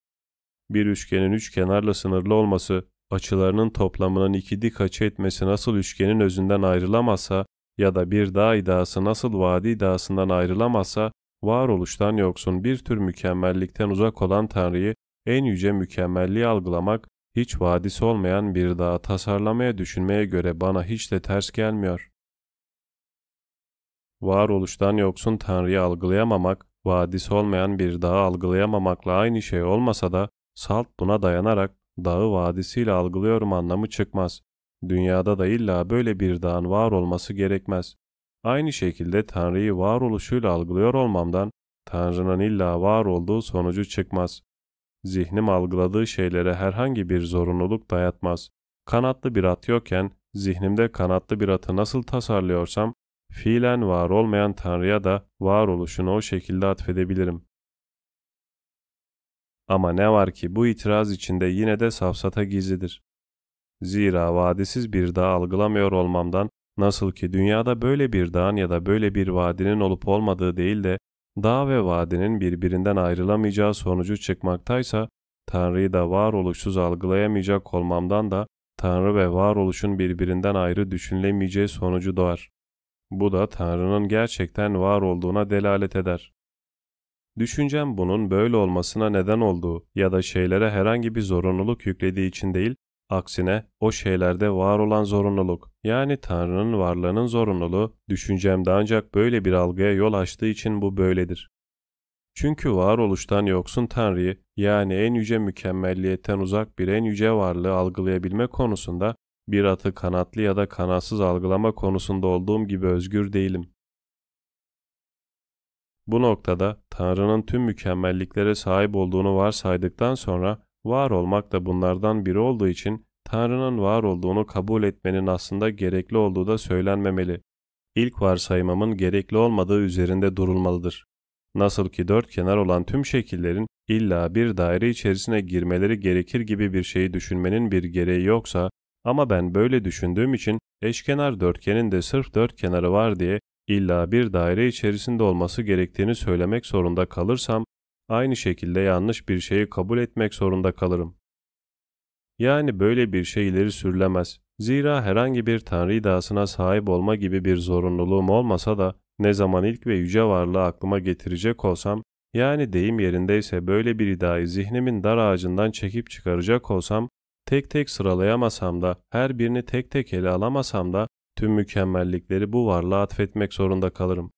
[SPEAKER 1] Bir üçgenin üç kenarla sınırlı olması, açılarının toplamının iki dik açı etmesi nasıl üçgenin özünden ayrılamazsa ya da bir dağ iddiası nasıl vadi iddiasından ayrılamazsa, varoluştan yoksun bir tür mükemmellikten uzak olan Tanrı'yı en yüce mükemmelliği algılamak, hiç vadisi olmayan bir dağı tasarlamaya düşünmeye göre bana hiç de ters gelmiyor. Varoluştan yoksun Tanrı'yı algılayamamak, vadisi olmayan bir dağı algılayamamakla aynı şey olmasa da, salt buna dayanarak dağı vadisiyle algılıyorum anlamı çıkmaz. Dünyada da illa böyle bir dağın var olması gerekmez. Aynı şekilde Tanrı'yı varoluşuyla algılıyor olmamdan, Tanrı'nın illa var olduğu sonucu çıkmaz. Zihnim algıladığı şeylere herhangi bir zorunluluk dayatmaz. Kanatlı bir at yokken, zihnimde kanatlı bir atı nasıl tasarlıyorsam, fiilen var olmayan Tanrı'ya da varoluşunu o şekilde atfedebilirim. Ama ne var ki bu itiraz içinde yine de safsata gizlidir. Zira vadisiz bir dağ algılamıyor olmamdan nasıl ki dünyada böyle bir dağın ya da böyle bir vadinin olup olmadığı değil de dağ ve vadinin birbirinden ayrılamayacağı sonucu çıkmaktaysa Tanrı'yı da varoluşsuz algılayamayacak olmamdan da Tanrı ve varoluşun birbirinden ayrı düşünülemeyeceği sonucu doğar. Bu da Tanrı'nın gerçekten var olduğuna delalet eder. Düşüncem bunun böyle olmasına neden olduğu ya da şeylere herhangi bir zorunluluk yüklediği için değil, aksine o şeylerde var olan zorunluluk, yani Tanrı'nın varlığının zorunluluğu, düşüncemde ancak böyle bir algıya yol açtığı için bu böyledir. Çünkü varoluştan yoksun Tanrı'yı, yani en yüce mükemmelliyetten uzak bir en yüce varlığı algılayabilme konusunda bir atı kanatlı ya da kanatsız algılama konusunda olduğum gibi özgür değilim. Bu noktada Tanrı'nın tüm mükemmelliklere sahip olduğunu varsaydıktan sonra var olmak da bunlardan biri olduğu için Tanrı'nın var olduğunu kabul etmenin aslında gerekli olduğu da söylenmemeli. İlk varsayımımın gerekli olmadığı üzerinde durulmalıdır. Nasıl ki dört kenar olan tüm şekillerin illa bir daire içerisine girmeleri gerekir gibi bir şeyi düşünmenin bir gereği yoksa, ama ben böyle düşündüğüm için eşkenar dörtgenin de sırf dört kenarı var diye illa bir daire içerisinde olması gerektiğini söylemek zorunda kalırsam, aynı şekilde yanlış bir şeyi kabul etmek zorunda kalırım. Yani böyle bir şey ileri sürülemez. Zira herhangi bir tanrı iddiasına sahip olma gibi bir zorunluluğum olmasa da ne zaman ilk ve yüce varlığı aklıma getirecek olsam, yani deyim yerindeyse böyle bir iddiayı zihnimin dar ağacından çekip çıkaracak olsam, tek tek sıralayamasam da, her birini tek tek ele alamasam da tüm mükemmellikleri bu varlığa atfetmek zorunda kalırım.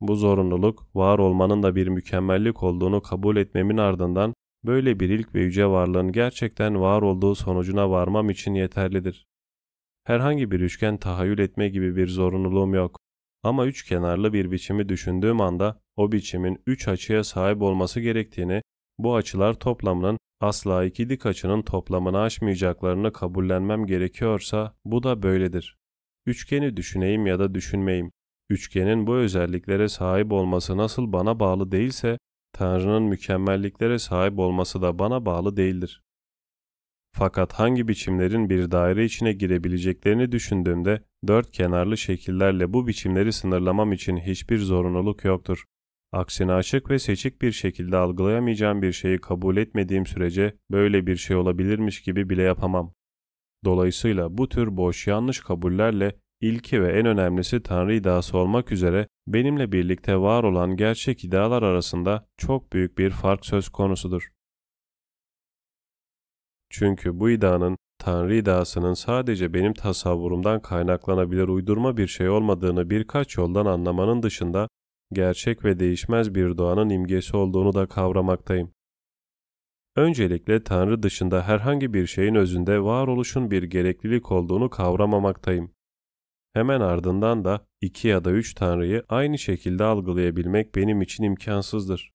[SPEAKER 1] Bu zorunluluk, var olmanın da bir mükemmellik olduğunu kabul etmemin ardından böyle bir ilk ve yüce varlığın gerçekten var olduğu sonucuna varmam için yeterlidir. Herhangi bir üçgen tahayyül etme gibi bir zorunluluğum yok. Ama üç kenarlı bir biçimi düşündüğüm anda o biçimin üç açıya sahip olması gerektiğini, bu açılar toplamının asla iki dik açının toplamını aşmayacaklarını kabullenmem gerekiyorsa bu da böyledir. Üçgeni düşüneyim ya da düşünmeyeyim. Üçgenin bu özelliklere sahip olması nasıl bana bağlı değilse, Tanrı'nın mükemmelliklere sahip olması da bana bağlı değildir. Fakat hangi biçimlerin bir daire içine girebileceklerini düşündüğümde dört kenarlı şekillerle bu biçimleri sınırlamam için hiçbir zorunluluk yoktur. Aksine açık ve seçik bir şekilde algılayamayacağım bir şeyi kabul etmediğim sürece böyle bir şey olabilirmiş gibi bile yapamam. Dolayısıyla bu tür boş yanlış kabullerle ilki ve en önemlisi Tanrı iddiası olmak üzere benimle birlikte var olan gerçek idealar arasında çok büyük bir fark söz konusudur. Çünkü bu iddianın Tanrı iddiasının sadece benim tasavvurumdan kaynaklanabilir uydurma bir şey olmadığını birkaç yoldan anlamanın dışında gerçek ve değişmez bir doğanın imgesi olduğunu da kavramaktayım. Öncelikle Tanrı dışında herhangi bir şeyin özünde varoluşun bir gereklilik olduğunu kavramamaktayım. Hemen ardından da iki ya da üç Tanrı'yı aynı şekilde algılayabilmek benim için imkansızdır.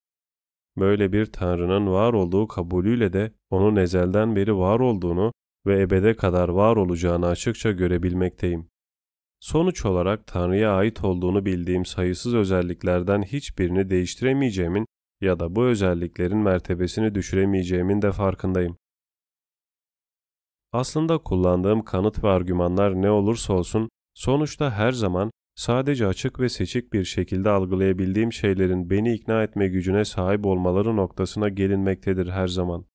[SPEAKER 1] Böyle bir Tanrı'nın var olduğu kabulüyle de onun ezelden beri var olduğunu, ve ebede kadar var olacağını açıkça görebilmekteyim. Sonuç olarak Tanrı'ya ait olduğunu bildiğim sayısız özelliklerden hiçbirini değiştiremeyeceğimin ya da bu özelliklerin mertebesini düşüremeyeceğimin de farkındayım. Aslında kullandığım kanıt ve argümanlar ne olursa olsun, sonuçta her zaman sadece açık ve seçik bir şekilde algılayabildiğim şeylerin beni ikna etme gücüne sahip olmaları noktasına gelinmektedir her zaman.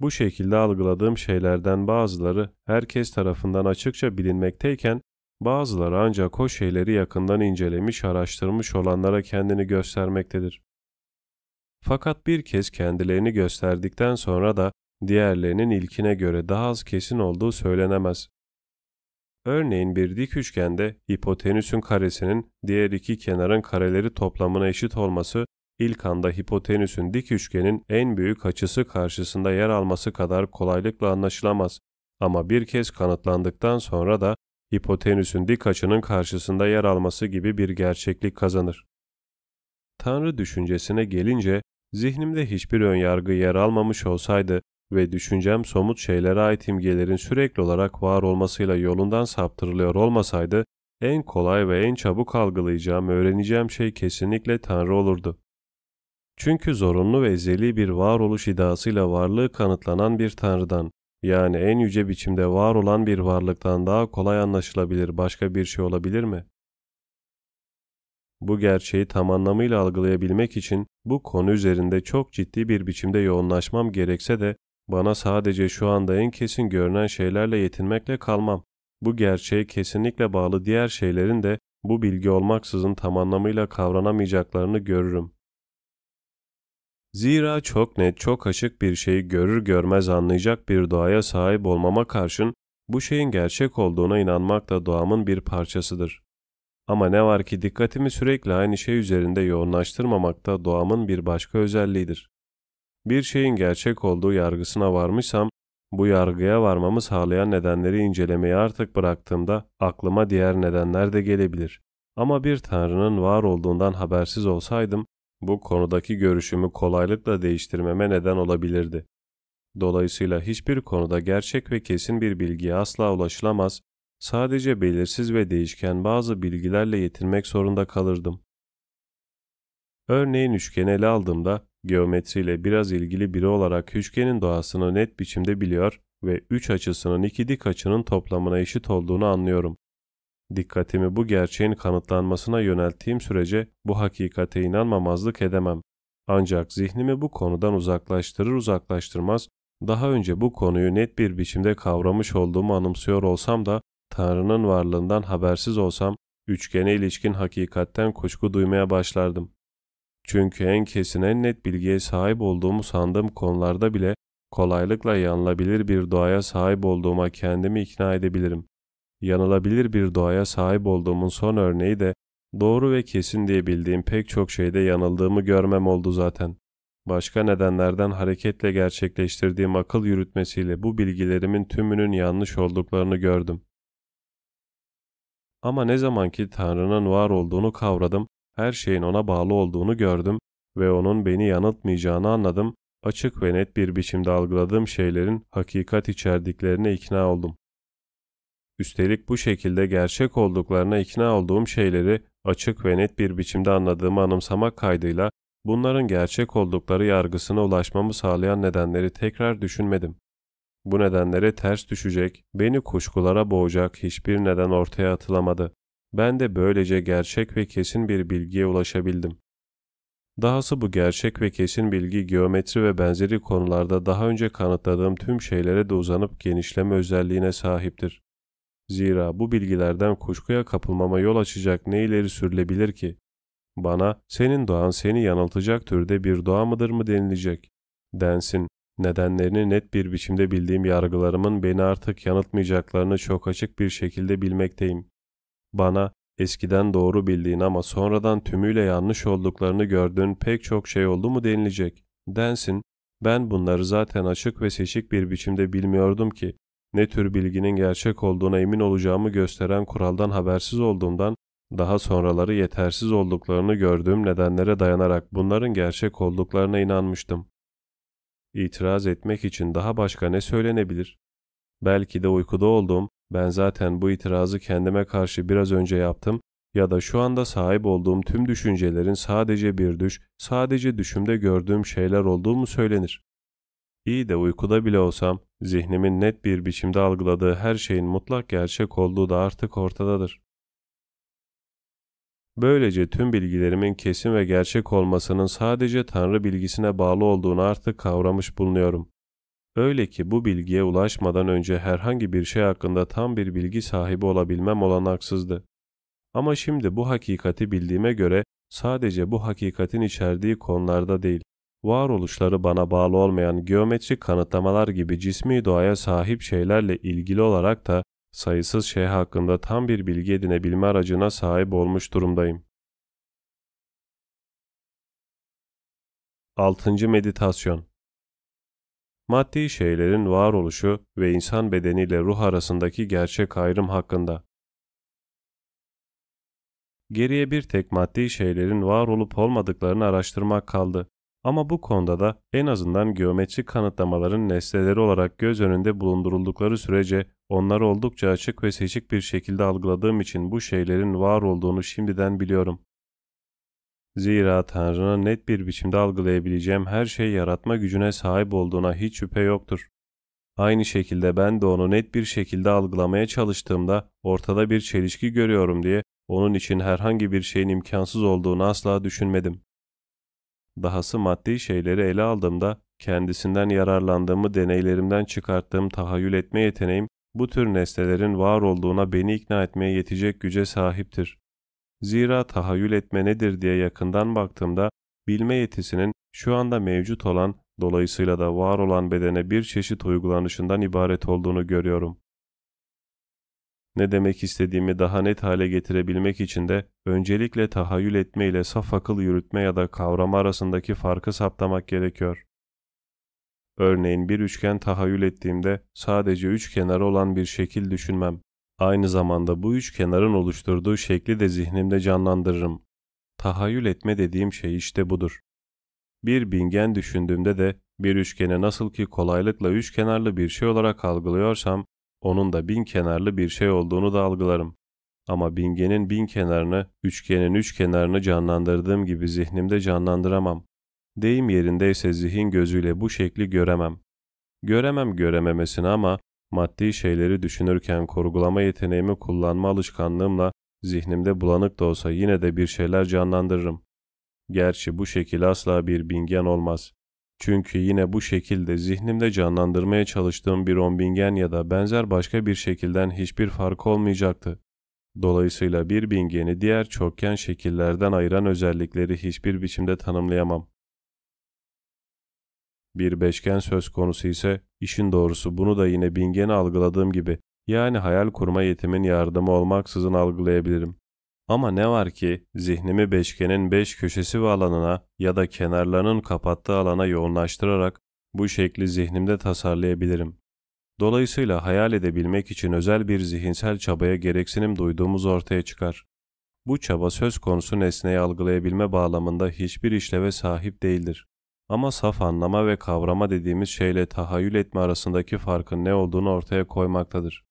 [SPEAKER 1] Bu şekilde algıladığım şeylerden bazıları herkes tarafından açıkça bilinmekteyken, bazıları ancak o şeyleri yakından incelemiş, araştırmış olanlara kendini göstermektedir. Fakat bir kez kendilerini gösterdikten sonra da diğerlerinin ilkine göre daha az kesin olduğu söylenemez. Örneğin bir dik üçgende hipotenüsün karesinin diğer iki kenarın kareleri toplamına eşit olması ilk anda hipotenüsün dik üçgenin en büyük açısı karşısında yer alması kadar kolaylıkla anlaşılamaz. Ama bir kez kanıtlandıktan sonra da hipotenüsün dik açının karşısında yer alması gibi bir gerçeklik kazanır. Tanrı düşüncesine gelince zihnimde hiçbir önyargı yer almamış olsaydı ve düşüncem somut şeylere ait imgelerin sürekli olarak var olmasıyla yolundan saptırılıyor olmasaydı, en kolay ve en çabuk algılayacağım, öğreneceğim şey kesinlikle Tanrı olurdu. Çünkü zorunlu ve ezeli bir varoluş iddiasıyla varlığı kanıtlanan bir Tanrı'dan, yani en yüce biçimde var olan bir varlıktan daha kolay anlaşılabilir başka bir şey olabilir mi? Bu gerçeği tam anlamıyla algılayabilmek için bu konu üzerinde çok ciddi bir biçimde yoğunlaşmam gerekse de bana sadece şu anda en kesin görünen şeylerle yetinmekle kalmam. Bu gerçeğe kesinlikle bağlı diğer şeylerin de bu bilgi olmaksızın tam anlamıyla kavranamayacaklarını görürüm. Zira çok net, çok açık bir şeyi görür görmez anlayacak bir doğaya sahip olmama karşın bu şeyin gerçek olduğuna inanmak da doğamın bir parçasıdır. Ama ne var ki dikkatimi sürekli aynı şey üzerinde yoğunlaştırmamak da doğamın bir başka özelliğidir. Bir şeyin gerçek olduğu yargısına varmışsam, bu yargıya varmamı sağlayan nedenleri incelemeyi artık bıraktığımda aklıma diğer nedenler de gelebilir. Ama bir tanrının var olduğundan habersiz olsaydım, bu konudaki görüşümü kolaylıkla değiştirmeme neden olabilirdi. Dolayısıyla hiçbir konuda gerçek ve kesin bir bilgiye asla ulaşılamaz, sadece belirsiz ve değişken bazı bilgilerle yetinmek zorunda kalırdım. Örneğin üçgeni ele aldığımda geometriyle biraz ilgili biri olarak üçgenin doğasını net biçimde biliyor ve üç açısının iki dik açının toplamına eşit olduğunu anlıyorum. Dikkatimi bu gerçeğin kanıtlanmasına yönelttiğim sürece bu hakikate inanmamazlık edemem. Ancak zihnimi bu konudan uzaklaştırır uzaklaştırmaz daha önce bu konuyu net bir biçimde kavramış olduğumu anımsıyor olsam da Tanrı'nın varlığından habersiz olsam üçgene ilişkin hakikatten kuşku duymaya başlardım. Çünkü en kesin en net bilgiye sahip olduğumu sandığım konularda bile kolaylıkla yanılabilir bir doğaya sahip olduğuma kendimi ikna edebilirim. Yanılabilir bir doğaya sahip olduğumun son örneği de doğru ve kesin diye bildiğim pek çok şeyde yanıldığımı görmem oldu zaten. Başka nedenlerden hareketle gerçekleştirdiğim akıl yürütmesiyle bu bilgilerimin tümünün yanlış olduklarını gördüm. Ama ne zaman ki Tanrı'nın var olduğunu kavradım, her şeyin ona bağlı olduğunu gördüm ve onun beni yanıltmayacağını anladım, açık ve net bir biçimde algıladığım şeylerin hakikat içerdiklerine ikna oldum. Üstelik bu şekilde gerçek olduklarına ikna olduğum şeyleri açık ve net bir biçimde anladığımı anımsamak kaydıyla bunların gerçek oldukları yargısına ulaşmamı sağlayan nedenleri tekrar düşünmedim. Bu nedenlere ters düşecek, beni kuşkulara boğacak hiçbir neden ortaya atılamadı. Ben de böylece gerçek ve kesin bir bilgiye ulaşabildim. Dahası bu gerçek ve kesin bilgi geometri ve benzeri konularda daha önce kanıtladığım tüm şeylere de uzanıp genişleme özelliğine sahiptir. Zira bu bilgilerden kuşkuya kapılmama yol açacak ne ileri sürülebilir ki? Bana senin doğan seni yanıltacak türde bir doğa mıdır mı denilecek? Densin, nedenlerini net bir biçimde bildiğim yargılarımın beni artık yanıltmayacaklarını çok açık bir şekilde bilmekteyim. Bana eskiden doğru bildiğin ama sonradan tümüyle yanlış olduklarını gördüğün pek çok şey oldu mu denilecek. Densin, ben bunları zaten açık ve seçik bir biçimde bilmiyordum ki, ne tür bilginin gerçek olduğuna emin olacağımı gösteren kuraldan habersiz olduğumdan, daha sonraları yetersiz olduklarını gördüğüm nedenlere dayanarak bunların gerçek olduklarına inanmıştım. İtiraz etmek için daha başka ne söylenebilir? Belki de uykuda olduğum, ben zaten bu itirazı kendime karşı biraz önce yaptım ya da şu anda sahip olduğum tüm düşüncelerin sadece bir düş, sadece düşümde gördüğüm şeyler olduğu mu söylenir? İyi de uykuda bile olsam, zihnimin net bir biçimde algıladığı her şeyin mutlak gerçek olduğu da artık ortadadır. Böylece tüm bilgilerimin kesin ve gerçek olmasının sadece Tanrı bilgisine bağlı olduğunu artık kavramış bulunuyorum. Öyle ki bu bilgiye ulaşmadan önce herhangi bir şey hakkında tam bir bilgi sahibi olabilmem olanaksızdı. Ama şimdi bu hakikati bildiğime göre sadece bu hakikatin içerdiği konularda değil, varoluşları bana bağlı olmayan geometrik kanıtlamalar gibi cismi doğaya sahip şeylerle ilgili olarak da sayısız şey hakkında tam bir bilgi edinebilme aracına sahip olmuş durumdayım. 6. Meditasyon Maddi şeylerin varoluşu ve insan bedeniyle ruh arasındaki gerçek ayrım hakkında. Geriye bir tek maddi şeylerin var olup olmadıklarını araştırmak kaldı. Ama bu konuda da en azından geometrik kanıtlamaların nesneleri olarak göz önünde bulunduruldukları sürece onları oldukça açık ve seçik bir şekilde algıladığım için bu şeylerin var olduğunu şimdiden biliyorum. Zira Tanrı'nın net bir biçimde algılayabileceğim her şey yaratma gücüne sahip olduğuna hiç şüphe yoktur. Aynı şekilde ben de onu net bir şekilde algılamaya çalıştığımda ortada bir çelişki görüyorum diye onun için herhangi bir şeyin imkansız olduğunu asla düşünmedim. Dahası maddi şeyleri ele aldığımda kendisinden yararlandığımı deneylerimden çıkarttığım tahayyül etme yeteneğim bu tür nesnelerin var olduğuna beni ikna etmeye yetecek güce sahiptir. Zira tahayyül etme nedir diye yakından baktığımda bilme yetisinin şu anda mevcut olan dolayısıyla da var olan bedene bir çeşit uygulanışından ibaret olduğunu görüyorum. Ne demek istediğimi daha net hale getirebilmek için de öncelikle tahayyül etme ile saf akıl yürütme ya da kavrama arasındaki farkı saptamak gerekiyor. Örneğin bir üçgen tahayyül ettiğimde sadece üç kenarı olan bir şekil düşünmem. Aynı zamanda bu üç kenarın oluşturduğu şekli de zihnimde canlandırırım. Tahayyül etme dediğim şey işte budur. Bir bingen düşündüğümde de bir üçgeni nasıl ki kolaylıkla üç kenarlı bir şey olarak algılıyorsam, onun da bin kenarlı bir şey olduğunu da algılarım. Ama bingenin bin kenarını, üçgenin üç kenarını canlandırdığım gibi zihnimde canlandıramam. Deyim yerindeyse zihin gözüyle bu şekli göremem. Göremem görememesini ama maddi şeyleri düşünürken kurgulama yeteneğimi kullanma alışkanlığımla zihnimde bulanık da olsa yine de bir şeyler canlandırırım. Gerçi bu şekil asla bir bingen olmaz. Çünkü yine bu şekilde zihnimde canlandırmaya çalıştığım bir onbingen ya da benzer başka bir şekilden hiçbir fark olmayacaktı. Dolayısıyla bir bingeni diğer çokgen şekillerden ayıran özellikleri hiçbir biçimde tanımlayamam. Bir beşgen söz konusu ise işin doğrusu bunu da yine bingeni algıladığım gibi yani hayal kurma yetimin yardımı olmaksızın algılayabilirim. Ama ne var ki zihnimi beşgenin beş köşesi ve alanına ya da kenarlarının kapattığı alana yoğunlaştırarak bu şekli zihnimde tasarlayabilirim. Dolayısıyla hayal edebilmek için özel bir zihinsel çabaya gereksinim duyduğumuz ortaya çıkar. Bu çaba söz konusu nesneyi algılayabilme bağlamında hiçbir işleve sahip değildir. Ama saf anlama ve kavrama dediğimiz şeyle tahayyül etme arasındaki farkın ne olduğunu ortaya koymaktadır.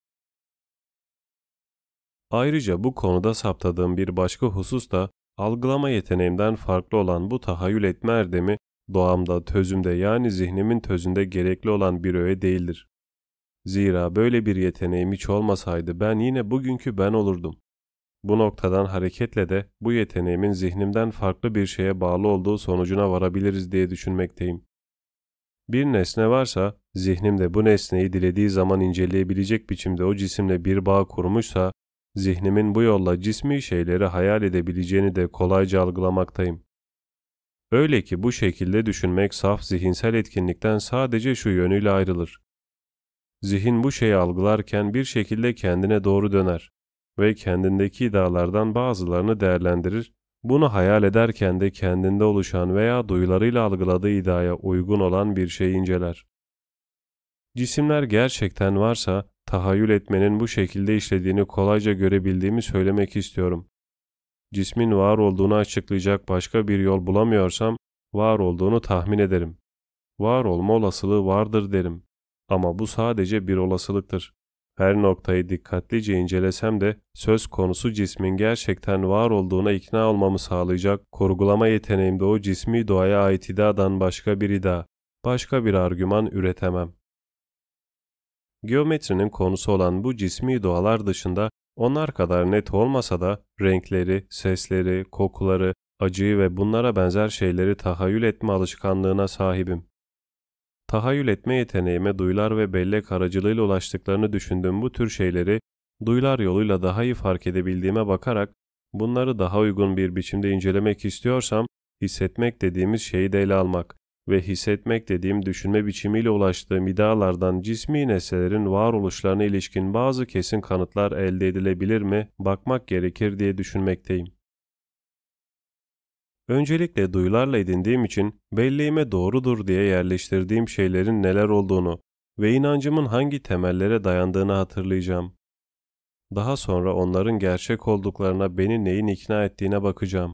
[SPEAKER 1] Ayrıca bu konuda saptadığım bir başka husus da algılama yeteneğimden farklı olan bu tahayyül etme erdemi doğamda, tözümde yani zihnimin tözünde gerekli olan bir öğe değildir. Zira böyle bir yeteneğim hiç olmasaydı ben yine bugünkü ben olurdum. Bu noktadan hareketle de bu yeteneğimin zihnimden farklı bir şeye bağlı olduğu sonucuna varabiliriz diye düşünmekteyim. Bir nesne varsa, zihnimde bu nesneyi dilediği zaman inceleyebilecek biçimde o cisimle bir bağ kurmuşsa, zihnimin bu yolla cismi şeyleri hayal edebileceğini de kolayca algılamaktayım. Öyle ki bu şekilde düşünmek saf zihinsel etkinlikten sadece şu yönüyle ayrılır. Zihin bu şeyi algılarken bir şekilde kendine doğru döner ve kendindeki iddialardan bazılarını değerlendirir, bunu hayal ederken de kendinde oluşan veya duyularıyla algıladığı iddiaya uygun olan bir şey inceler. Cisimler gerçekten varsa tahayyül etmenin bu şekilde işlediğini kolayca görebildiğimi söylemek istiyorum. Cismin var olduğunu açıklayacak başka bir yol bulamıyorsam var olduğunu tahmin ederim. Var olma olasılığı vardır derim. Ama bu sadece bir olasılıktır. Her noktayı dikkatlice incelesem de söz konusu cismin gerçekten var olduğuna ikna olmamı sağlayacak kurgulama yeteneğimde o cismi doğaya ait idadan başka bir ida, başka bir argüman üretemem. Geometrinin konusu olan bu cismi doğalar dışında onlar kadar net olmasa da renkleri, sesleri, kokuları, acıyı ve bunlara benzer şeyleri tahayyül etme alışkanlığına sahibim. Tahayyül etme yeteneğime duyular ve bellek aracılığıyla ulaştıklarını düşündüğüm bu tür şeyleri duyular yoluyla daha iyi fark edebildiğime bakarak bunları daha uygun bir biçimde incelemek istiyorsam hissetmek dediğimiz şeyi de ele almak ve hissetmek dediğim düşünme biçimiyle ulaştığım idealardan cismi nesnelerin varoluşlarına ilişkin bazı kesin kanıtlar elde edilebilir mi bakmak gerekir diye düşünmekteyim. Öncelikle duyularla edindiğim için belleğime doğrudur diye yerleştirdiğim şeylerin neler olduğunu ve inancımın hangi temellere dayandığını hatırlayacağım. Daha sonra onların gerçek olduklarına beni neyin ikna ettiğine bakacağım.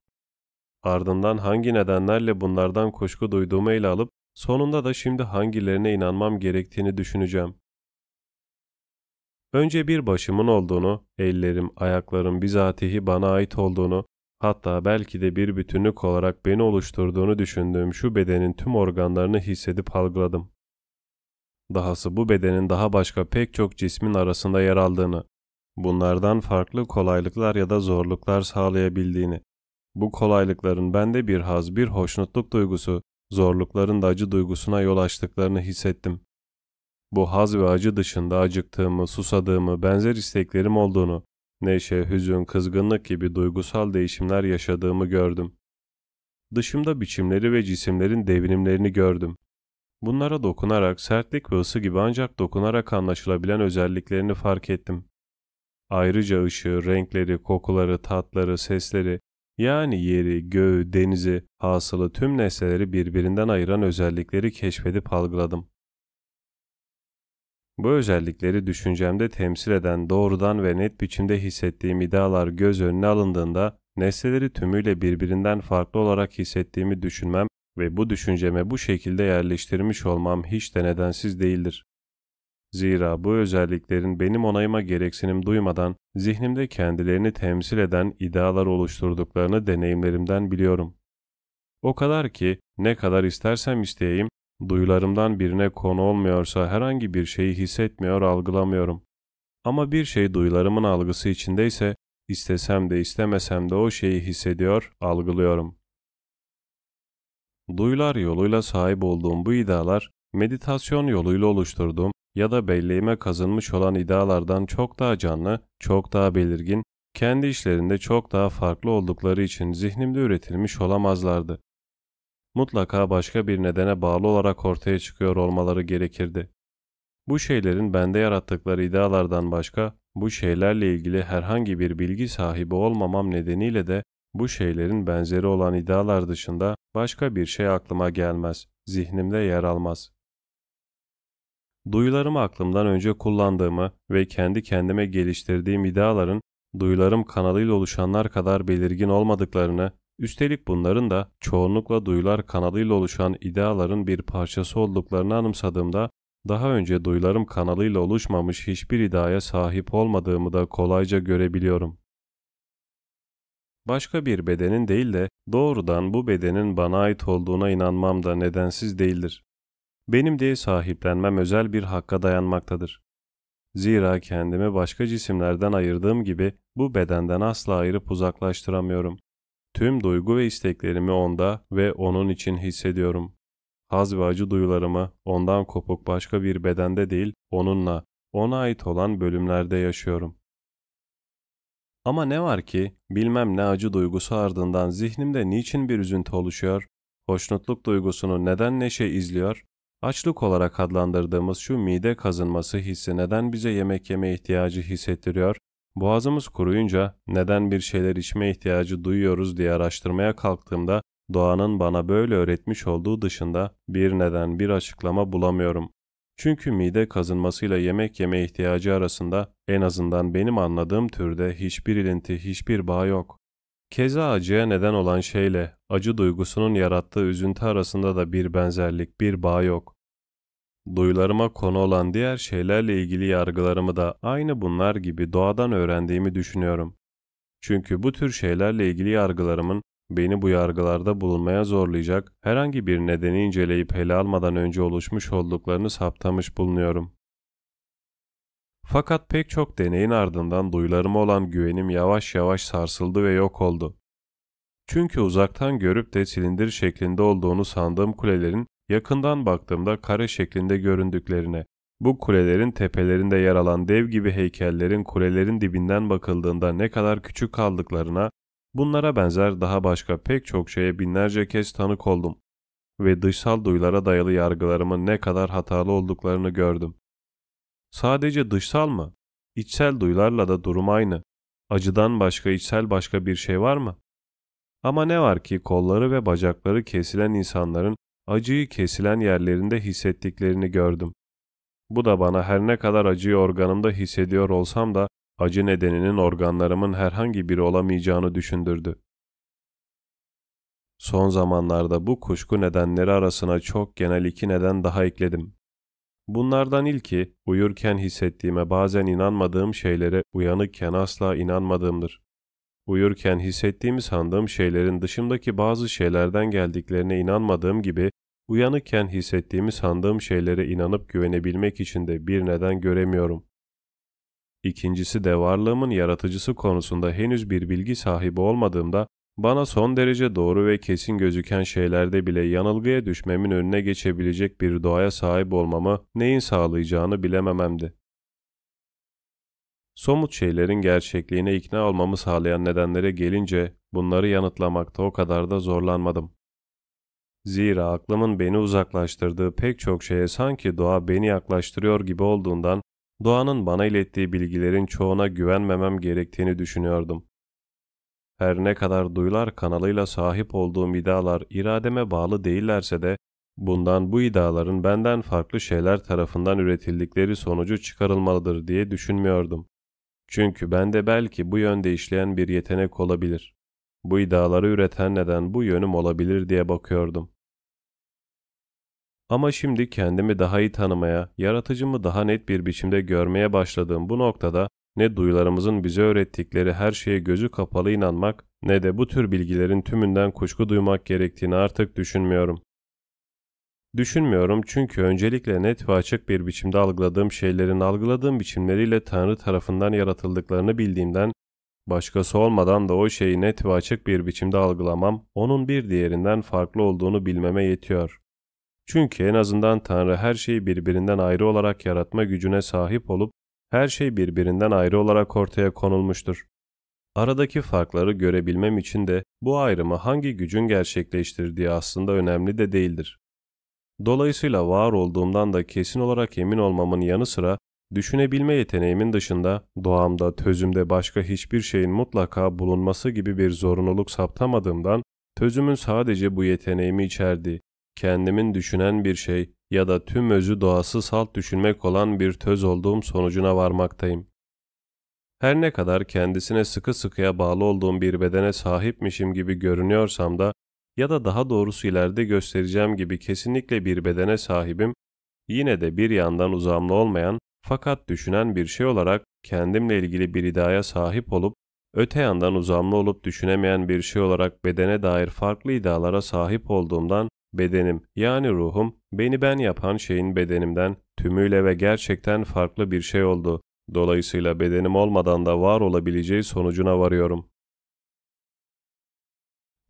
[SPEAKER 1] Ardından hangi nedenlerle bunlardan kuşku duyduğumu ele alıp sonunda da şimdi hangilerine inanmam gerektiğini düşüneceğim. Önce bir başımın olduğunu, ellerim, ayaklarım bizatihi bana ait olduğunu, hatta belki de bir bütünlük olarak beni oluşturduğunu düşündüğüm şu bedenin tüm organlarını hissedip algıladım. Dahası bu bedenin daha başka pek çok cismin arasında yer aldığını, bunlardan farklı kolaylıklar ya da zorluklar sağlayabildiğini, bu kolaylıkların bende bir haz, bir hoşnutluk duygusu, zorlukların da acı duygusuna yol açtıklarını hissettim. Bu haz ve acı dışında acıktığımı, susadığımı, benzer isteklerim olduğunu, neşe, hüzün, kızgınlık gibi duygusal değişimler yaşadığımı gördüm. Dışımda biçimleri ve cisimlerin devrimlerini gördüm. Bunlara dokunarak sertlik ve ısı gibi ancak dokunarak anlaşılabilen özelliklerini fark ettim. Ayrıca ışığı, renkleri, kokuları, tatları, sesleri, yani yeri, göğü, denizi, hasılı tüm nesneleri birbirinden ayıran özellikleri keşfedip algıladım. Bu özellikleri düşüncemde temsil eden doğrudan ve net biçimde hissettiğim idealar göz önüne alındığında nesneleri tümüyle birbirinden farklı olarak hissettiğimi düşünmem ve bu düşünceme bu şekilde yerleştirmiş olmam hiç de nedensiz değildir. Zira bu özelliklerin benim onayıma gereksinim duymadan zihnimde kendilerini temsil eden idealar oluşturduklarını deneyimlerimden biliyorum. O kadar ki ne kadar istersem isteyeyim, duyularımdan birine konu olmuyorsa herhangi bir şeyi hissetmiyor, algılamıyorum. Ama bir şey duyularımın algısı içindeyse, istesem de istemesem de o şeyi hissediyor, algılıyorum. Duyular yoluyla sahip olduğum bu idealar, meditasyon yoluyla oluşturduğum ya da belleğime kazınmış olan idealardan çok daha canlı, çok daha belirgin, kendi işlerinde çok daha farklı oldukları için zihnimde üretilmiş olamazlardı. Mutlaka başka bir nedene bağlı olarak ortaya çıkıyor olmaları gerekirdi. Bu şeylerin bende yarattıkları idealardan başka, bu şeylerle ilgili herhangi bir bilgi sahibi olmamam nedeniyle de bu şeylerin benzeri olan idealar dışında başka bir şey aklıma gelmez, zihnimde yer almaz. Duyularımı aklımdan önce kullandığımı ve kendi kendime geliştirdiğim ideaların duyularım kanalıyla oluşanlar kadar belirgin olmadıklarını, üstelik bunların da çoğunlukla duyular kanalıyla oluşan ideaların bir parçası olduklarını anımsadığımda, daha önce duyularım kanalıyla oluşmamış hiçbir iddiaya sahip olmadığımı da kolayca görebiliyorum. Başka bir bedenin değil de doğrudan bu bedenin bana ait olduğuna inanmam da nedensiz değildir benim diye sahiplenmem özel bir hakka dayanmaktadır. Zira kendimi başka cisimlerden ayırdığım gibi bu bedenden asla ayırıp uzaklaştıramıyorum. Tüm duygu ve isteklerimi onda ve onun için hissediyorum. Haz ve acı duyularımı ondan kopuk başka bir bedende değil, onunla, ona ait olan bölümlerde yaşıyorum. Ama ne var ki, bilmem ne acı duygusu ardından zihnimde niçin bir üzüntü oluşuyor, hoşnutluk duygusunu neden neşe izliyor, Açlık olarak adlandırdığımız şu mide kazınması hissi neden bize yemek yeme ihtiyacı hissettiriyor? Boğazımız kuruyunca neden bir şeyler içme ihtiyacı duyuyoruz diye araştırmaya kalktığımda doğanın bana böyle öğretmiş olduğu dışında bir neden, bir açıklama bulamıyorum. Çünkü mide kazınmasıyla yemek yeme ihtiyacı arasında en azından benim anladığım türde hiçbir ilinti, hiçbir bağ yok. Keza acıya neden olan şeyle acı duygusunun yarattığı üzüntü arasında da bir benzerlik, bir bağ yok. Duyularıma konu olan diğer şeylerle ilgili yargılarımı da aynı bunlar gibi doğadan öğrendiğimi düşünüyorum. Çünkü bu tür şeylerle ilgili yargılarımın beni bu yargılarda bulunmaya zorlayacak herhangi bir nedeni inceleyip ele almadan önce oluşmuş olduklarını saptamış bulunuyorum. Fakat pek çok deneyin ardından duyularıma olan güvenim yavaş yavaş sarsıldı ve yok oldu. Çünkü uzaktan görüp de silindir şeklinde olduğunu sandığım kulelerin yakından baktığımda kare şeklinde göründüklerine, bu kulelerin tepelerinde yer alan dev gibi heykellerin kulelerin dibinden bakıldığında ne kadar küçük kaldıklarına, bunlara benzer daha başka pek çok şeye binlerce kez tanık oldum ve dışsal duyulara dayalı yargılarımın ne kadar hatalı olduklarını gördüm. Sadece dışsal mı? İçsel duyularla da durum aynı. Acıdan başka içsel başka bir şey var mı? Ama ne var ki kolları ve bacakları kesilen insanların acıyı kesilen yerlerinde hissettiklerini gördüm. Bu da bana her ne kadar acıyı organımda hissediyor olsam da acı nedeninin organlarımın herhangi biri olamayacağını düşündürdü. Son zamanlarda bu kuşku nedenleri arasına çok genel iki neden daha ekledim. Bunlardan ilki uyurken hissettiğime bazen inanmadığım şeylere uyanıkken asla inanmadığımdır. Uyurken hissettiğimi sandığım şeylerin dışımdaki bazı şeylerden geldiklerine inanmadığım gibi uyanıkken hissettiğimi sandığım şeylere inanıp güvenebilmek için de bir neden göremiyorum. İkincisi de varlığımın yaratıcısı konusunda henüz bir bilgi sahibi olmadığımda bana son derece doğru ve kesin gözüken şeylerde bile yanılgıya düşmemin önüne geçebilecek bir doğaya sahip olmamı neyin sağlayacağını bilemememdi. Somut şeylerin gerçekliğine ikna olmamı sağlayan nedenlere gelince bunları yanıtlamakta o kadar da zorlanmadım. Zira aklımın beni uzaklaştırdığı pek çok şeye sanki doğa beni yaklaştırıyor gibi olduğundan doğanın bana ilettiği bilgilerin çoğuna güvenmemem gerektiğini düşünüyordum. Her ne kadar duyular kanalıyla sahip olduğum iddialar irademe bağlı değillerse de bundan bu iddiaların benden farklı şeyler tarafından üretildikleri sonucu çıkarılmalıdır diye düşünmüyordum. Çünkü bende belki bu yönde işleyen bir yetenek olabilir. Bu iddiaları üreten neden bu yönüm olabilir diye bakıyordum. Ama şimdi kendimi daha iyi tanımaya, yaratıcımı daha net bir biçimde görmeye başladığım bu noktada ne duyularımızın bize öğrettikleri her şeye gözü kapalı inanmak ne de bu tür bilgilerin tümünden kuşku duymak gerektiğini artık düşünmüyorum. Düşünmüyorum çünkü öncelikle net ve açık bir biçimde algıladığım şeylerin algıladığım biçimleriyle Tanrı tarafından yaratıldıklarını bildiğimden, başkası olmadan da o şeyi net ve açık bir biçimde algılamam, onun bir diğerinden farklı olduğunu bilmeme yetiyor. Çünkü en azından Tanrı her şeyi birbirinden ayrı olarak yaratma gücüne sahip olup, her şey birbirinden ayrı olarak ortaya konulmuştur. Aradaki farkları görebilmem için de bu ayrımı hangi gücün gerçekleştirdiği aslında önemli de değildir. Dolayısıyla var olduğumdan da kesin olarak emin olmamın yanı sıra düşünebilme yeteneğimin dışında doğamda, tözümde başka hiçbir şeyin mutlaka bulunması gibi bir zorunluluk saptamadığımdan tözümün sadece bu yeteneğimi içerdiği, kendimin düşünen bir şey ya da tüm özü doğası salt düşünmek olan bir töz olduğum sonucuna varmaktayım. Her ne kadar kendisine sıkı sıkıya bağlı olduğum bir bedene sahipmişim gibi görünüyorsam da ya da daha doğrusu ileride göstereceğim gibi kesinlikle bir bedene sahibim, yine de bir yandan uzamlı olmayan fakat düşünen bir şey olarak kendimle ilgili bir iddiaya sahip olup, öte yandan uzamlı olup düşünemeyen bir şey olarak bedene dair farklı iddialara sahip olduğumdan bedenim yani ruhum beni ben yapan şeyin bedenimden tümüyle ve gerçekten farklı bir şey oldu. Dolayısıyla bedenim olmadan da var olabileceği sonucuna varıyorum.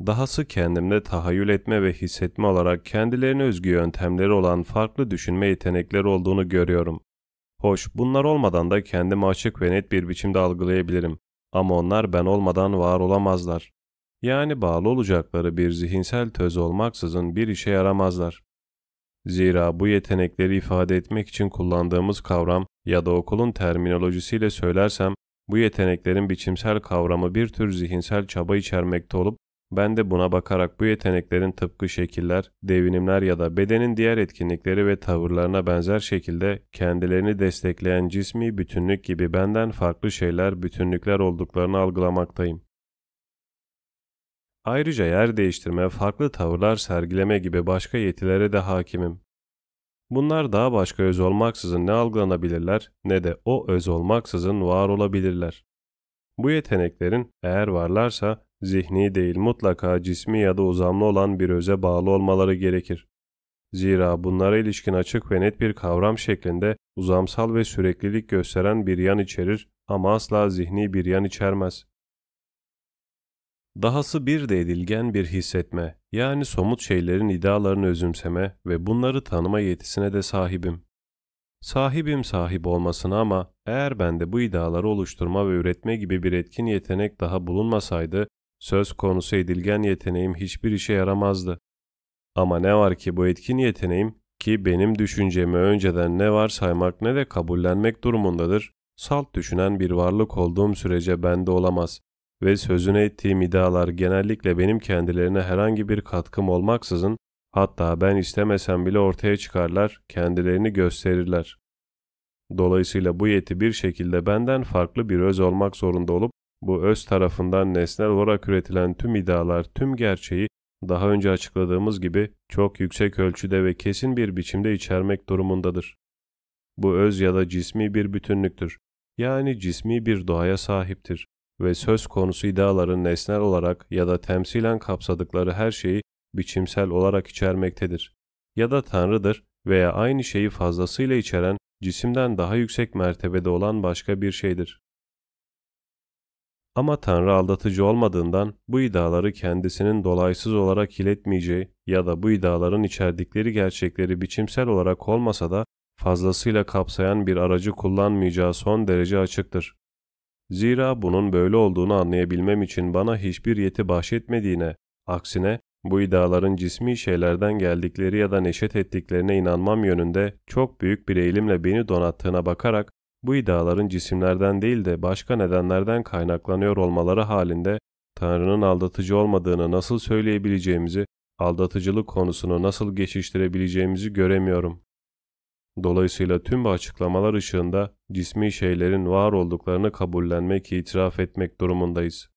[SPEAKER 1] Dahası kendimde tahayyül etme ve hissetme olarak kendilerine özgü yöntemleri olan farklı düşünme yetenekleri olduğunu görüyorum. Hoş, bunlar olmadan da kendimi açık ve net bir biçimde algılayabilirim. Ama onlar ben olmadan var olamazlar. Yani bağlı olacakları bir zihinsel töz olmaksızın bir işe yaramazlar. Zira bu yetenekleri ifade etmek için kullandığımız kavram ya da okulun terminolojisiyle söylersem bu yeteneklerin biçimsel kavramı bir tür zihinsel çaba içermekte olup ben de buna bakarak bu yeteneklerin tıpkı şekiller, devinimler ya da bedenin diğer etkinlikleri ve tavırlarına benzer şekilde kendilerini destekleyen cismi bütünlük gibi benden farklı şeyler, bütünlükler olduklarını algılamaktayım. Ayrıca yer değiştirme, farklı tavırlar sergileme gibi başka yetilere de hakimim. Bunlar daha başka öz olmaksızın ne algılanabilirler ne de o öz olmaksızın var olabilirler. Bu yeteneklerin eğer varlarsa zihni değil mutlaka cismi ya da uzamlı olan bir öze bağlı olmaları gerekir. Zira bunlara ilişkin açık ve net bir kavram şeklinde uzamsal ve süreklilik gösteren bir yan içerir ama asla zihni bir yan içermez. Dahası bir de edilgen bir hissetme, yani somut şeylerin idealarını özümseme ve bunları tanıma yetisine de sahibim. Sahibim sahip olmasına ama eğer bende bu ideaları oluşturma ve üretme gibi bir etkin yetenek daha bulunmasaydı, söz konusu edilgen yeteneğim hiçbir işe yaramazdı. Ama ne var ki bu etkin yeteneğim ki benim düşüncemi önceden ne var saymak ne de kabullenmek durumundadır, salt düşünen bir varlık olduğum sürece bende olamaz ve sözüne ettiğim idealar genellikle benim kendilerine herhangi bir katkım olmaksızın hatta ben istemesem bile ortaya çıkarlar, kendilerini gösterirler. Dolayısıyla bu yeti bir şekilde benden farklı bir öz olmak zorunda olup bu öz tarafından nesnel olarak üretilen tüm idealar, tüm gerçeği daha önce açıkladığımız gibi çok yüksek ölçüde ve kesin bir biçimde içermek durumundadır. Bu öz ya da cismi bir bütünlüktür. Yani cismi bir doğaya sahiptir ve söz konusu ideaların nesnel olarak ya da temsilen kapsadıkları her şeyi biçimsel olarak içermektedir. Ya da Tanrı'dır veya aynı şeyi fazlasıyla içeren, cisimden daha yüksek mertebede olan başka bir şeydir. Ama Tanrı aldatıcı olmadığından bu iddiaları kendisinin dolaysız olarak iletmeyeceği ya da bu iddiaların içerdikleri gerçekleri biçimsel olarak olmasa da fazlasıyla kapsayan bir aracı kullanmayacağı son derece açıktır. Zira bunun böyle olduğunu anlayabilmem için bana hiçbir yeti bahşetmediğine, aksine bu iddiaların cismi şeylerden geldikleri ya da neşet ettiklerine inanmam yönünde çok büyük bir eğilimle beni donattığına bakarak bu iddiaların cisimlerden değil de başka nedenlerden kaynaklanıyor olmaları halinde Tanrı'nın aldatıcı olmadığını nasıl söyleyebileceğimizi, aldatıcılık konusunu nasıl geçiştirebileceğimizi göremiyorum. Dolayısıyla tüm bu açıklamalar ışığında cismi şeylerin var olduklarını kabullenmek, itiraf etmek durumundayız.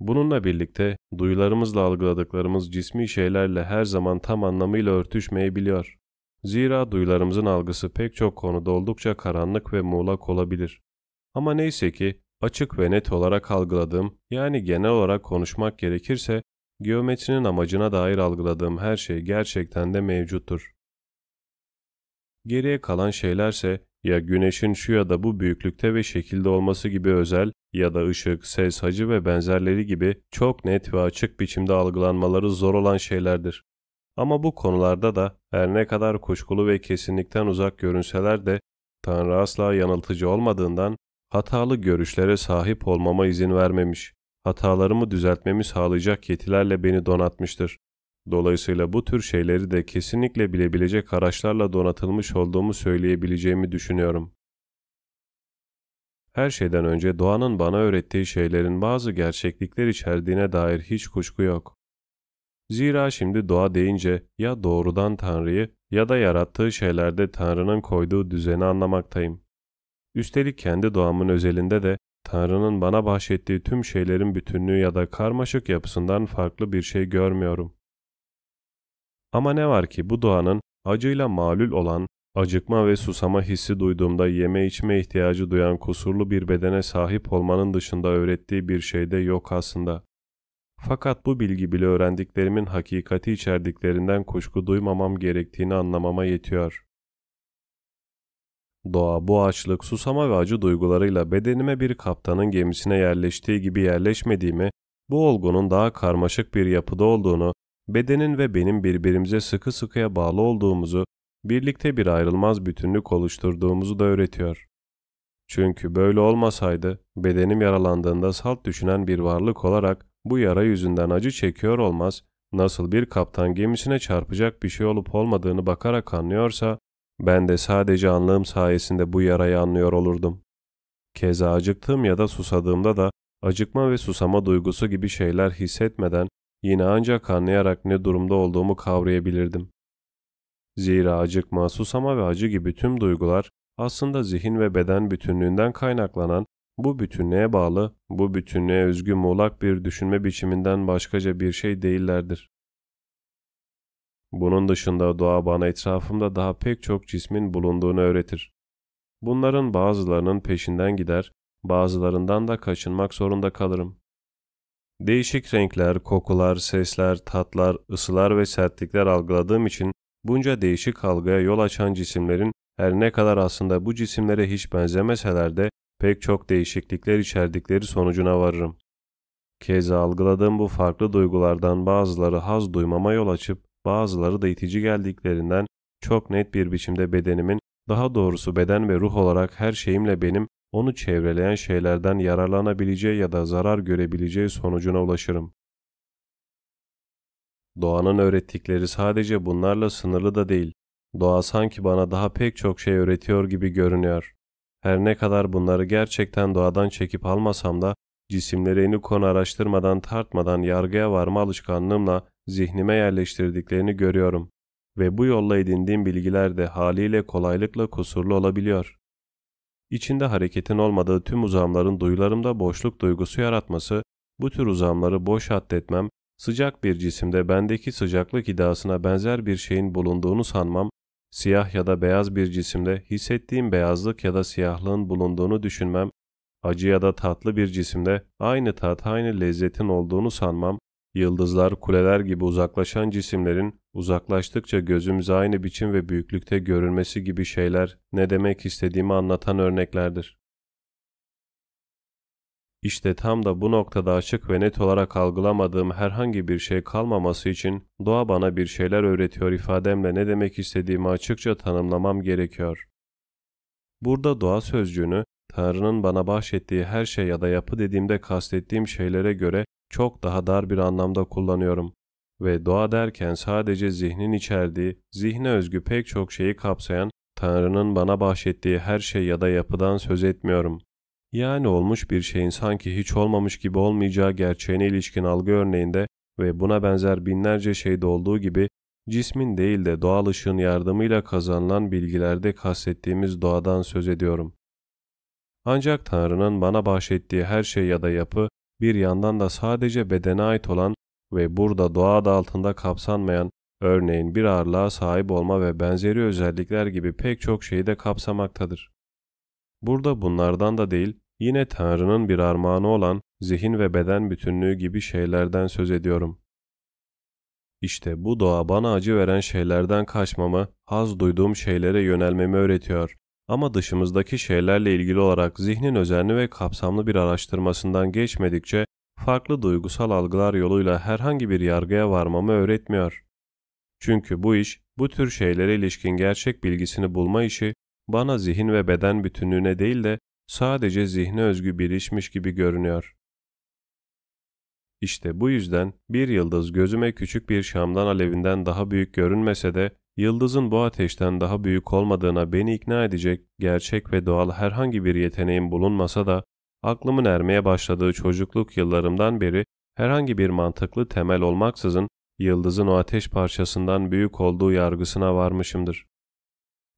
[SPEAKER 1] Bununla birlikte duyularımızla algıladıklarımız cismi şeylerle her zaman tam anlamıyla örtüşmeyebiliyor. Zira duyularımızın algısı pek çok konuda oldukça karanlık ve muğlak olabilir. Ama neyse ki açık ve net olarak algıladığım, yani genel olarak konuşmak gerekirse, geometrinin amacına dair algıladığım her şey gerçekten de mevcuttur. Geriye kalan şeylerse ya güneşin şu ya da bu büyüklükte ve şekilde olması gibi özel ya da ışık, ses, hacı ve benzerleri gibi çok net ve açık biçimde algılanmaları zor olan şeylerdir. Ama bu konularda da her ne kadar kuşkulu ve kesinlikten uzak görünseler de Tanrı asla yanıltıcı olmadığından hatalı görüşlere sahip olmama izin vermemiş, hatalarımı düzeltmemi sağlayacak yetilerle beni donatmıştır. Dolayısıyla bu tür şeyleri de kesinlikle bilebilecek araçlarla donatılmış olduğumu söyleyebileceğimi düşünüyorum. Her şeyden önce doğanın bana öğrettiği şeylerin bazı gerçeklikler içerdiğine dair hiç kuşku yok. Zira şimdi doğa deyince ya doğrudan Tanrı'yı ya da yarattığı şeylerde Tanrı'nın koyduğu düzeni anlamaktayım. Üstelik kendi doğamın özelinde de Tanrı'nın bana bahşettiği tüm şeylerin bütünlüğü ya da karmaşık yapısından farklı bir şey görmüyorum. Ama ne var ki bu doğanın acıyla malul olan, acıkma ve susama hissi duyduğumda yeme içme ihtiyacı duyan kusurlu bir bedene sahip olmanın dışında öğrettiği bir şey de yok aslında. Fakat bu bilgi bile öğrendiklerimin hakikati içerdiklerinden kuşku duymamam gerektiğini anlamama yetiyor. Doğa bu açlık, susama ve acı duygularıyla bedenime bir kaptanın gemisine yerleştiği gibi yerleşmediğimi, bu olgunun daha karmaşık bir yapıda olduğunu, bedenin ve benim birbirimize sıkı sıkıya bağlı olduğumuzu, birlikte bir ayrılmaz bütünlük oluşturduğumuzu da öğretiyor. Çünkü böyle olmasaydı, bedenim yaralandığında salt düşünen bir varlık olarak bu yara yüzünden acı çekiyor olmaz, nasıl bir kaptan gemisine çarpacak bir şey olup olmadığını bakarak anlıyorsa, ben de sadece anlığım sayesinde bu yarayı anlıyor olurdum. Keza acıktığım ya da susadığımda da acıkma ve susama duygusu gibi şeyler hissetmeden yine ancak anlayarak ne durumda olduğumu kavrayabilirdim. Zira acıkma, susama ve acı gibi tüm duygular aslında zihin ve beden bütünlüğünden kaynaklanan bu bütünlüğe bağlı, bu bütünlüğe özgü muğlak bir düşünme biçiminden başkaca bir şey değillerdir. Bunun dışında doğa bana etrafımda daha pek çok cismin bulunduğunu öğretir. Bunların bazılarının peşinden gider, bazılarından da kaçınmak zorunda kalırım. Değişik renkler, kokular, sesler, tatlar, ısılar ve sertlikler algıladığım için bunca değişik algıya yol açan cisimlerin her ne kadar aslında bu cisimlere hiç benzemeseler de pek çok değişiklikler içerdikleri sonucuna varırım. Keza algıladığım bu farklı duygulardan bazıları haz duymama yol açıp bazıları da itici geldiklerinden çok net bir biçimde bedenimin, daha doğrusu beden ve ruh olarak her şeyimle benim onu çevreleyen şeylerden yararlanabileceği ya da zarar görebileceği sonucuna ulaşırım. Doğanın öğrettikleri sadece bunlarla sınırlı da değil. Doğa sanki bana daha pek çok şey öğretiyor gibi görünüyor. Her ne kadar bunları gerçekten doğadan çekip almasam da cisimleri eni konu araştırmadan tartmadan yargıya varma alışkanlığımla zihnime yerleştirdiklerini görüyorum ve bu yolla edindiğim bilgiler de haliyle kolaylıkla kusurlu olabiliyor. İçinde hareketin olmadığı tüm uzamların duyularımda boşluk duygusu yaratması, bu tür uzamları boş addetmem, sıcak bir cisimde bendeki sıcaklık iddiasına benzer bir şeyin bulunduğunu sanmam, siyah ya da beyaz bir cisimde hissettiğim beyazlık ya da siyahlığın bulunduğunu düşünmem, acı ya da tatlı bir cisimde aynı tat, aynı lezzetin olduğunu sanmam, Yıldızlar, kuleler gibi uzaklaşan cisimlerin uzaklaştıkça gözümüze aynı biçim ve büyüklükte görünmesi gibi şeyler ne demek istediğimi anlatan örneklerdir. İşte tam da bu noktada açık ve net olarak algılamadığım herhangi bir şey kalmaması için doğa bana bir şeyler öğretiyor ifademle ne demek istediğimi açıkça tanımlamam gerekiyor. Burada doğa sözcüğünü Tanrı'nın bana bahşettiği her şey ya da yapı dediğimde kastettiğim şeylere göre çok daha dar bir anlamda kullanıyorum ve doğa derken sadece zihnin içerdiği, zihne özgü pek çok şeyi kapsayan Tanrı'nın bana bahşettiği her şey ya da yapıdan söz etmiyorum. Yani olmuş bir şeyin sanki hiç olmamış gibi olmayacağı gerçeğine ilişkin algı örneğinde ve buna benzer binlerce şeyde olduğu gibi cismin değil de doğal ışığın yardımıyla kazanılan bilgilerde kastettiğimiz doğadan söz ediyorum. Ancak Tanrı'nın bana bahşettiği her şey ya da yapı bir yandan da sadece bedene ait olan ve burada doğa adı altında kapsanmayan, örneğin bir ağırlığa sahip olma ve benzeri özellikler gibi pek çok şeyi de kapsamaktadır. Burada bunlardan da değil, yine Tanrı'nın bir armağanı olan zihin ve beden bütünlüğü gibi şeylerden söz ediyorum. İşte bu doğa bana acı veren şeylerden kaçmamı, haz duyduğum şeylere yönelmemi öğretiyor ama dışımızdaki şeylerle ilgili olarak zihnin özenli ve kapsamlı bir araştırmasından geçmedikçe farklı duygusal algılar yoluyla herhangi bir yargıya varmamı öğretmiyor. Çünkü bu iş, bu tür şeylere ilişkin gerçek bilgisini bulma işi, bana zihin ve beden bütünlüğüne değil de sadece zihne özgü bir işmiş gibi görünüyor. İşte bu yüzden bir yıldız gözüme küçük bir şamdan alevinden daha büyük görünmese de Yıldızın bu ateşten daha büyük olmadığına beni ikna edecek gerçek ve doğal herhangi bir yeteneğim bulunmasa da aklımın ermeye başladığı çocukluk yıllarımdan beri herhangi bir mantıklı temel olmaksızın yıldızın o ateş parçasından büyük olduğu yargısına varmışımdır.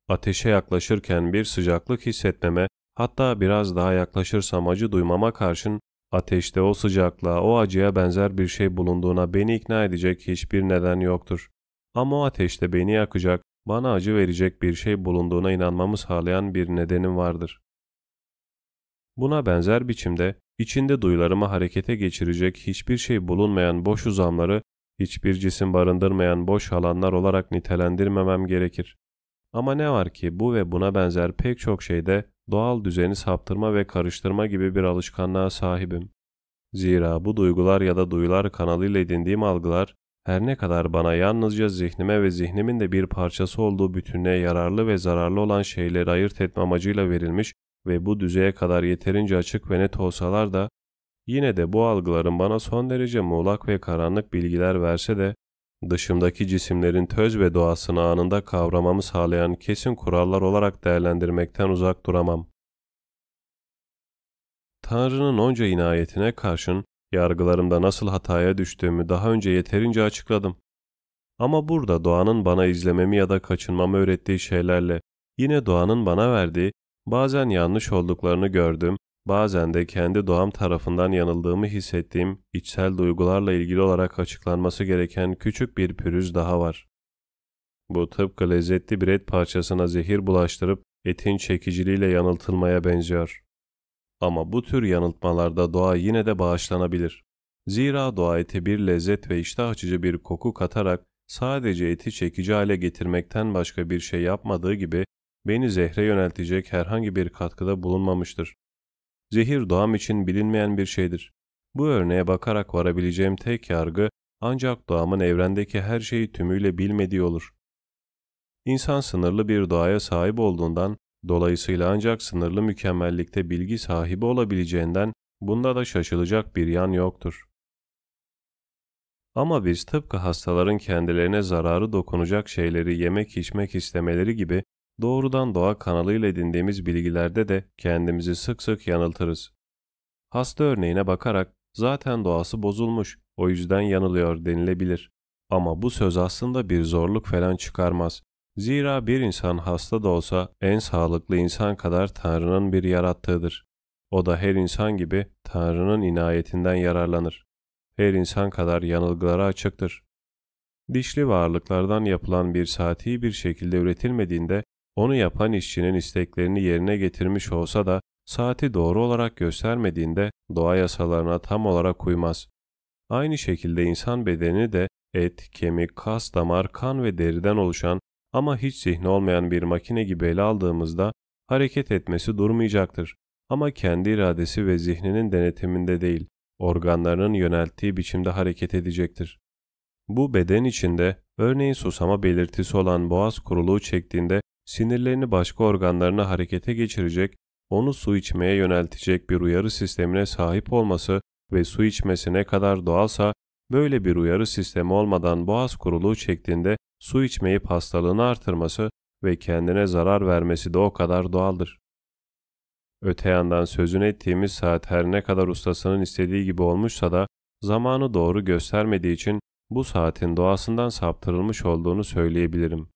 [SPEAKER 1] Ateşe yaklaşırken bir sıcaklık hissetmeme, hatta biraz daha yaklaşırsam acı duymama karşın ateşte o sıcaklığa, o acıya benzer bir şey bulunduğuna beni ikna edecek hiçbir neden yoktur. Ama o ateşte beni yakacak, bana acı verecek bir şey bulunduğuna inanmamı sağlayan bir nedenim vardır. Buna benzer biçimde içinde duyularımı harekete geçirecek hiçbir şey bulunmayan boş uzamları, hiçbir cisim barındırmayan boş alanlar olarak nitelendirmemem gerekir. Ama ne var ki bu ve buna benzer pek çok şeyde doğal düzeni saptırma ve karıştırma gibi bir alışkanlığa sahibim. Zira bu duygular ya da duyular kanalıyla edindiğim algılar her ne kadar bana yalnızca zihnime ve zihnimin de bir parçası olduğu bütünlüğe yararlı ve zararlı olan şeyleri ayırt etme amacıyla verilmiş ve bu düzeye kadar yeterince açık ve net olsalar da, yine de bu algıların bana son derece muğlak ve karanlık bilgiler verse de, dışımdaki cisimlerin töz ve doğasını anında kavramamı sağlayan kesin kurallar olarak değerlendirmekten uzak duramam. Tanrı'nın onca inayetine karşın Yargılarımda nasıl hataya düştüğümü daha önce yeterince açıkladım. Ama burada doğanın bana izlememi ya da kaçınmamı öğrettiği şeylerle yine doğanın bana verdiği, bazen yanlış olduklarını gördüğüm, bazen de kendi doğam tarafından yanıldığımı hissettiğim içsel duygularla ilgili olarak açıklanması gereken küçük bir pürüz daha var. Bu tıpkı lezzetli bir et parçasına zehir bulaştırıp etin çekiciliğiyle yanıltılmaya benziyor. Ama bu tür yanıltmalarda doğa yine de bağışlanabilir. Zira doğa ete bir lezzet ve iştah açıcı bir koku katarak sadece eti çekici hale getirmekten başka bir şey yapmadığı gibi beni zehre yöneltecek herhangi bir katkıda bulunmamıştır. Zehir doğam için bilinmeyen bir şeydir. Bu örneğe bakarak varabileceğim tek yargı ancak doğamın evrendeki her şeyi tümüyle bilmediği olur. İnsan sınırlı bir doğaya sahip olduğundan, dolayısıyla ancak sınırlı mükemmellikte bilgi sahibi olabileceğinden bunda da şaşılacak bir yan yoktur. Ama biz tıpkı hastaların kendilerine zararı dokunacak şeyleri yemek içmek istemeleri gibi doğrudan doğa kanalıyla edindiğimiz bilgilerde de kendimizi sık sık yanıltırız. Hasta örneğine bakarak zaten doğası bozulmuş, o yüzden yanılıyor denilebilir. Ama bu söz aslında bir zorluk falan çıkarmaz. Zira bir insan hasta da olsa en sağlıklı insan kadar Tanrı'nın bir yarattığıdır. O da her insan gibi Tanrı'nın inayetinden yararlanır. Her insan kadar yanılgılara açıktır. Dişli varlıklardan yapılan bir saati bir şekilde üretilmediğinde onu yapan işçinin isteklerini yerine getirmiş olsa da saati doğru olarak göstermediğinde doğa yasalarına tam olarak uymaz. Aynı şekilde insan bedeni de et, kemik, kas, damar, kan ve deriden oluşan ama hiç zihni olmayan bir makine gibi ele aldığımızda hareket etmesi durmayacaktır. Ama kendi iradesi ve zihninin denetiminde değil, organlarının yönelttiği biçimde hareket edecektir. Bu beden içinde örneğin susama belirtisi olan boğaz kuruluğu çektiğinde sinirlerini başka organlarına harekete geçirecek, onu su içmeye yöneltecek bir uyarı sistemine sahip olması ve su içmesi ne kadar doğalsa böyle bir uyarı sistemi olmadan boğaz kuruluğu çektiğinde su içmeyip hastalığını artırması ve kendine zarar vermesi de o kadar doğaldır. Öte yandan sözünü ettiğimiz saat her ne kadar ustasının istediği gibi olmuşsa da zamanı doğru göstermediği için bu saatin doğasından saptırılmış olduğunu söyleyebilirim.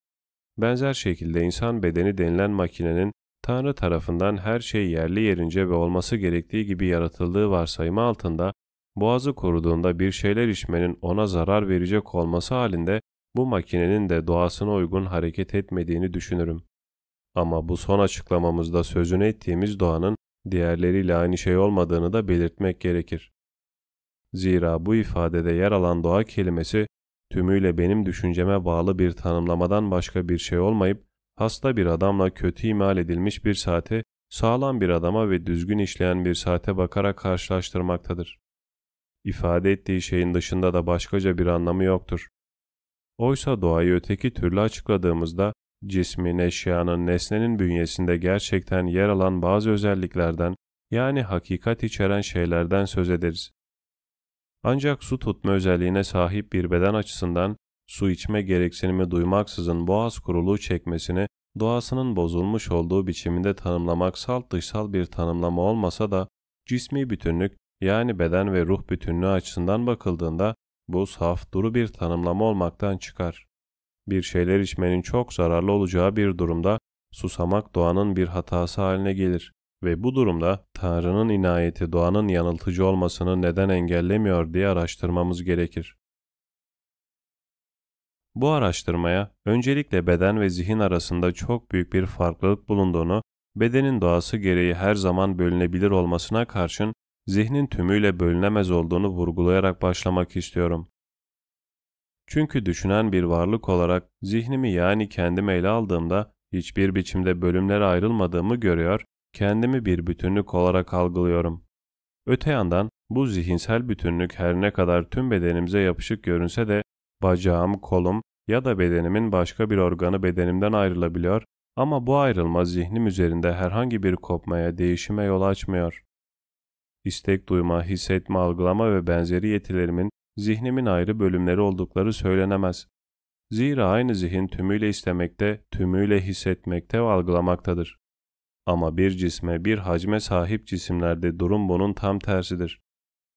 [SPEAKER 1] Benzer şekilde insan bedeni denilen makinenin Tanrı tarafından her şey yerli yerince ve olması gerektiği gibi yaratıldığı varsayımı altında, boğazı koruduğunda bir şeyler içmenin ona zarar verecek olması halinde bu makinenin de doğasına uygun hareket etmediğini düşünürüm. Ama bu son açıklamamızda sözünü ettiğimiz doğanın diğerleriyle aynı şey olmadığını da belirtmek gerekir. Zira bu ifadede yer alan doğa kelimesi tümüyle benim düşünceme bağlı bir tanımlamadan başka bir şey olmayıp hasta bir adamla kötü imal edilmiş bir saate sağlam bir adama ve düzgün işleyen bir saate bakarak karşılaştırmaktadır. İfade ettiği şeyin dışında da başkaca bir anlamı yoktur. Oysa doğayı öteki türlü açıkladığımızda cismin, eşyanın, nesnenin bünyesinde gerçekten yer alan bazı özelliklerden yani hakikat içeren şeylerden söz ederiz. Ancak su tutma özelliğine sahip bir beden açısından su içme gereksinimi duymaksızın boğaz kuruluğu çekmesini doğasının bozulmuş olduğu biçiminde tanımlamak salt dışsal bir tanımlama olmasa da cismi bütünlük yani beden ve ruh bütünlüğü açısından bakıldığında bu saf duru bir tanımlama olmaktan çıkar. Bir şeyler içmenin çok zararlı olacağı bir durumda susamak doğanın bir hatası haline gelir ve bu durumda Tanrı'nın inayeti doğanın yanıltıcı olmasını neden engellemiyor diye araştırmamız gerekir. Bu araştırmaya öncelikle beden ve zihin arasında çok büyük bir farklılık bulunduğunu, bedenin doğası gereği her zaman bölünebilir olmasına karşın zihnin tümüyle bölünemez olduğunu vurgulayarak başlamak istiyorum. Çünkü düşünen bir varlık olarak zihnimi yani kendimi ele aldığımda hiçbir biçimde bölümlere ayrılmadığımı görüyor, kendimi bir bütünlük olarak algılıyorum. Öte yandan bu zihinsel bütünlük her ne kadar tüm bedenimize yapışık görünse de bacağım, kolum ya da bedenimin başka bir organı bedenimden ayrılabiliyor ama bu ayrılma zihnim üzerinde herhangi bir kopmaya, değişime yol açmıyor. İstek duyma, hissetme, algılama ve benzeri yetilerimin zihnimin ayrı bölümleri oldukları söylenemez. Zira aynı zihin tümüyle istemekte, tümüyle hissetmekte ve algılamaktadır. Ama bir cisme, bir hacme sahip cisimlerde durum bunun tam tersidir.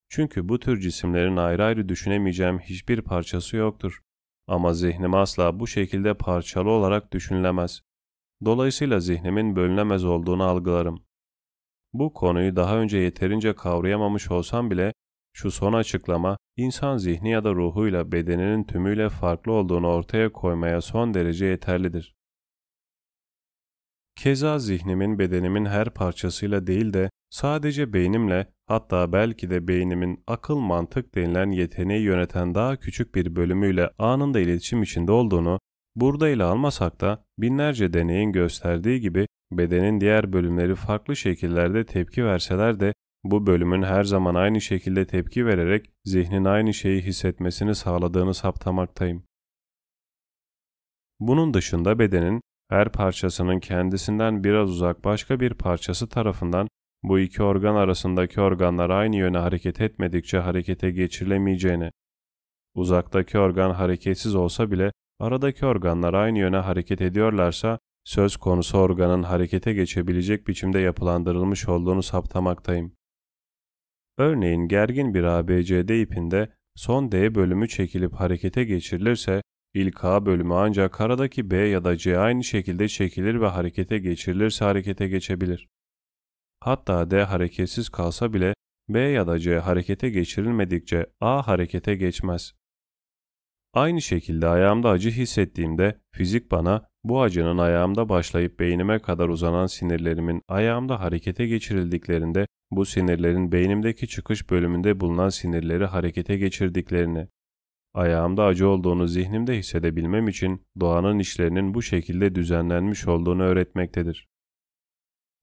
[SPEAKER 1] Çünkü bu tür cisimlerin ayrı ayrı düşünemeyeceğim hiçbir parçası yoktur. Ama zihnim asla bu şekilde parçalı olarak düşünülemez. Dolayısıyla zihnimin bölünemez olduğunu algılarım. Bu konuyu daha önce yeterince kavrayamamış olsam bile şu son açıklama, insan zihni ya da ruhuyla bedeninin tümüyle farklı olduğunu ortaya koymaya son derece yeterlidir. Keza zihnimin bedenimin her parçasıyla değil de sadece beynimle hatta belki de beynimin akıl mantık denilen yeteneği yöneten daha küçük bir bölümüyle anında iletişim içinde olduğunu burada ile almasak da binlerce deneyin gösterdiği gibi bedenin diğer bölümleri farklı şekillerde tepki verseler de bu bölümün her zaman aynı şekilde tepki vererek zihnin aynı şeyi hissetmesini sağladığını saptamaktayım. Bunun dışında bedenin her parçasının kendisinden biraz uzak başka bir parçası tarafından bu iki organ arasındaki organlar aynı yöne hareket etmedikçe harekete geçirilemeyeceğini, uzaktaki organ hareketsiz olsa bile aradaki organlar aynı yöne hareket ediyorlarsa söz konusu organın harekete geçebilecek biçimde yapılandırılmış olduğunu saptamaktayım. Örneğin gergin bir ABCD ipinde son D bölümü çekilip harekete geçirilirse ilk A bölümü ancak karadaki B ya da C aynı şekilde çekilir ve harekete geçirilirse harekete geçebilir. Hatta D hareketsiz kalsa bile B ya da C harekete geçirilmedikçe A harekete geçmez. Aynı şekilde ayağımda acı hissettiğimde fizik bana bu acının ayağımda başlayıp beynime kadar uzanan sinirlerimin ayağımda harekete geçirildiklerinde bu sinirlerin beynimdeki çıkış bölümünde bulunan sinirleri harekete geçirdiklerini, ayağımda acı olduğunu zihnimde hissedebilmem için doğanın işlerinin bu şekilde düzenlenmiş olduğunu öğretmektedir.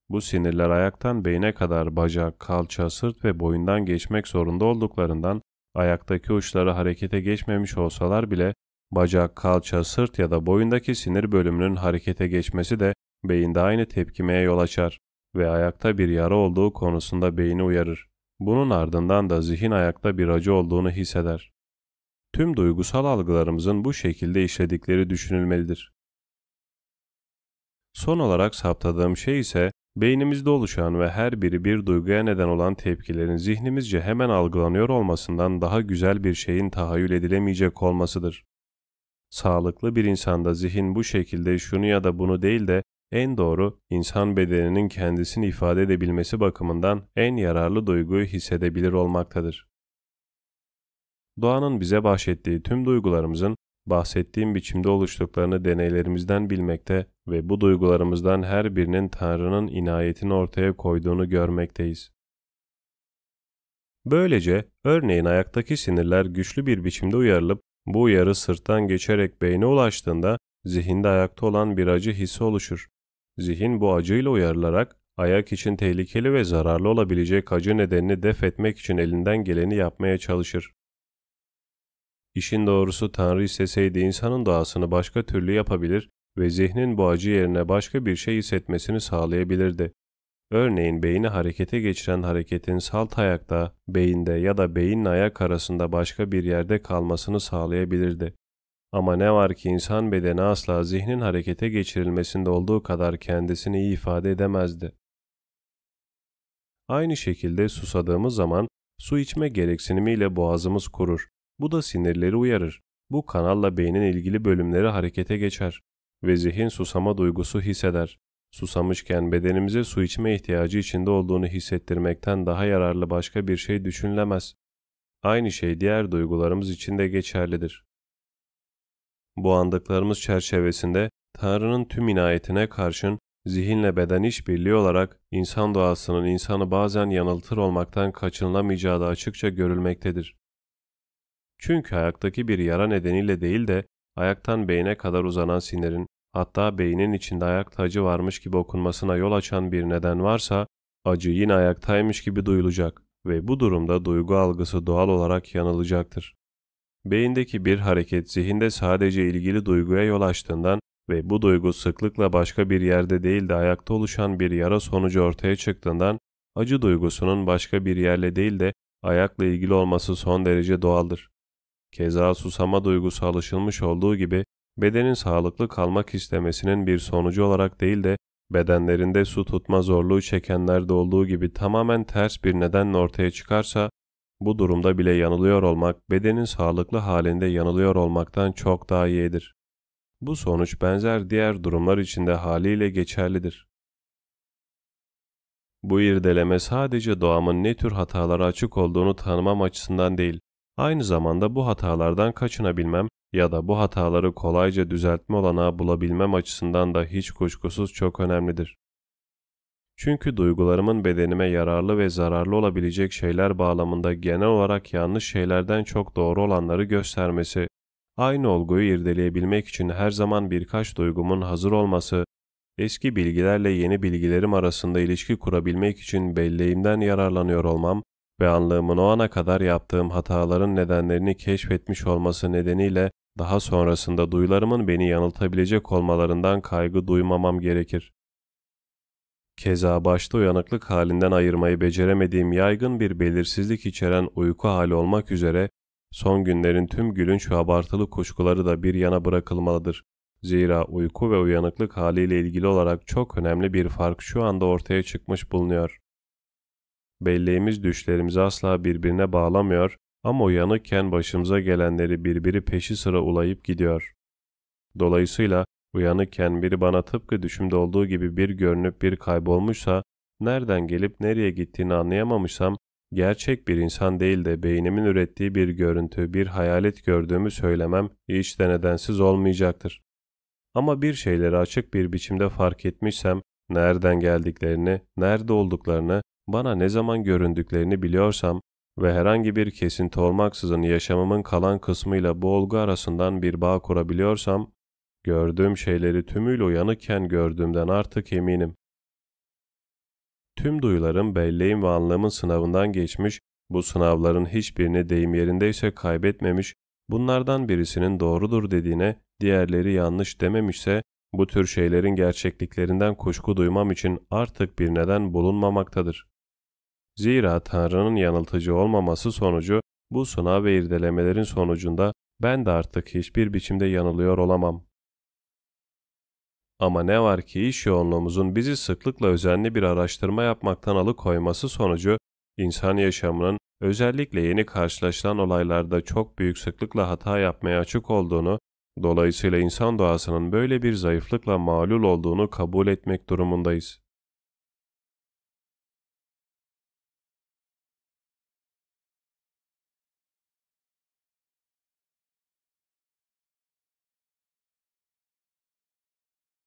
[SPEAKER 1] Bu sinirler ayaktan beyne kadar bacak, kalça, sırt ve boyundan geçmek zorunda olduklarından ayaktaki uçları harekete geçmemiş olsalar bile bacak, kalça, sırt ya da boyundaki sinir bölümünün harekete geçmesi de beyinde aynı tepkimeye yol açar ve ayakta bir yara olduğu konusunda beyni uyarır. Bunun ardından da zihin ayakta bir acı olduğunu hisseder. Tüm duygusal algılarımızın bu şekilde işledikleri düşünülmelidir. Son olarak saptadığım şey ise beynimizde oluşan ve her biri bir duyguya neden olan tepkilerin zihnimizce hemen algılanıyor olmasından daha güzel bir şeyin tahayyül edilemeyecek olmasıdır. Sağlıklı bir insanda zihin bu şekilde şunu ya da bunu değil de en doğru, insan bedeninin kendisini ifade edebilmesi bakımından en yararlı duyguyu hissedebilir olmaktadır. Doğanın bize bahşettiği tüm duygularımızın bahsettiğim biçimde oluştuklarını deneylerimizden bilmekte ve bu duygularımızdan her birinin Tanrı'nın inayetini ortaya koyduğunu görmekteyiz. Böylece örneğin ayaktaki sinirler güçlü bir biçimde uyarılıp bu uyarı sırttan geçerek beyne ulaştığında zihinde ayakta olan bir acı hissi oluşur. Zihin bu acıyla uyarılarak ayak için tehlikeli ve zararlı olabilecek acı nedenini def etmek için elinden geleni yapmaya çalışır. İşin doğrusu Tanrı isteseydi insanın doğasını başka türlü yapabilir ve zihnin bu acı yerine başka bir şey hissetmesini sağlayabilirdi. Örneğin beyni harekete geçiren hareketin salt ayakta, beyinde ya da beyinle ayak arasında başka bir yerde kalmasını sağlayabilirdi. Ama ne var ki insan bedeni asla zihnin harekete geçirilmesinde olduğu kadar kendisini iyi ifade edemezdi. Aynı şekilde susadığımız zaman su içme gereksinimiyle boğazımız kurur. Bu da sinirleri uyarır. Bu kanalla beynin ilgili bölümleri harekete geçer ve zihin susama duygusu hisseder. Susamışken bedenimize su içme ihtiyacı içinde olduğunu hissettirmekten daha yararlı başka bir şey düşünülemez. Aynı şey diğer duygularımız için de geçerlidir. Bu andıklarımız çerçevesinde Tanrı'nın tüm inayetine karşın zihinle beden işbirliği olarak insan doğasının insanı bazen yanıltır olmaktan kaçınılamayacağı da açıkça görülmektedir. Çünkü ayaktaki bir yara nedeniyle değil de ayaktan beyne kadar uzanan sinirin hatta beynin içinde ayakta acı varmış gibi okunmasına yol açan bir neden varsa acı yine ayaktaymış gibi duyulacak ve bu durumda duygu algısı doğal olarak yanılacaktır. Beyindeki bir hareket zihinde sadece ilgili duyguya yol açtığından ve bu duygu sıklıkla başka bir yerde değil de ayakta oluşan bir yara sonucu ortaya çıktığından acı duygusunun başka bir yerle değil de ayakla ilgili olması son derece doğaldır. Keza susama duygusu alışılmış olduğu gibi bedenin sağlıklı kalmak istemesinin bir sonucu olarak değil de bedenlerinde su tutma zorluğu çekenlerde olduğu gibi tamamen ters bir nedenle ortaya çıkarsa bu durumda bile yanılıyor olmak bedenin sağlıklı halinde yanılıyor olmaktan çok daha iyidir. Bu sonuç benzer diğer durumlar için de haliyle geçerlidir. Bu irdeleme sadece doğamın ne tür hatalara açık olduğunu tanımam açısından değil, aynı zamanda bu hatalardan kaçınabilmem ya da bu hataları kolayca düzeltme olanağı bulabilmem açısından da hiç kuşkusuz çok önemlidir. Çünkü duygularımın bedenime yararlı ve zararlı olabilecek şeyler bağlamında genel olarak yanlış şeylerden çok doğru olanları göstermesi, aynı olguyu irdeleyebilmek için her zaman birkaç duygumun hazır olması, eski bilgilerle yeni bilgilerim arasında ilişki kurabilmek için belleğimden yararlanıyor olmam ve anlığımın o ana kadar yaptığım hataların nedenlerini keşfetmiş olması nedeniyle daha sonrasında duyularımın beni yanıltabilecek olmalarından kaygı duymamam gerekir. Keza başta uyanıklık halinden ayırmayı beceremediğim yaygın bir belirsizlik içeren uyku hali olmak üzere son günlerin tüm gülünç ve abartılı kuşkuları da bir yana bırakılmalıdır. Zira uyku ve uyanıklık haliyle ilgili olarak çok önemli bir fark şu anda ortaya çıkmış bulunuyor. Belleğimiz düşlerimizi asla birbirine bağlamıyor ama uyanıkken başımıza gelenleri birbiri peşi sıra ulayıp gidiyor. Dolayısıyla uyanıkken biri bana tıpkı düşümde olduğu gibi bir görünüp bir kaybolmuşsa, nereden gelip nereye gittiğini anlayamamışsam, gerçek bir insan değil de beynimin ürettiği bir görüntü, bir hayalet gördüğümü söylemem hiç de nedensiz olmayacaktır. Ama bir şeyleri açık bir biçimde fark etmişsem, nereden geldiklerini, nerede olduklarını, bana ne zaman göründüklerini biliyorsam ve herhangi bir kesinti olmaksızın yaşamımın kalan kısmıyla bu olgu arasından bir bağ kurabiliyorsam, gördüğüm şeyleri tümüyle uyanıkken gördüğümden artık eminim. Tüm duyularım belleğim ve anlamın sınavından geçmiş, bu sınavların hiçbirini deyim yerindeyse kaybetmemiş, bunlardan birisinin doğrudur dediğine, diğerleri yanlış dememişse, bu tür şeylerin gerçekliklerinden kuşku duymam için artık bir neden bulunmamaktadır. Zira Tanrı'nın yanıltıcı olmaması sonucu bu sınav ve irdelemelerin sonucunda ben de artık hiçbir biçimde yanılıyor olamam. Ama ne var ki iş yoğunluğumuzun bizi sıklıkla özenli bir araştırma yapmaktan alıkoyması sonucu insan yaşamının özellikle yeni karşılaşılan olaylarda çok büyük sıklıkla hata yapmaya açık olduğunu, dolayısıyla insan doğasının böyle bir zayıflıkla mağlul olduğunu kabul etmek durumundayız.